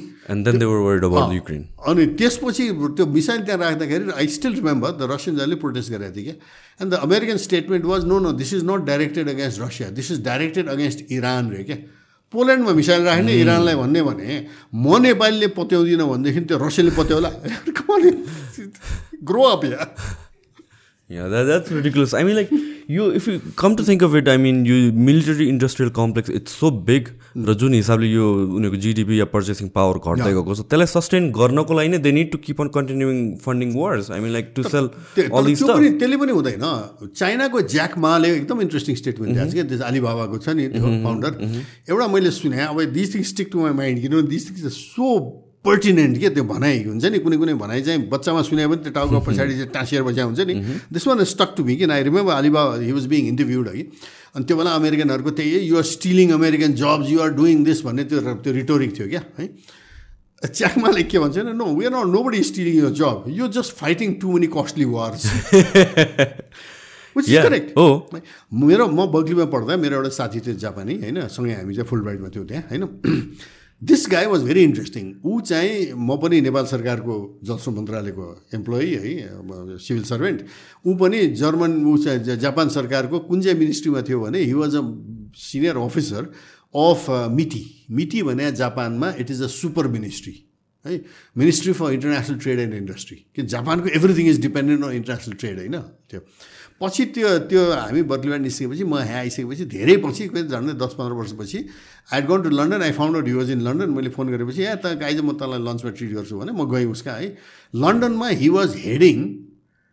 अनि त्यसपछि त्यो मिसाइल त्यहाँ राख्दाखेरि आई स्टिल रिमेम्बर द रसियन्सहरूले प्रोटेस्ट गरेको थियो क्या? And the American statement was no no this is not directed against Russia this is directed against Iran रे क्या? पोल्यान्डमा मिसाइल राख्ने इरानलाई भन्ने भने म नेपालीले पत्याउँदिनँ भनेदेखि त्यो रसियाले पत्याउला। ग्रो अप या Yeah, that, that's ridiculous. I mean, like, you if you come to think of it, I mean, you military industrial complex, it's so big. र जुन हिसाबले यो उनीहरूको जिडिपी या पर्चेसिङ पावर घट्दै गएको छ। त्यसलाई सस्टेन गर्नको लागि नै they need to keep on continuing funding wars I mean like to sell all पनि त्यसले पनि हुँदैन। चाइनाको ज्याक माले एकदम इन्ट्रेस्टिङ स्टेटमेन्ट दिएको छ त्यस अलिबाबाको छ नि त्यो फाउन्डर एउटा मैले सुने अब this thing stick to my mind किनभने दिस थिङ्स सो पर्टिनेन्ट के? त्यो भनाइ हुन्छ नि कुनै कुनै भनाइ चाहिँ बच्चामा सुने पनि त्यो टाउको पछाडि चाहिँ टाँसिएर बस्या हुन्छ नि। This one stuck to me कि आई रिमेम्बर अलिबा हि वाज बिङ इन्टरभ्युड है अनि त्यो बेला अमेरिकनहरूको त्यही you're stealing American jobs you're doing this भन्ने त्यो त्यो रिटोरिक थियो क्या है? च्याकमाले के भन्छ no we are not nobody stealing your job you just fighting too many costly wars which is correct हो मेरो म बग्लीमा पढ्दा मेरो एउटा साथी थियो जापानी होइन? सँगै हामी चाहिँ फुल ब्राइडमा थियौँ त्यहाँ होइन? This guy was very interesting ऊ चाहिँ म पनि नेपाल सरकारको जलस्रोत मन्त्रालयको इम्प्लोइ है सिभिल सर्भेन्ट ऊ पनि जर्मन ऊ चाहिँ जापान सरकारको कुन चाहिँ मिनिस्ट्रीमा थियो भने he was a senior officer of MITI MITI भने जापानमा it is a super ministry है। Ministry for international trade and industry कि जापानको everything is dependent on international trade होइन त्यो। पछि त्यो त्यो हामी बदलीबाट निस्केपछि म यहाँ आइसकेपछि धेरै पछि झन्डै दस पन्ध्र वर्षपछि I gone to London I found out use in London मैले फोन गरेपछि यहाँ त आइज म तँलाई लन्चमा ट्रिट गर्छु भने म गएँ उसका है। लन्डनमा he was heading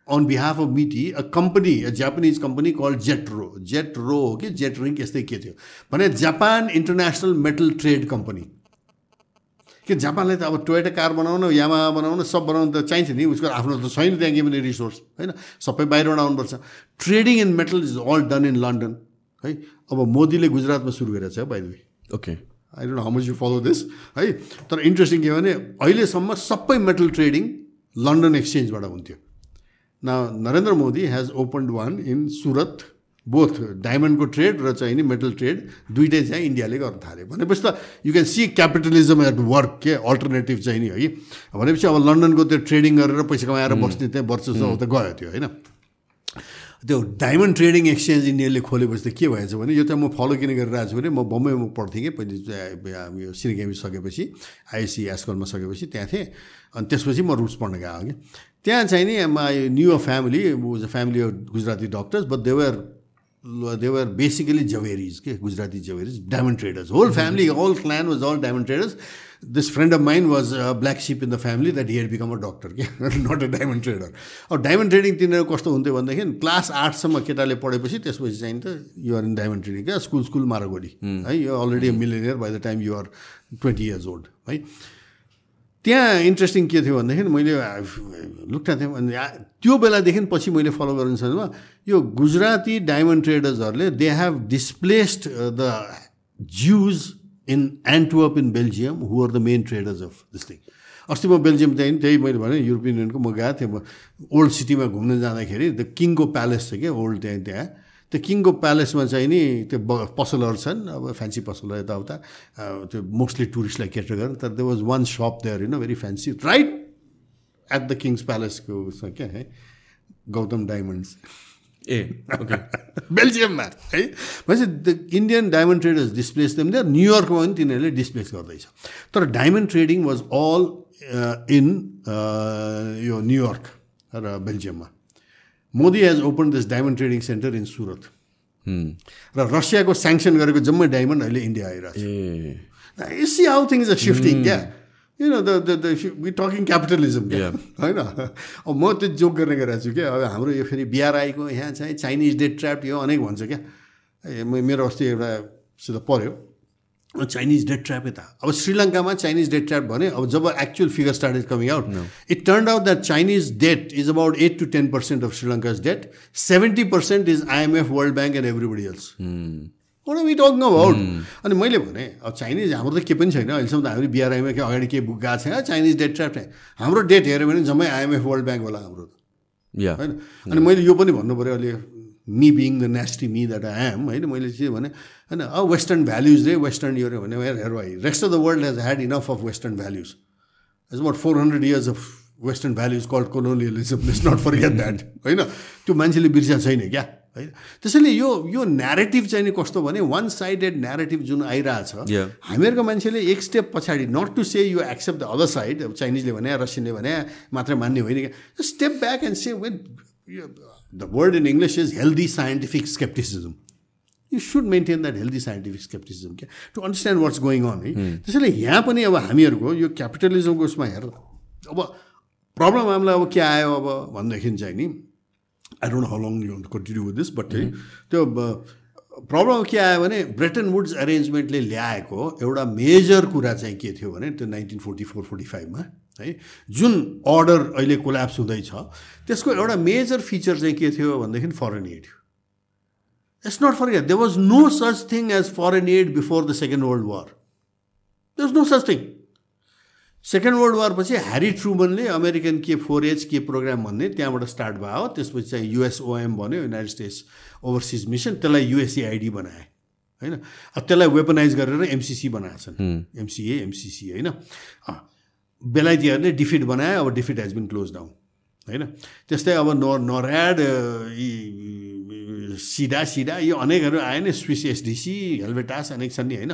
on behalf of MITI a company a Japanese company call JETRO JETRO हो कि जेट्रिङ यस्तै के थियो। भने Japan international metal trade company कि जापानलाई त अब टोयटा कार बनाउन यामा बनाउन सब बनाउनु त चाहिन्छ नि। उसको आफ्नो त छैन त्यहाँ के पनि रिसोर्स होइन? सबै बाहिरबाट आउनुपर्छ। Trading in metal is all done in London है? अब मोदीले गुजरातमा सुरु गरेको छ by the way okay I don't how much you follow this है? तर इन्ट्रेस्टिङ के भने अहिलेसम्म सबै मेटल ट्रेडिङ लन्डन एक्सचेन्जबाट हुन्थ्यो। न Narendra Modi has opened one in Surat both डायमन्डको trade र चाहिँ नि मेटल ट्रेड दुइटै चाहिँ इन्डियाले गर्न थाल्यो भनेपछि त you can see capitalism at work के अल्टरनेटिभ चाहिँ नि है। भनेपछि अब लन्डनको त्यो ट्रेडिङ गरेर पैसा कमाएर बस्ने त्यहाँ वर्ष त गयो त्यो होइन? त्यो डायमन्ड ट्रेडिङ एक्सचेन्ज इन्डियाले खोलेपछि त के भएछ भने यो त म फलो किन गरिरहेको छु भने म बम्बईमा पढ्थेँ कि पहिले यो सिनिकेमी सकेपछि आइएससी एसकलमा सकेपछि त्यहाँ थिएँ। अनि त्यसपछि म रुट्स पढ्न गएको कि। त्यहाँ चाहिँ नि knew a family family of Gujarati doctors but their their basically Zaveris के Gujarati Zaveris diamond traders whole family whole clan was all diamond traders this friend of mind was black sheep in the family that here become a doctor के not a diamond trader अब diamond trading तिनीहरू कस्तो हुन्थ्यो भनेदेखि class आठसम्म केटाले पढेपछि त्यसपछि चाहिँ त युआर इन डायमन्ड ट्रेडिङ क्या स्कुल स्कुल मारागोडी है? यो already millionaire by the time you're twenty years old है त्यहाँ इन्ट्रेस्टिङ के थियो भनेदेखि मैले लुक्टा थिएँ त्यो बेलादेखि पछि मैले फलो गर्नु छ यो Gujarati diamond ट्रेडर्सहरूले they have displaced the Jews in Antwerp in Belgium who are the main traders of this thing अस्ति म बेल्जियम त्यही त्यही मैले भने युरोपियन युनियनको म गएको थिएँ म ओल्ड सिटीमा घुम्न जाँदाखेरि द किङको प्यालेस छ क्या ओल्ड त्यहाँ त्यहाँ। त्यो किङको प्यालेसमा चाहिँ नि त्यो पसलहरू छन् अब फ्यान्सी पसलहरू यताउता। त्यो मोस्टली टुरिस्टलाई केटर गरेर तर they was one shop there you know very fancy right at the king's प्यालेसको उसमा क्या है? गौतम डायमन्ड्स ए बेल्जियममा है? भनेपछि the Indian diamond traders displace them there न्युयोर्कमा पनि तिनीहरूले डिस्प्लेस गर्दैछ। तर diamond trading was all in यो न्युयोर्क र बेल्जियममा Modi has open this diamond trading centre in Surat र रसियाको स्याङ्सन गरेको जम्मै डायमन्ड अहिले इन्डिया आइरहेको छ see how things a shifting क्या? You know the the we talking capitalism क्या? होइन? अब म त्यो जोक गर्ने गरिरहेको छु क्या? अब हाम्रो यो फेरि बिआरआईको यहाँ चाहिँ चाइनिज डेट ट्र्याप यो अनेक भन्छ क्या? मेरो अस्ति एउटासित पऱ्यो। चाइनिज डेट ट्र्याप यता। अब श्रीलङ्कामा चाइनिज डेट ट्र्याप भने अब जब actual figure start is coming out it turn out that Chinese debt is about eight to ten percent of Sri Lanka's debt seventy percent is IMF World Bank and everybody else what we talk about अनि मैले भने अब Chinese हाम्रो त केही पनि छैन। अहिलेसम्म त हाम्रो बिआरआईमा के अगाडि केही बुक गएको छैन। चाइनिज डेट ट्र्याप हाम्रो डेट हेऱ्यो भने जम्मै आइएमएफ वर्ल्ड ब्याङ्क होला हाम्रो होइन? अनि मैले यो पनि भन्नु पऱ्यो अहिले me being the nasty me that I am होइन? मैले चाहिँ भने होइन अब वेस्टर्न भ्याल्युज रे वेस्टर्न यो भने हेर भाइ। Rest of the world has had enough of western values is about four hundred years of western values called colonialism is not forget that होइन? त्यो मान्छेले बिर्सिया छैन क्या है त्यसैले यो यो न्यारेटिभ चाहिँ नि कस्तो भने वान साइडेड न्यारेटिभ जुन आइरहेछ हामीहरूको मान्छेले एक स्टेप पछाडि not to say you accept the other side अब चाइनिजले भने रसियनले भने मात्रै मान्ने होइन क्या। Step back and say with the word in English is healthy scientific scepticism you should maintain that healthy scientific scepticism क्या to understand what's going on है त्यसैले यहाँ पनि अब हामीहरूको यो क्यापिटलिजमको उसमा हेर अब प्रब्लम हामीलाई अब के आयो अब भनेदेखि चाहिँ नि I don't how long you continue with this but त्यो प्रब्लम के आयो भने ब्रिटन वुड्स एरेन्जमेन्टले ल्याएको एउटा मेजर कुरा चाहिँ के थियो भने त्यो नाइन्टिन फोर्टी फोर फोर्टी फाइभमा है जुन अर्डर अहिले कोल्याप्स हुँदैछ त्यसको एउटा मेजर फिचर चाहिँ के थियो भनेदेखि foreign aid it's not for they was no such thing as foreign aid before the second world war they was no such thing second world war पछि ह्यारी ट्रुमनले अमेरिकन के फोर एच के programme भन्ने त्यहाँबाट start भयो। त्यसपछि चाहिँ USOM भन्यो युनाइटेड स्टेट्स ओभरसिज मिसन त्यसलाई युएसएआइडी बनाए होइन? अब त्यसलाई वेपनाइज गरेर एमसिसी बनाएको छन्। एमसिए एमसिसी होइन? बेलायतीहरूले डिफिट बनाए अब defeat has been close down होइन? त्यस्तै अब नर नर्याड सिडा सिडा यो अनेकहरू आए नि स्विस एसडिसी हेलभेटास अनेक छन् नि होइन?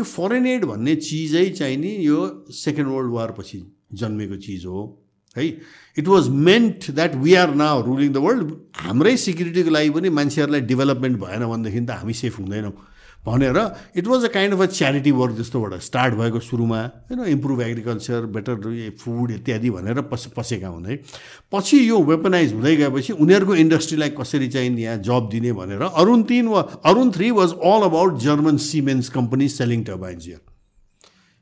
यो फरेन एड भन्ने चिजै चाहिँ नि यो सेकेन्ड वर्ल्ड वारपछि जन्मेको चिज हो है? It was meant that we are now ruling the world हाम्रै सिक्युरिटीको लागि पनि मान्छेहरूलाई डेभलपमेन्ट भएन भनेदेखि त हामी सेफ हुँदैनौँ। भनेर it was a kind of a charity work जस्तोबाट start भएको सुरुमा होइन इम्प्रुभ एग्रिकल्चर बेटर फुड इत्यादि भनेर पस पसेका हुँदै पछि यो वेपनाइज हुँदै गएपछि उनीहरूको इन्डस्ट्रीलाई कसरी चाहिँ यहाँ जब दिने भनेर अरुण तिन वा Arun three was all about German Siemens company selling turbines here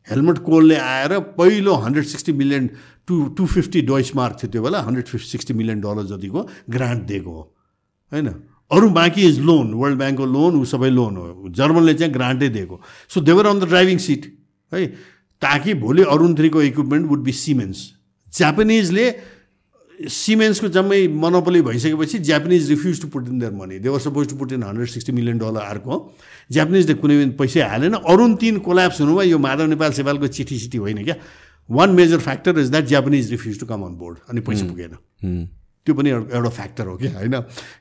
Helmut कोलले आएर पहिलो hundred sixty million to two fifty Deutsche mark थियो त्यो बेला hundred fifty sixty million dollar जतिको ग्रान्ट दिएको हो होइन। अरू बाँकी इज लोन वर्ल्ड ब्याङ्कको लोन ऊ सबै लोन हो। जर्मनले चाहिँ ग्रान्टै दिएको। So they were on the driving seat है? ताकि भोलि अरुण थ्रीको इक्विपमेन्ट वुड बी सिमेन्स जापानिजले सिमेन्सको जम्मै मनोपली भइसकेपछि Japanese refuse to put in their money they were suppose to put in hundred sixty million dollar अर्को जापानिजले कुनै पनि पैसै हालेन। अरुण तिन कोल्याप्स हुनुमा यो माधव नेपाल सेवालको चिठी सिठी होइन क्या? One major factor is that Japanese refuse to come on board अनि पैसा पुगेन। त्यो पनि एउटा फ्याक्टर हो कि होइन?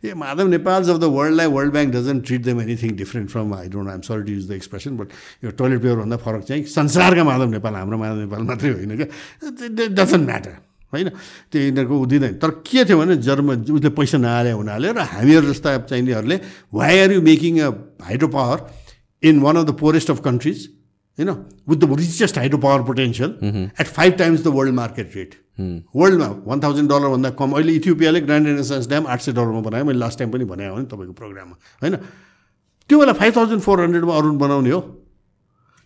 A Madhav Nepals of the वर्ल्डलाई world bank doesn't treat them anything different from I don't I'm sorry to use the expression but यो टोइलेट पेपरभन्दा फरक चाहिँ संसारका माधव नेपाल हाम्रो माधव नेपाल मात्रै होइन क्या? डजन्ट म्याटर होइन? त्यो यिनीहरूको उदिँदैन तर के थियो भने जर्मन उसले पैसा नहाले हुनाले र हामीहरू जस्ता चाहिनेहरूले why are you making a hydro power in one of the poorest of countries होइन with the richest hydro power potential at five times the world market rate वर्ल्डमा वान थाउजन्ड डलरभन्दा कम अहिले इथियोपियाले ग्रान्ड रेनेसान्स ड्याम आठ सय डलरमा बनायो। मैले लास्ट टाइम पनि भनेको नि तपाईँको प्रोग्राममा होइन? त्यो बेला फाइभ थाउजन्ड फोर हन्ड्रेडमा अरुण बनाउने हो।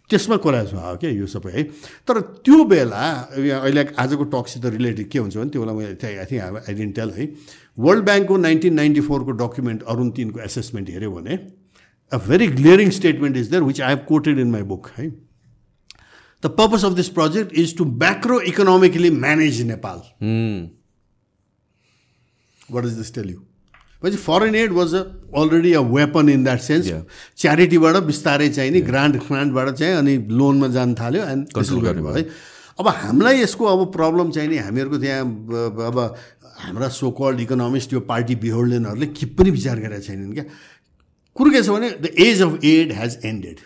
त्यसमा कोलाज भयो क्या यो सबै है? तर त्यो बेला अहिले आजको टकसित रिलेटेड के हुन्छ भने त्यो बेला मैले I think I didn't tell है? वर्ल्ड ब्याङ्कको नाइन्टिन नाइन्टी फोरको डकुमेन्ट अरुण तिनको एसेसमेन्ट हेऱ्यो भने a very glaring statement is there which I have quoted in my book है? The purpose of this project is to macro economically manage Nepal what is this tell you भनेपछि foreign aid was a already a weapon in that sense च्यारिटीबाट बिस्तारै चाहिँ नि grant ग्रान्टबाट चाहिँ अनि लोनमा जान थाल्यो एन्ड गर्नुभयो है? अब हामीलाई यसको अब प्रब्लम चाहिँ नि हामीहरूको त्यहाँ अब हाम्रा सोकल्ड इकोनोमिस्ट यो पार्टी बिहोल्डेनहरूले के पनि विचार गरेका छैनन् क्या? कुरो के छ भने the age of aid has ended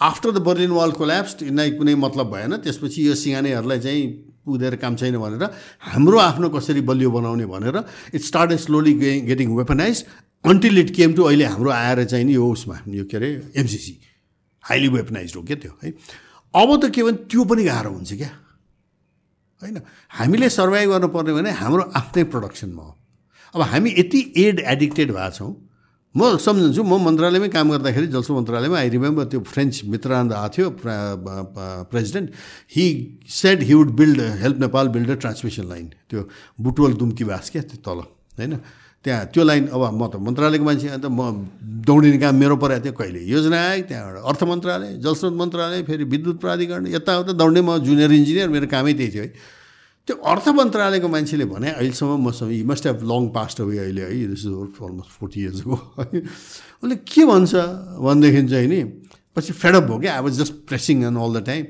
after the Berlin wall collapse यिनलाई कुनै मतलब भएन। त्यसपछि यो सिँगानेहरूलाई चाहिँ पुगेर काम छैन भनेर हाम्रो आफ्नो कसरी बलियो बनाउने भनेर it start slowly getting weaponize until it came to अहिले हाम्रो आएर चाहिँ नि यो उसमा यो के अरे एमसिसी हाइली वेपनाइज हो क्या त्यो है। अब त के भने त्यो पनि गाह्रो हुन्छ क्या। होइन। हामीले सर्भाइभ गर्नुपर्ने भने हाम्रो आफ्नै प्रडक्सनमा हो। अब हामी यति एड एडिक्टेड भएको छौँ म सम्झन्छु म मन्त्रालयमै काम गर्दाखेरि जलसो मन्त्रालयमा आई रिमेम्बर त्यो फ्रेन्च मित्रानन्द आएको थियो president he said he would build help Nepal build a transmission line त्यो बुटवल दुम्कीवास क्या त्यो तल होइन? त्यहाँ त्यो लाइन अब म त मन्त्रालयको मान्छे अन्त म दौडिने काम मेरो परेको थियो कहिले? योजना आयो त्यहाँबाट अर्थ मन्त्रालय जलस्रोत मन्त्रालय फेरि विद्युत प्राधिकरण यताउता दौड्ने म जुनियर इन्जिनियर मेरो कामै त्यही थियो है। त्यो अर्थ मन्त्रालयको मान्छेले भने अहिलेसम्म मसँग यी must have long passed away अहिले है दिस इज अलमोस्ट फोर्टी इयर्सको है। उसले के भन्छ? भनेदेखि चाहिँ नि पछि फेडअप हो क्या अब just pressing and all the time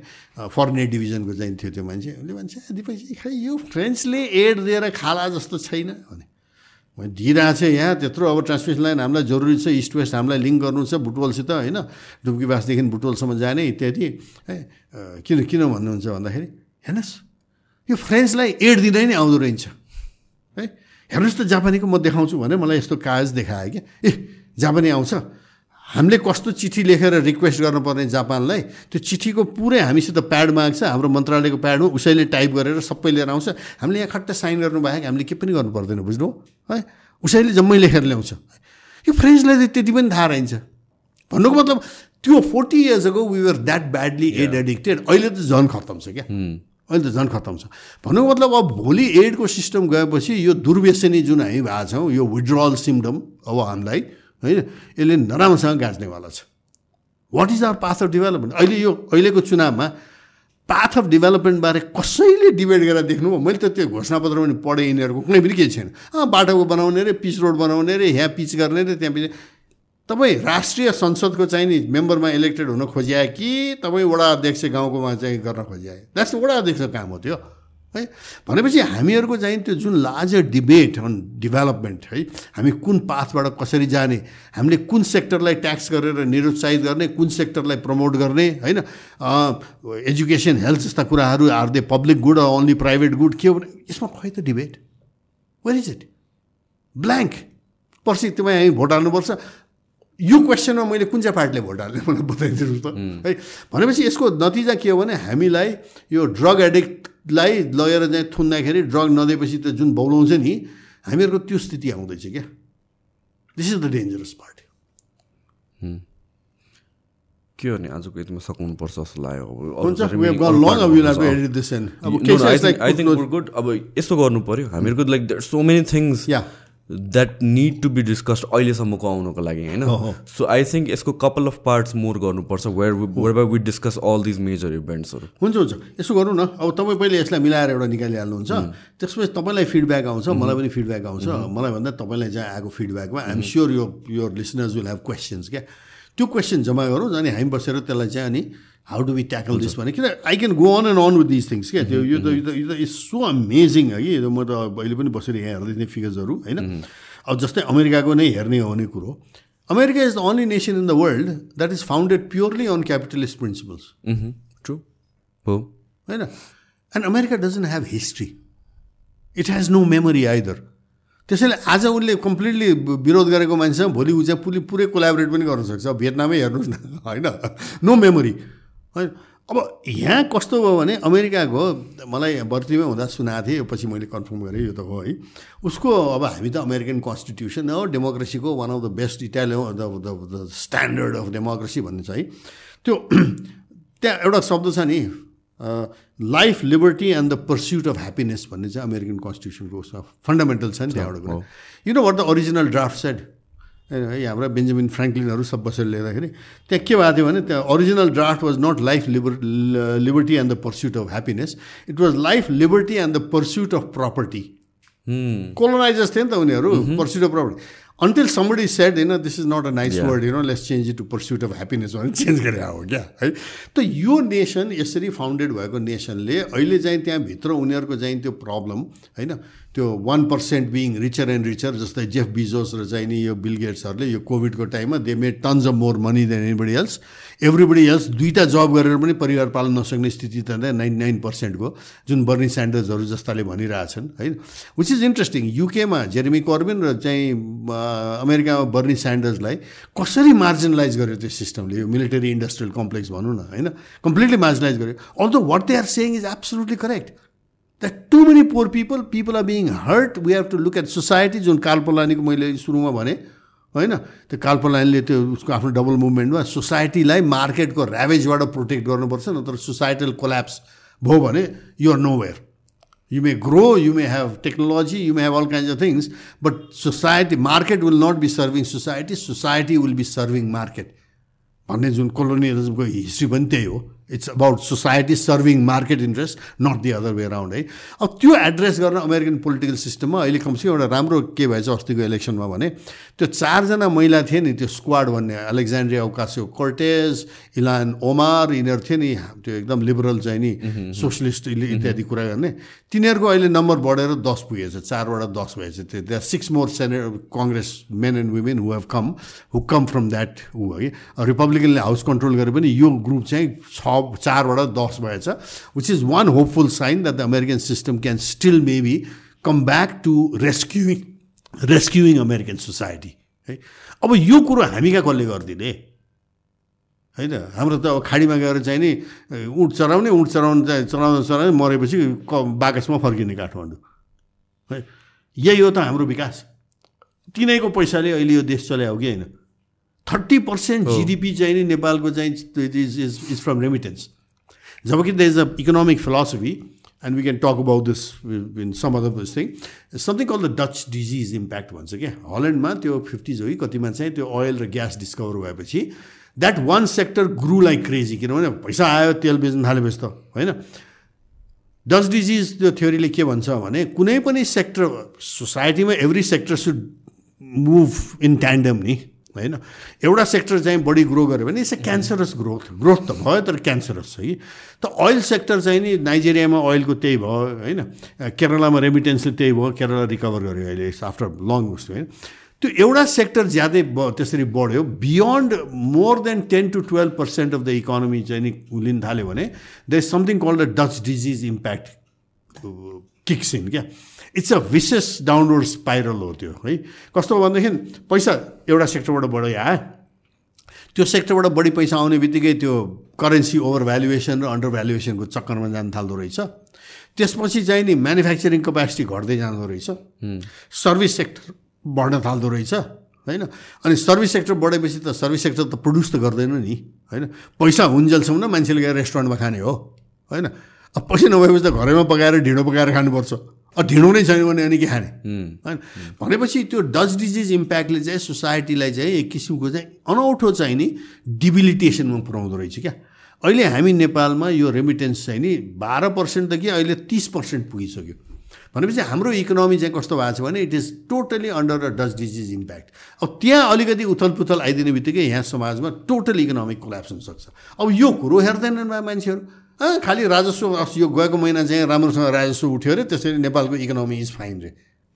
foreign डिभिजनको चाहिँ थियो त्यो मान्छे। उसले भन्छ दिपेश खै यो फ्रेन्चले एड दिएर खाला जस्तो छैन? भने मैले दिइरहेको छ यहाँ त्यत्रो अब ट्रान्समिसन लाइन हामीलाई जरुरी छ इस्ट वेस्ट हामीलाई लिङ्क गर्नु छ बुटवलसित होइन डुब्कीबासदेखि बुटवलसम्म जाने इत्यादि है किन किन भन्नुहुन्छ भन्दाखेरि हेर्नुहोस् यो फ्रेन्चलाई एड दिँदै नै आउँदो रहेछ। है? हेर्नुहोस् त जापानीको म देखाउँछु भने मलाई यस्तो कागज देखायो क्या। ए जापानी आउँछ। हामीले कस्तो चिठी लेखेर रिक्वेस्ट गर्नुपर्ने जापानलाई? त्यो चिठीको पुरै हामीसित प्याड माग्छ हाम्रो मन्त्रालयको प्याडमा उसैले टाइप गरेर सबै लिएर आउँछ। हामीले यहाँ खट्ट साइन गर्नु बाहेक हामीले के पनि गर्नु पर्दैन बुझ्नु? है? उसैले जम्मै लेखेर ल्याउँछ। यो फ्रेन्चलाई चाहिँ त्यति पनि थाहा रहन्छ भन्नुको मतलब त्यो forty years ago we were that badly aid addicted अहिले त झन् खत्तम छ क्या। अहिले त झन् खत्तम छ। भन्नुको मतलब अब भोलि एडको सिस्टम गएपछि यो दुर्व्यसनी जुन हामी भएको छौँ यो विड्रल सिम्टम अब हामीलाई होइन यसले नराम्रोसँग गाँच्नेवाला छ। What is our path of development अहिले यो अहिलेको चुनावमा पाथ अफ डेभलपमेन्टबारे कसैले डिबेट गरेर देख्नु मैले त त्यो घोषणापत्र पनि पढेँ यिनीहरूको कुनै पनि केही छैन। बाटो बनाउने रे पिच रोड बनाउने रे यहाँ पिच गर्ने रे त्यहाँ पिच तपाईँ राष्ट्रिय संसदको चाहिँ नि मेम्बरमा इलेक्टेड हुन खोजिआए कि तपाईँ वडा अध्यक्ष गाउँकोमा चाहिँ गर्न खोजिआए द्याट्स वडा अध्यक्षको काम हो त्यो है? भनेपछि हामीहरूको चाहिँ त्यो जुन लार्जर डिबेट अन डेभलपमेन्ट है हामी कुन पाथबाट कसरी जाने हामीले कुन सेक्टरलाई ट्याक्स गरेर निरुत्साहित गर्ने कुन सेक्टरलाई प्रमोट गर्ने होइन? एजुकेसन हेल्थ जस्ता कुराहरू are they public good only private good के हो भने यसमा खै त debate where is it blank per se तपाईँ हामी भोट हाल्नुपर्छ। यो क्वेसनमा मैले कुन चाहिँ पार्टीले भोट हाल्ने मलाई बताइदिनुहोस् त। है भनेपछि यसको नतिजा के हो भने हामीलाई यो ड्रग एडिक्टलाई लगेर चाहिँ थुन्दाखेरि ड्रग नदिएपछि त जुन बौलाउँछ नि हामीहरूको त्यो स्थिति आउँदैछ क्या। This is the dangerous part के हो नि आजको यतिमा सघाउनुपर्छ जस्तो लाग्यो? अब यस्तो गर्नु पऱ्यो हामीहरूको like so many things yeah that need to be discussed अहिलेसम्मको आउनुको लागि होइन? सो आई थिङ्क यसको कपाल अफ पार्ट्स मोर गर्नुपर्छ where where by we discuss all these major इभेन्ट्सहरू हुन्छ हुन्छ। यसो गरौँ न। अब तपाईँ पहिले यसलाई मिलाएर एउटा निकालिहाल्नुहुन्छ। त्यसपछि तपाईँलाई फिडब्याक आउँछ मलाई पनि फिडब्याक आउँछ। मलाई भन्दा तपाईँलाई चाहिँ आएको फिडब्याकमा आइएम स्योर यो यो लिसनर्स विल हेभ क्वेसन्स क्या? त्यो क्वेसन जम्मा गरौँ अनि हामी बसेर त्यसलाई चाहिँ अनि how do we tackle this भने किन I can go on and on with this things क्या त्यो यो त यो त इज सो अमेजिङ है कि म त अहिले पनि बसेर यहाँ हेर्दै थिएँ फिगर्सहरू होइन? अब जस्तै अमेरिकाको नै हेर्ने हो भने कुरो America is the only nation in the world that is founded purely on capitalist principles true हो होइन? And America doesn't have history it has no memory either त्यसैले आज उसले कम्प्लिटली विरोध गरेको मान्छेसँग भोलि ऊ चाहिँ पुरै पुरै कोलाबरेट पनि गर्न सक्छ। भियतनामै हेर्नुहोस् न होइन? नो मेमोरी होइन? अब यहाँ कस्तो भयो भने अमेरिकाको मलाई बर्तीमै हुँदा सुनाएको थिएँ पछि मैले कन्फर्म गरेँ यो त हो है। उसको अब हामी त अमेरिकन कन्स्टिट्युसन हो डेमोक्रेसीको one of the best इटालियो the the standard of democracy भन्ने छ है। त्यो त्यहाँ एउटा शब्द छ नि life liberty and the pursuit of happiness भन्ने चाहिँ अमेरिकन कन्स्टिट्युसनको उसमा फन्डामेन्टल छ नि त्यहाँ एउटा कुरा। You know what the original draft said है हाम्रा बेन्जामिन फ्रेङ्कलिनहरू सब बसेर लिँदाखेरि त्यहाँ के भएको थियो भने त्यहाँ original draft was not life liber liberty and the pursuit of happiness it was life liberty and the pursuit of property colonizers थिए नि त उनीहरू pursuit of property until somebody said होइन this is not a nice word you know let's change it to pursuit of happiness भनेर change गरेर हो क्या है? त यो नेसन यसरी फाउन्डेड भएको नेसनले अहिले चाहिँ त्यहाँभित्र उनीहरूको चाहिँ त्यो प्रब्लम होइन? त्यो one percent being richer and richer जस्तै जेफ बिजोस र चाहिँ यो बिल गेट्सहरूले यो कोभिडको टाइममा they made tons of more money than anybody else everybody else दुईवटा जब गरेर पनि परिवार पाल्न नसक्ने स्थिति त नाइन्टी नाइन पर्सेन्टको जुन बर्नी स्यान्डर्सहरू जस्ताले भनिरहेछन् होइन? विच इज इन्ट्रेस्टिङ युकेमा जेरेमी कर्बिन र चाहिँ अमेरिकामा बर्नी स्यान्डर्सलाई कसरी मार्जिनलाइज गर्यो त्यो सिस्टमले यो मिलिटरी इन्डस्ट्रियल कम्प्लेक्स भनौँ न होइन? कम्प्लिटली मार्जिनलाइज गर्यो. Although what they are saying is absolutely correct that too many poor people people are being hurt we have to look at society जुन कालपलानीको मैले सुरुमा भने होइन? त्यो कालपलानीले त्यो उसको आफ्नो डबल मुभमेन्टमा सोसाइटीलाई मार्केटको ऱ्यावेजबाट प्रोटेक्ट गर्नुपर्छ नत्र सोसाइटल कोल्याप्स भयो भने you're nowhere you may grow you may have technology you may have all kind of things but society market will not be serving society society will be serving market भन्ने जुन कोलोनियलिजमको history पनि त्यही हो। It's about society serving market interest not the other way around है अब त्यो address गर्न अमेरिकन पोलिटिकल सिस्टममा अहिले कमसेकम एउटा राम्रो के भएछ अस्तिको इलेक्सनमा भने त्यो चारजना महिला थिए नि त्यो स्क्वाड भन्ने Alexandria Ocasio Cortez Ilhan Omar यिनीहरू थिए नि त्यो एकदम लिबरल चाहिँ नि सोसलिस्ट इत्यादि कुरा गर्ने। तिनीहरूको अहिले नम्बर बढेर दस पुगेछ चारबाट दस भएछ। त्यो are six more senate congress men and women who have come who come from that ऊ है। रिपब्लिकनले हाउस कन्ट्रोल गरे पनि यो ग्रुप चाहिँ छ चारबाट दस भएछ which is one hopeful sign that the American system can still maybe come back to rescuing rescuing American society है अब यो कुरो हामी कहाँ कसले गरिदिने? होइन? हाम्रो त अब खाडीमा गएर चाहिँ नि उठ चराउने उठ चराउनु चाहिँ चलाउँदा चलाउने मरेपछि क बाकसमा फर्किने काठमाडौँ है? यही हो त हाम्रो विकास। तिनैको पैसाले अहिले यो देश चलायो कि होइन? थर्टी पर्सेन्ट जिडिपी चाहिँ नि नेपालको चाहिँ is is is from remittance जबकि the is a economic philosophy and we can talk about this in some other this thing something call the Dutch disease impact भन्छ क्या हल्यान्डमा त्यो फिफ्टिज हो कि कतिमा चाहिँ त्यो ओइल र ग्यास डिस्कभर भएपछि that one sector grew like crazy किनभने पैसा आयो तेल बेच्नु थालेपछि त होइन डच डिजिज त्यो थ्योरीले के भन्छ भने कुनै पनि सेक्टर सोसाइटीमा every sector should move in tandem नि होइन? एउटा सेक्टर चाहिँ बढी ग्रो गर्यो भने अ क्यान्सरस ग्रोथ ग्रोथ त भयो तर क्यान्सरस छ कि? त ओइल सेक्टर चाहिँ नि नाइजेरियामा ओइलको त्यही भयो होइन? केरलामा रेमिटेन्सले त्यही भयो केरला रिकभर गर्यो अहिले आफ्टर लङ उस होइन? त्यो एउटा सेक्टर ज्यादै ब त्यसरी बढ्यो। Beyond more than ten to twelve percent of the economy चाहिँ नि लिन थाल्यो भने the is something call the Dutch disease impact kicks in क्या? It's a vicious downward spiral हो त्यो है? कस्तो भनेदेखि पैसा एउटा सेक्टरबाट बढी आयो त्यो सेक्टरबाट बढी पैसा आउने बित्तिकै त्यो करेन्सी ओभर भ्यालुएसन र अन्डर भ्यालुएसनको चक्करमा जान थाल्दो रहेछ। त्यसपछि चाहिँ नि म्यानुफ्याक्चरिङ कपेसिटी घट्दै जाँदो रहेछ। सर्भिस सेक्टर बढ्न थाल्दो रहेछ होइन? अनि सर्भिस सेक्टर बढेपछि त सर्भिस सेक्टर त प्रड्युस त गर्दैन नि होइन? पैसा हुन्जेलसम्म मान्छेले गएर रेस्टुरेन्टमा खाने हो होइन? अब पैसा नभएपछि त घरैमा पकाएर ढिँडो पकाएर खानुपर्छ। ढिँडो नै छैन भने अनि के खाने होइन? भनेपछि त्यो डच डिजिज इम्प्याक्टले चाहिँ सोसाइटीलाई चाहिँ एक किसिमको चाहिँ अनौठो चाहिँ नि डिबिलिटेसनमा पुऱ्याउँदो रहेछ क्या। अहिले हामी नेपालमा यो रेमिटेन्स चाहिँ नि बाह्र पर्सेन्ट त कि अहिले तिस पर्सेन्ट पुगिसक्यो। भनेपछि हाम्रो इकोनोमी चाहिँ कस्तो भएको छ भने it is totally under the Dutch disease impact अब त्यहाँ अलिकति उथल पुथल आइदिने बित्तिकै यहाँ समाजमा टोटल इकोनोमिक कोल्याप्स हुनसक्छ। अब यो कुरो हेर्दैनन् मान्छेहरू। खालि राजस्व यो गएको महिना चाहिँ राम्रोसँग राजस्व उठ्यो अरे त्यसरी नेपालको इकोनोमी इज फाइन रे।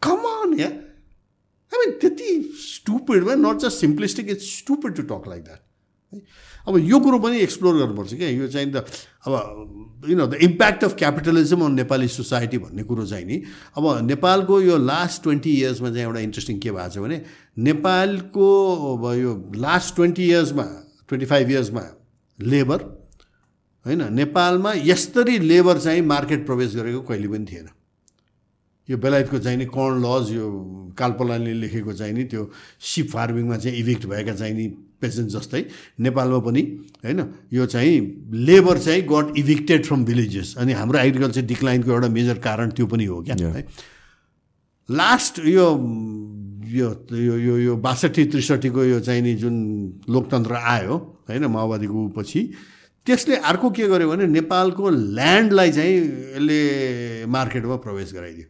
कमान या आई मिन त्यति स्टुपिडमा not just simplistic it's stupid to talk like that है अब यो कुरो पनि एक्सप्लोर गर्नुपर्छ क्या। यो चाहिँ त अब you know the impact of capitalism on Nepali society भन्ने कुरो चाहिँ नि। अब नेपालको यो लास्ट ट्वेन्टी इयर्समा चाहिँ एउटा इन्ट्रेस्टिङ के भएको छ भने नेपालको अब यो लास्ट ट्वेन्टी इयर्समा ट्वेन्टी फाइभ इयर्समा लेबर होइन नेपालमा यस्तरी लेबर चाहिँ मार्केट प्रवेश गरेको कहिले पनि थिएन। यो बेलायतको चाहिँ नि कर्न लज यो कालपलाले लेखेको चाहिँ नि त्यो सिप फार्मिङमा चाहिँ इभिक्ट भएका चाहिँ नि पेसेन्ट जस्तै नेपालमा पनि होइन यो चाहिँ लेबर चाहिँ गट इभिक्टेड फ्रम भिलेजेस अनि हाम्रो एग्रिकल्चर डिक्लाइनको एउटा मेजर कारण त्यो पनि हो क्या है। लास्ट यो यो यो यो बासठी त्रिसठीको यो चाहिँ नि जुन लोकतन्त्र आयो होइन माओवादीको पछि त्यसले अर्को के गर्यो भने नेपालको ल्यान्डलाई चाहिँ यसले मार्केटमा प्रवेश गराइदियो।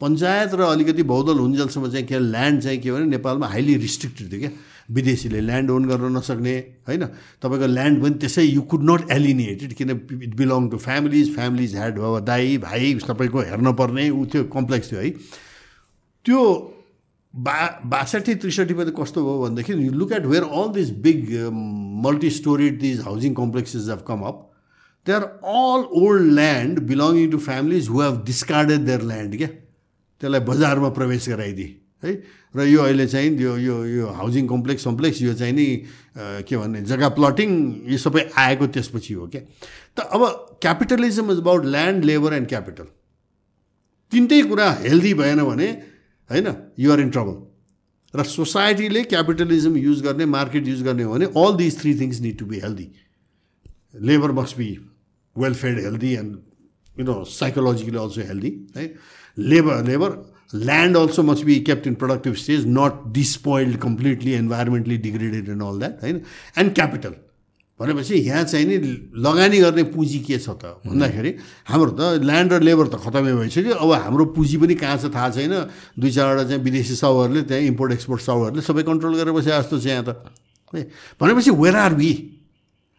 पञ्चायत र अलिकति बहुदल हुन्जेलसम्म चाहिँ के ल्यान्ड चाहिँ के भने नेपालमा हाइली रिस्ट्रिक्टेड थियो क्या। विदेशीले ल्यान्ड ओन गर्न नसक्ने होइन? तपाईँको ल्यान्ड पनि त्यसै यु कुड नट एलिनेटेड किन it belong to families families had अब दाई भाइ तपाईँको हेर्न पर्ने ऊ त्यो कम्प्लेक्स थियो है। त्यो बा बासठी त्रिसठीमा त कस्तो भयो भनेदेखि you look at where all this big multi storied these housing complexes have come up they are all old land belonging to families who have discarded their land क्या त्यसलाई बजारमा प्रवेश गराइदिए है? र यो अहिले चाहिँ यो यो यो हाउसिङ कम्प्लेक्स कम्प्लेक्स यो चाहिँ नि के भन्ने जग्गा प्लटिङ यो सबै आएको त्यसपछि हो क्या त अब capitalism is about land labour and capital तिनटै कुरा हेल्दी भएन भने होइन युआर इन ट्रबल र सोसाइटीले क्यापिटलिजम युज गर्ने मार्केट युज गर्ने हो भने all these three things need to be healthy labour must be well fed healthy and you know psychologically also healthy है labour labour land also must be kept in productive stage not despoiled completely environmentally degraded and all that होइन and capital भनेपछि यहाँ चाहिँ नि लगानी गर्ने पुँजी के छ त? भन्दाखेरि हाम्रो त ल्यान्ड र लेबर त खतमै भइसक्यो। अब हाम्रो पुँजी पनि कहाँ छ थाहा छैन। दुई चारवटा चाहिँ विदेशी साउहरूले त्यहाँ इम्पोर्ट एक्सपोर्ट साउहरूले सबै कन्ट्रोल गरेर बसे जस्तो छ यहाँ त। है? भनेपछि वेयर आर वी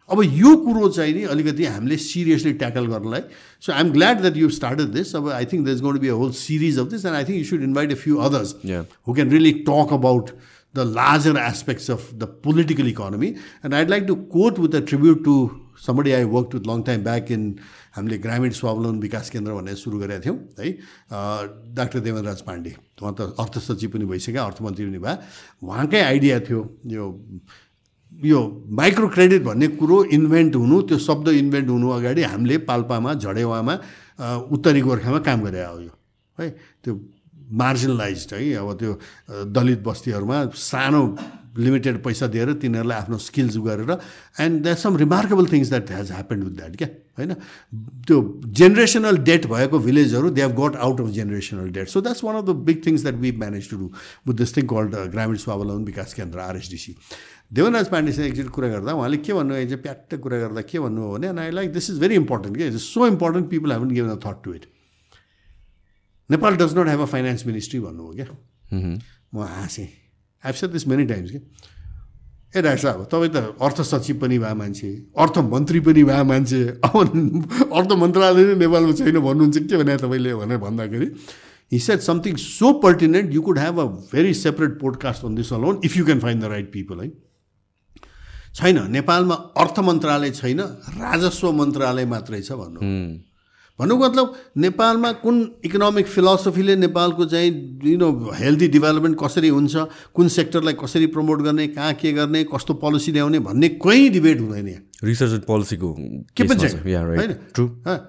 अब यो कुरो चाहिँ नि अलिकति हामीले सिरियसली ट्याकल गर्नलाई। So I am glad that you started this अब I think this gonna be a whole series of this and I think you should invite a few others who can really talk about the larger aspects of the political economy. And I'd like to quote with a tribute to somebody I worked with long time back in हामीले ग्रामीण स्वावलम्बन विकास केन्द्र भनेर सुरु गरेका थियौँ है डाक्टर देवेन्द्रराज पाण्डे उहाँ त अर्थ सचिव पनि भइसक्यो अर्थमन्त्री पनि भयो उहाँकै आइडिया थियो यो यो माइक्रो क्रेडिट भन्ने कुरो इन्भेन्ट हुनु त्यो शब्द इन्भेन्ट हुनु अगाडि हामीले पाल्पामा झडेवामा उत्तरी गोर्खामा काम गरे हो यो है त्यो मार्जिनलाइज है। अब त्यो दलित बस्तीहरूमा सानो लिमिटेड पैसा दिएर तिनीहरूलाई आफ्नो स्किल्स गरेर and that some remarkable things that has happened with that क्या? होइन? त्यो जेनेरेसनल डेट भएको भिलेजहरू they have got out of generational debt so that's one of the big things that we manage to do with this thing called ग्रामीण स्वावलम्बन विकास केन्द्र आरएसडिसी देवराज पाण्डेसँग एकचोटि कुरा गर्दा उहाँले के भन्नु चाहिँ प्याट्ट कुरा गर्दा के भन्नु हो भने I like this is very important के is so important people haven't given a thought to it Nepal does not have a finance ministry भन्नु हो क्या म हाँसेँ। I've said this many times कि ए डाक्टर साहब तपाईँ त अर्थ सचिव पनि भए मान्छे अर्थमन्त्री पनि भए मान्छे। अब अर्थ मन्त्रालय नै नेपालमा छैन भन्नुहुन्छ के भने तपाईँले भनेर भन्दाखेरि he said something so pertinent you could have a very separate podcast on this alone if you can find the right people है छैन नेपालमा अर्थ मन्त्रालय छैन राजस्व मन्त्रालय मात्रै छ भन्नु। भन्नुको मतलब नेपालमा कुन इकोनोमिक फिलोसफीले नेपालको चाहिँ यु नो हेल्दी डेभलपमेन्ट कसरी हुन्छ कुन सेक्टरलाई कसरी प्रमोट गर्ने कहाँ के गर्ने कस्तो पोलिसी ल्याउने भन्ने कोही डिबेट हुँदैन यहाँ। रिसर्च पोलिसीको के पनि छैन।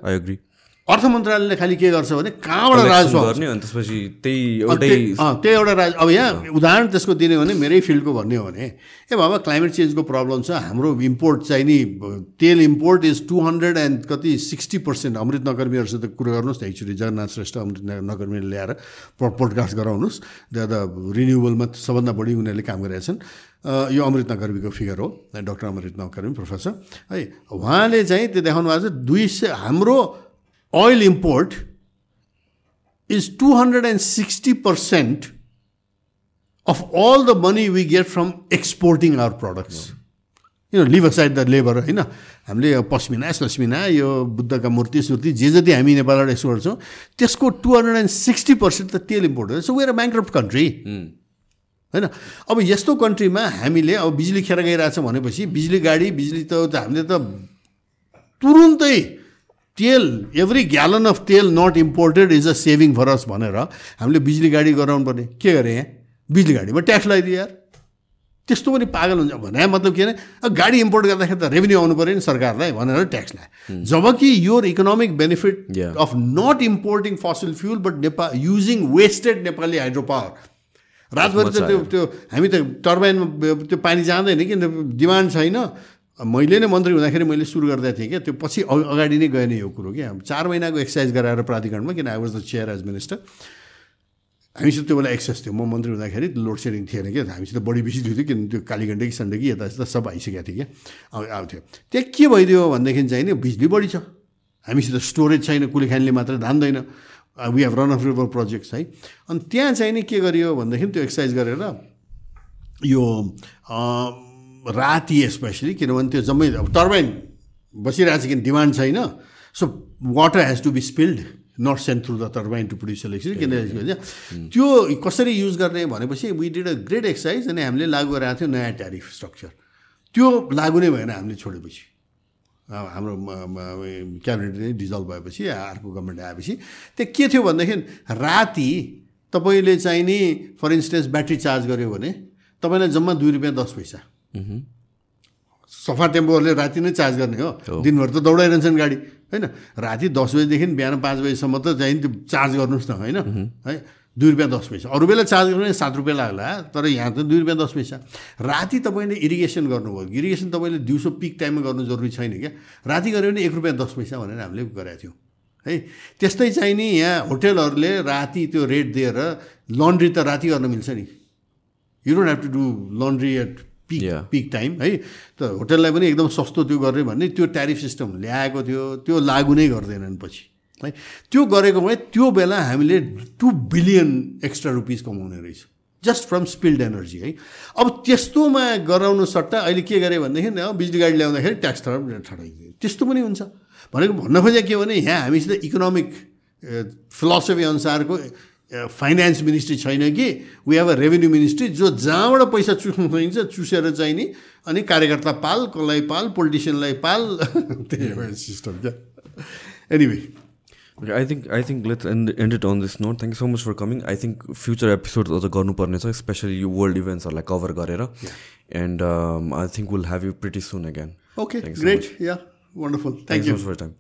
होइन। अर्थ मन्त्रालयले खालि के गर्छ भने कहाँबाट राजस्व गर्ने अनि त्यसपछि त्यही एउटै त्यही एउटा राज अब यहाँ उदाहरण त्यसको दिने हो भने मेरै फिल्डको भन्ने हो भने ए बाबा क्लाइमेट चेन्जको प्रब्लम छ हाम्रो इम्पोर्ट चाहिँ नि तेल import is two hundred and कति सिक्सटी पर्सेन्ट अमृत नगर्मीहरूसित कुरो गर्नुहोस् न एक्चुली जगन्नाथ श्रेष्ठ अमृत नगर्मीले ल्याएर पोडकास्ट गराउनुहोस् द रिन्युएबलमा सबभन्दा बढी उनीहरूले काम गरेका छन् यो अमृत नगर्मीको फिगर हो डक्टर अमृत नगर्मी प्रोफेसर। है उहाँले चाहिँ त्यो देखाउनु भएको छ दुई सय हाम्रो oil import is 260% of all the money we get from exporting our products. You know, leave aside the labor, होइन हामीले पस्मिना सस्मिना यो बुद्धका मूर्ति सुर्ति जे जति हामी नेपालबाट एक्सपोर्ट गर्छौँ त्यसको two hundred and sixty percent त तेल इम्पोर्ट हो so we're a bankrupt country होइन? अब यस्तो कन्ट्रीमा हामीले अब बिजुली खेर गइरहेछ भनेपछि बिजुली गाडी बिजुली त हामीले त तुरुन्तै तेल एभ्री ग्यालन अफ तेल not imported is a saving for us भनेर हामीले बिजुली गाडी गराउनु पर्ने के गरेँ? यहाँ बिजुली गाडीमा ट्याक्स लगाइदियो यार। त्यस्तो पनि पागल हुन्छ। भने मतलब के अरे? गाडी इम्पोर्ट गर्दाखेरि त रेभेन्यू आउनु पऱ्यो नि सरकारलाई भनेर ट्याक्स लाए जबकि your economic benefit of not importing fossil fuel but Nepal using wasted Nepali hydro power रातभरि त त्यो त्यो हामी त टर्बाइनमा त्यो पानी जाँदैन कि डिमान्ड छैन। मैले नै मन्त्री हुँदाखेरि मैले सुरु गर्दा थिएँ क्या। त्यो पछि अगाडि नै गएन यो कुरो क्या। चार महिनाको एक्सर्साइज गराएर प्राधिकरणमा किन? I was the chair as minister हामीसित त्यो बेला एक्सेस थियो। म मन्त्री हुँदाखेरि लोड सेडिङ थिएन क्या। हामीसित बढी बेसी थियो किन? त्यो कालीगण्डकी यता यता सब आइसकेको थियो क्या। आउँथ्यो त्यहाँ के भइदियो भनेदेखि चाहिँ नि बिजुली बढी छ। हामीसित स्टोरेज छैन कुलीखानीले मात्र धान्दैन। We have run of river projects है। अनि त्यहाँ चाहिँ नि के गरियो भनेदेखि त्यो एक्सर्साइज गरेर यो राति स्पेसली किनभने त्यो जम्मै अब टर्बाइन बसिरहेको छ किन डिमान्ड छैन। So water has to be spilled not sent through the turbine to produce electricity किन त्यो कसरी युज गर्ने भनेपछि we did a great exercise अनि हामीले लागु गरेको थियो नयाँ ट्यारिफ स्ट्रक्चर त्यो लागु नै भएन हामीले छोडेपछि। हाम्रो क्याबिनेट नै डिजल्भ भएपछि अर्को गभर्मेन्ट आएपछि। त्यो के थियो भनेदेखि राति तपाईँले चाहिँ नि फर इन्स्टेन्स ब्याट्री चार्ज गऱ्यो भने तपाईँलाई जम्मा दुई रुपियाँ दस पैसा। सफा टेम्पोहरूले राति नै चार्ज गर्ने हो। दिनभरि त दौडाइरहन्छन् गाडी होइन? राति दस बजीदेखि बिहान पाँच बजीसम्म त चाहिँ त्यो चार्ज गर्नुहोस् न होइन? है? दुई रुपियाँ दस पैसा। अरू बेला चार्ज गर्नु सात रुपियाँ लाग्ला तर यहाँ त दुई रुपियाँ दस पैसा। राति तपाईँले इरिगेसन गर्नुभयो। इरिगेसन तपाईँले दिउँसो पिक टाइममा गर्नु जरुरी छैन क्या। राति गऱ्यो भने एक रुपियाँ दस पैसा भनेर हामीले गरेका थियौँ। है? त्यस्तै चाहिँ नि यहाँ होटेलहरूले राति त्यो रेट दिएर लन्ड्री त राति गर्न मिल्छ नि। You don't have to do laundry at peak peak time है? त होटललाई पनि एकदम सस्तो त्यो गर्ने भन्ने त्यो ट्यारिफ सिस्टम ल्याएको थियो त्यो लागु नै गर्दैनन् पछि है? त्यो गरेको भए त्यो बेला हामीले टु बिलियन एक्स्ट्रा रुपिस कमाउने रहेछ जस्ट फ्रम स्पिल्ड एनर्जी है? अब त्यस्तोमा गराउनु सट्टा अहिले के गरेँ भनेदेखि बिजुली गाडी ल्याउँदाखेरि ट्याक्स थर ठडाइदियो त्यस्तो पनि हुन्छ। भनेको भन्न खोजेको के भने यहाँ हामीसित इकोनोमिक फिलोसफी अनुसारको फाइनेन्स मिनिस्ट्री छैन कि we have a revenue ministry जो जहाँबाट पैसा चुस्नु सकिन्छ चुसेर चाहिँ नि अनि कार्यकर्ता पाल कसलाई पाल पोलिटिसियनलाई पाल त्यही सिस्टम क्या? Anyway I think I think let's end, end it on this note. Thank you so much for coming. I think future episodes अझ गर्नुपर्ने छ स्पेसली यो वर्ल्ड इभेन्ट्सहरूलाई कभर गरेर. And I think will have you pretty soon again okay great yeah wonderful thank you for time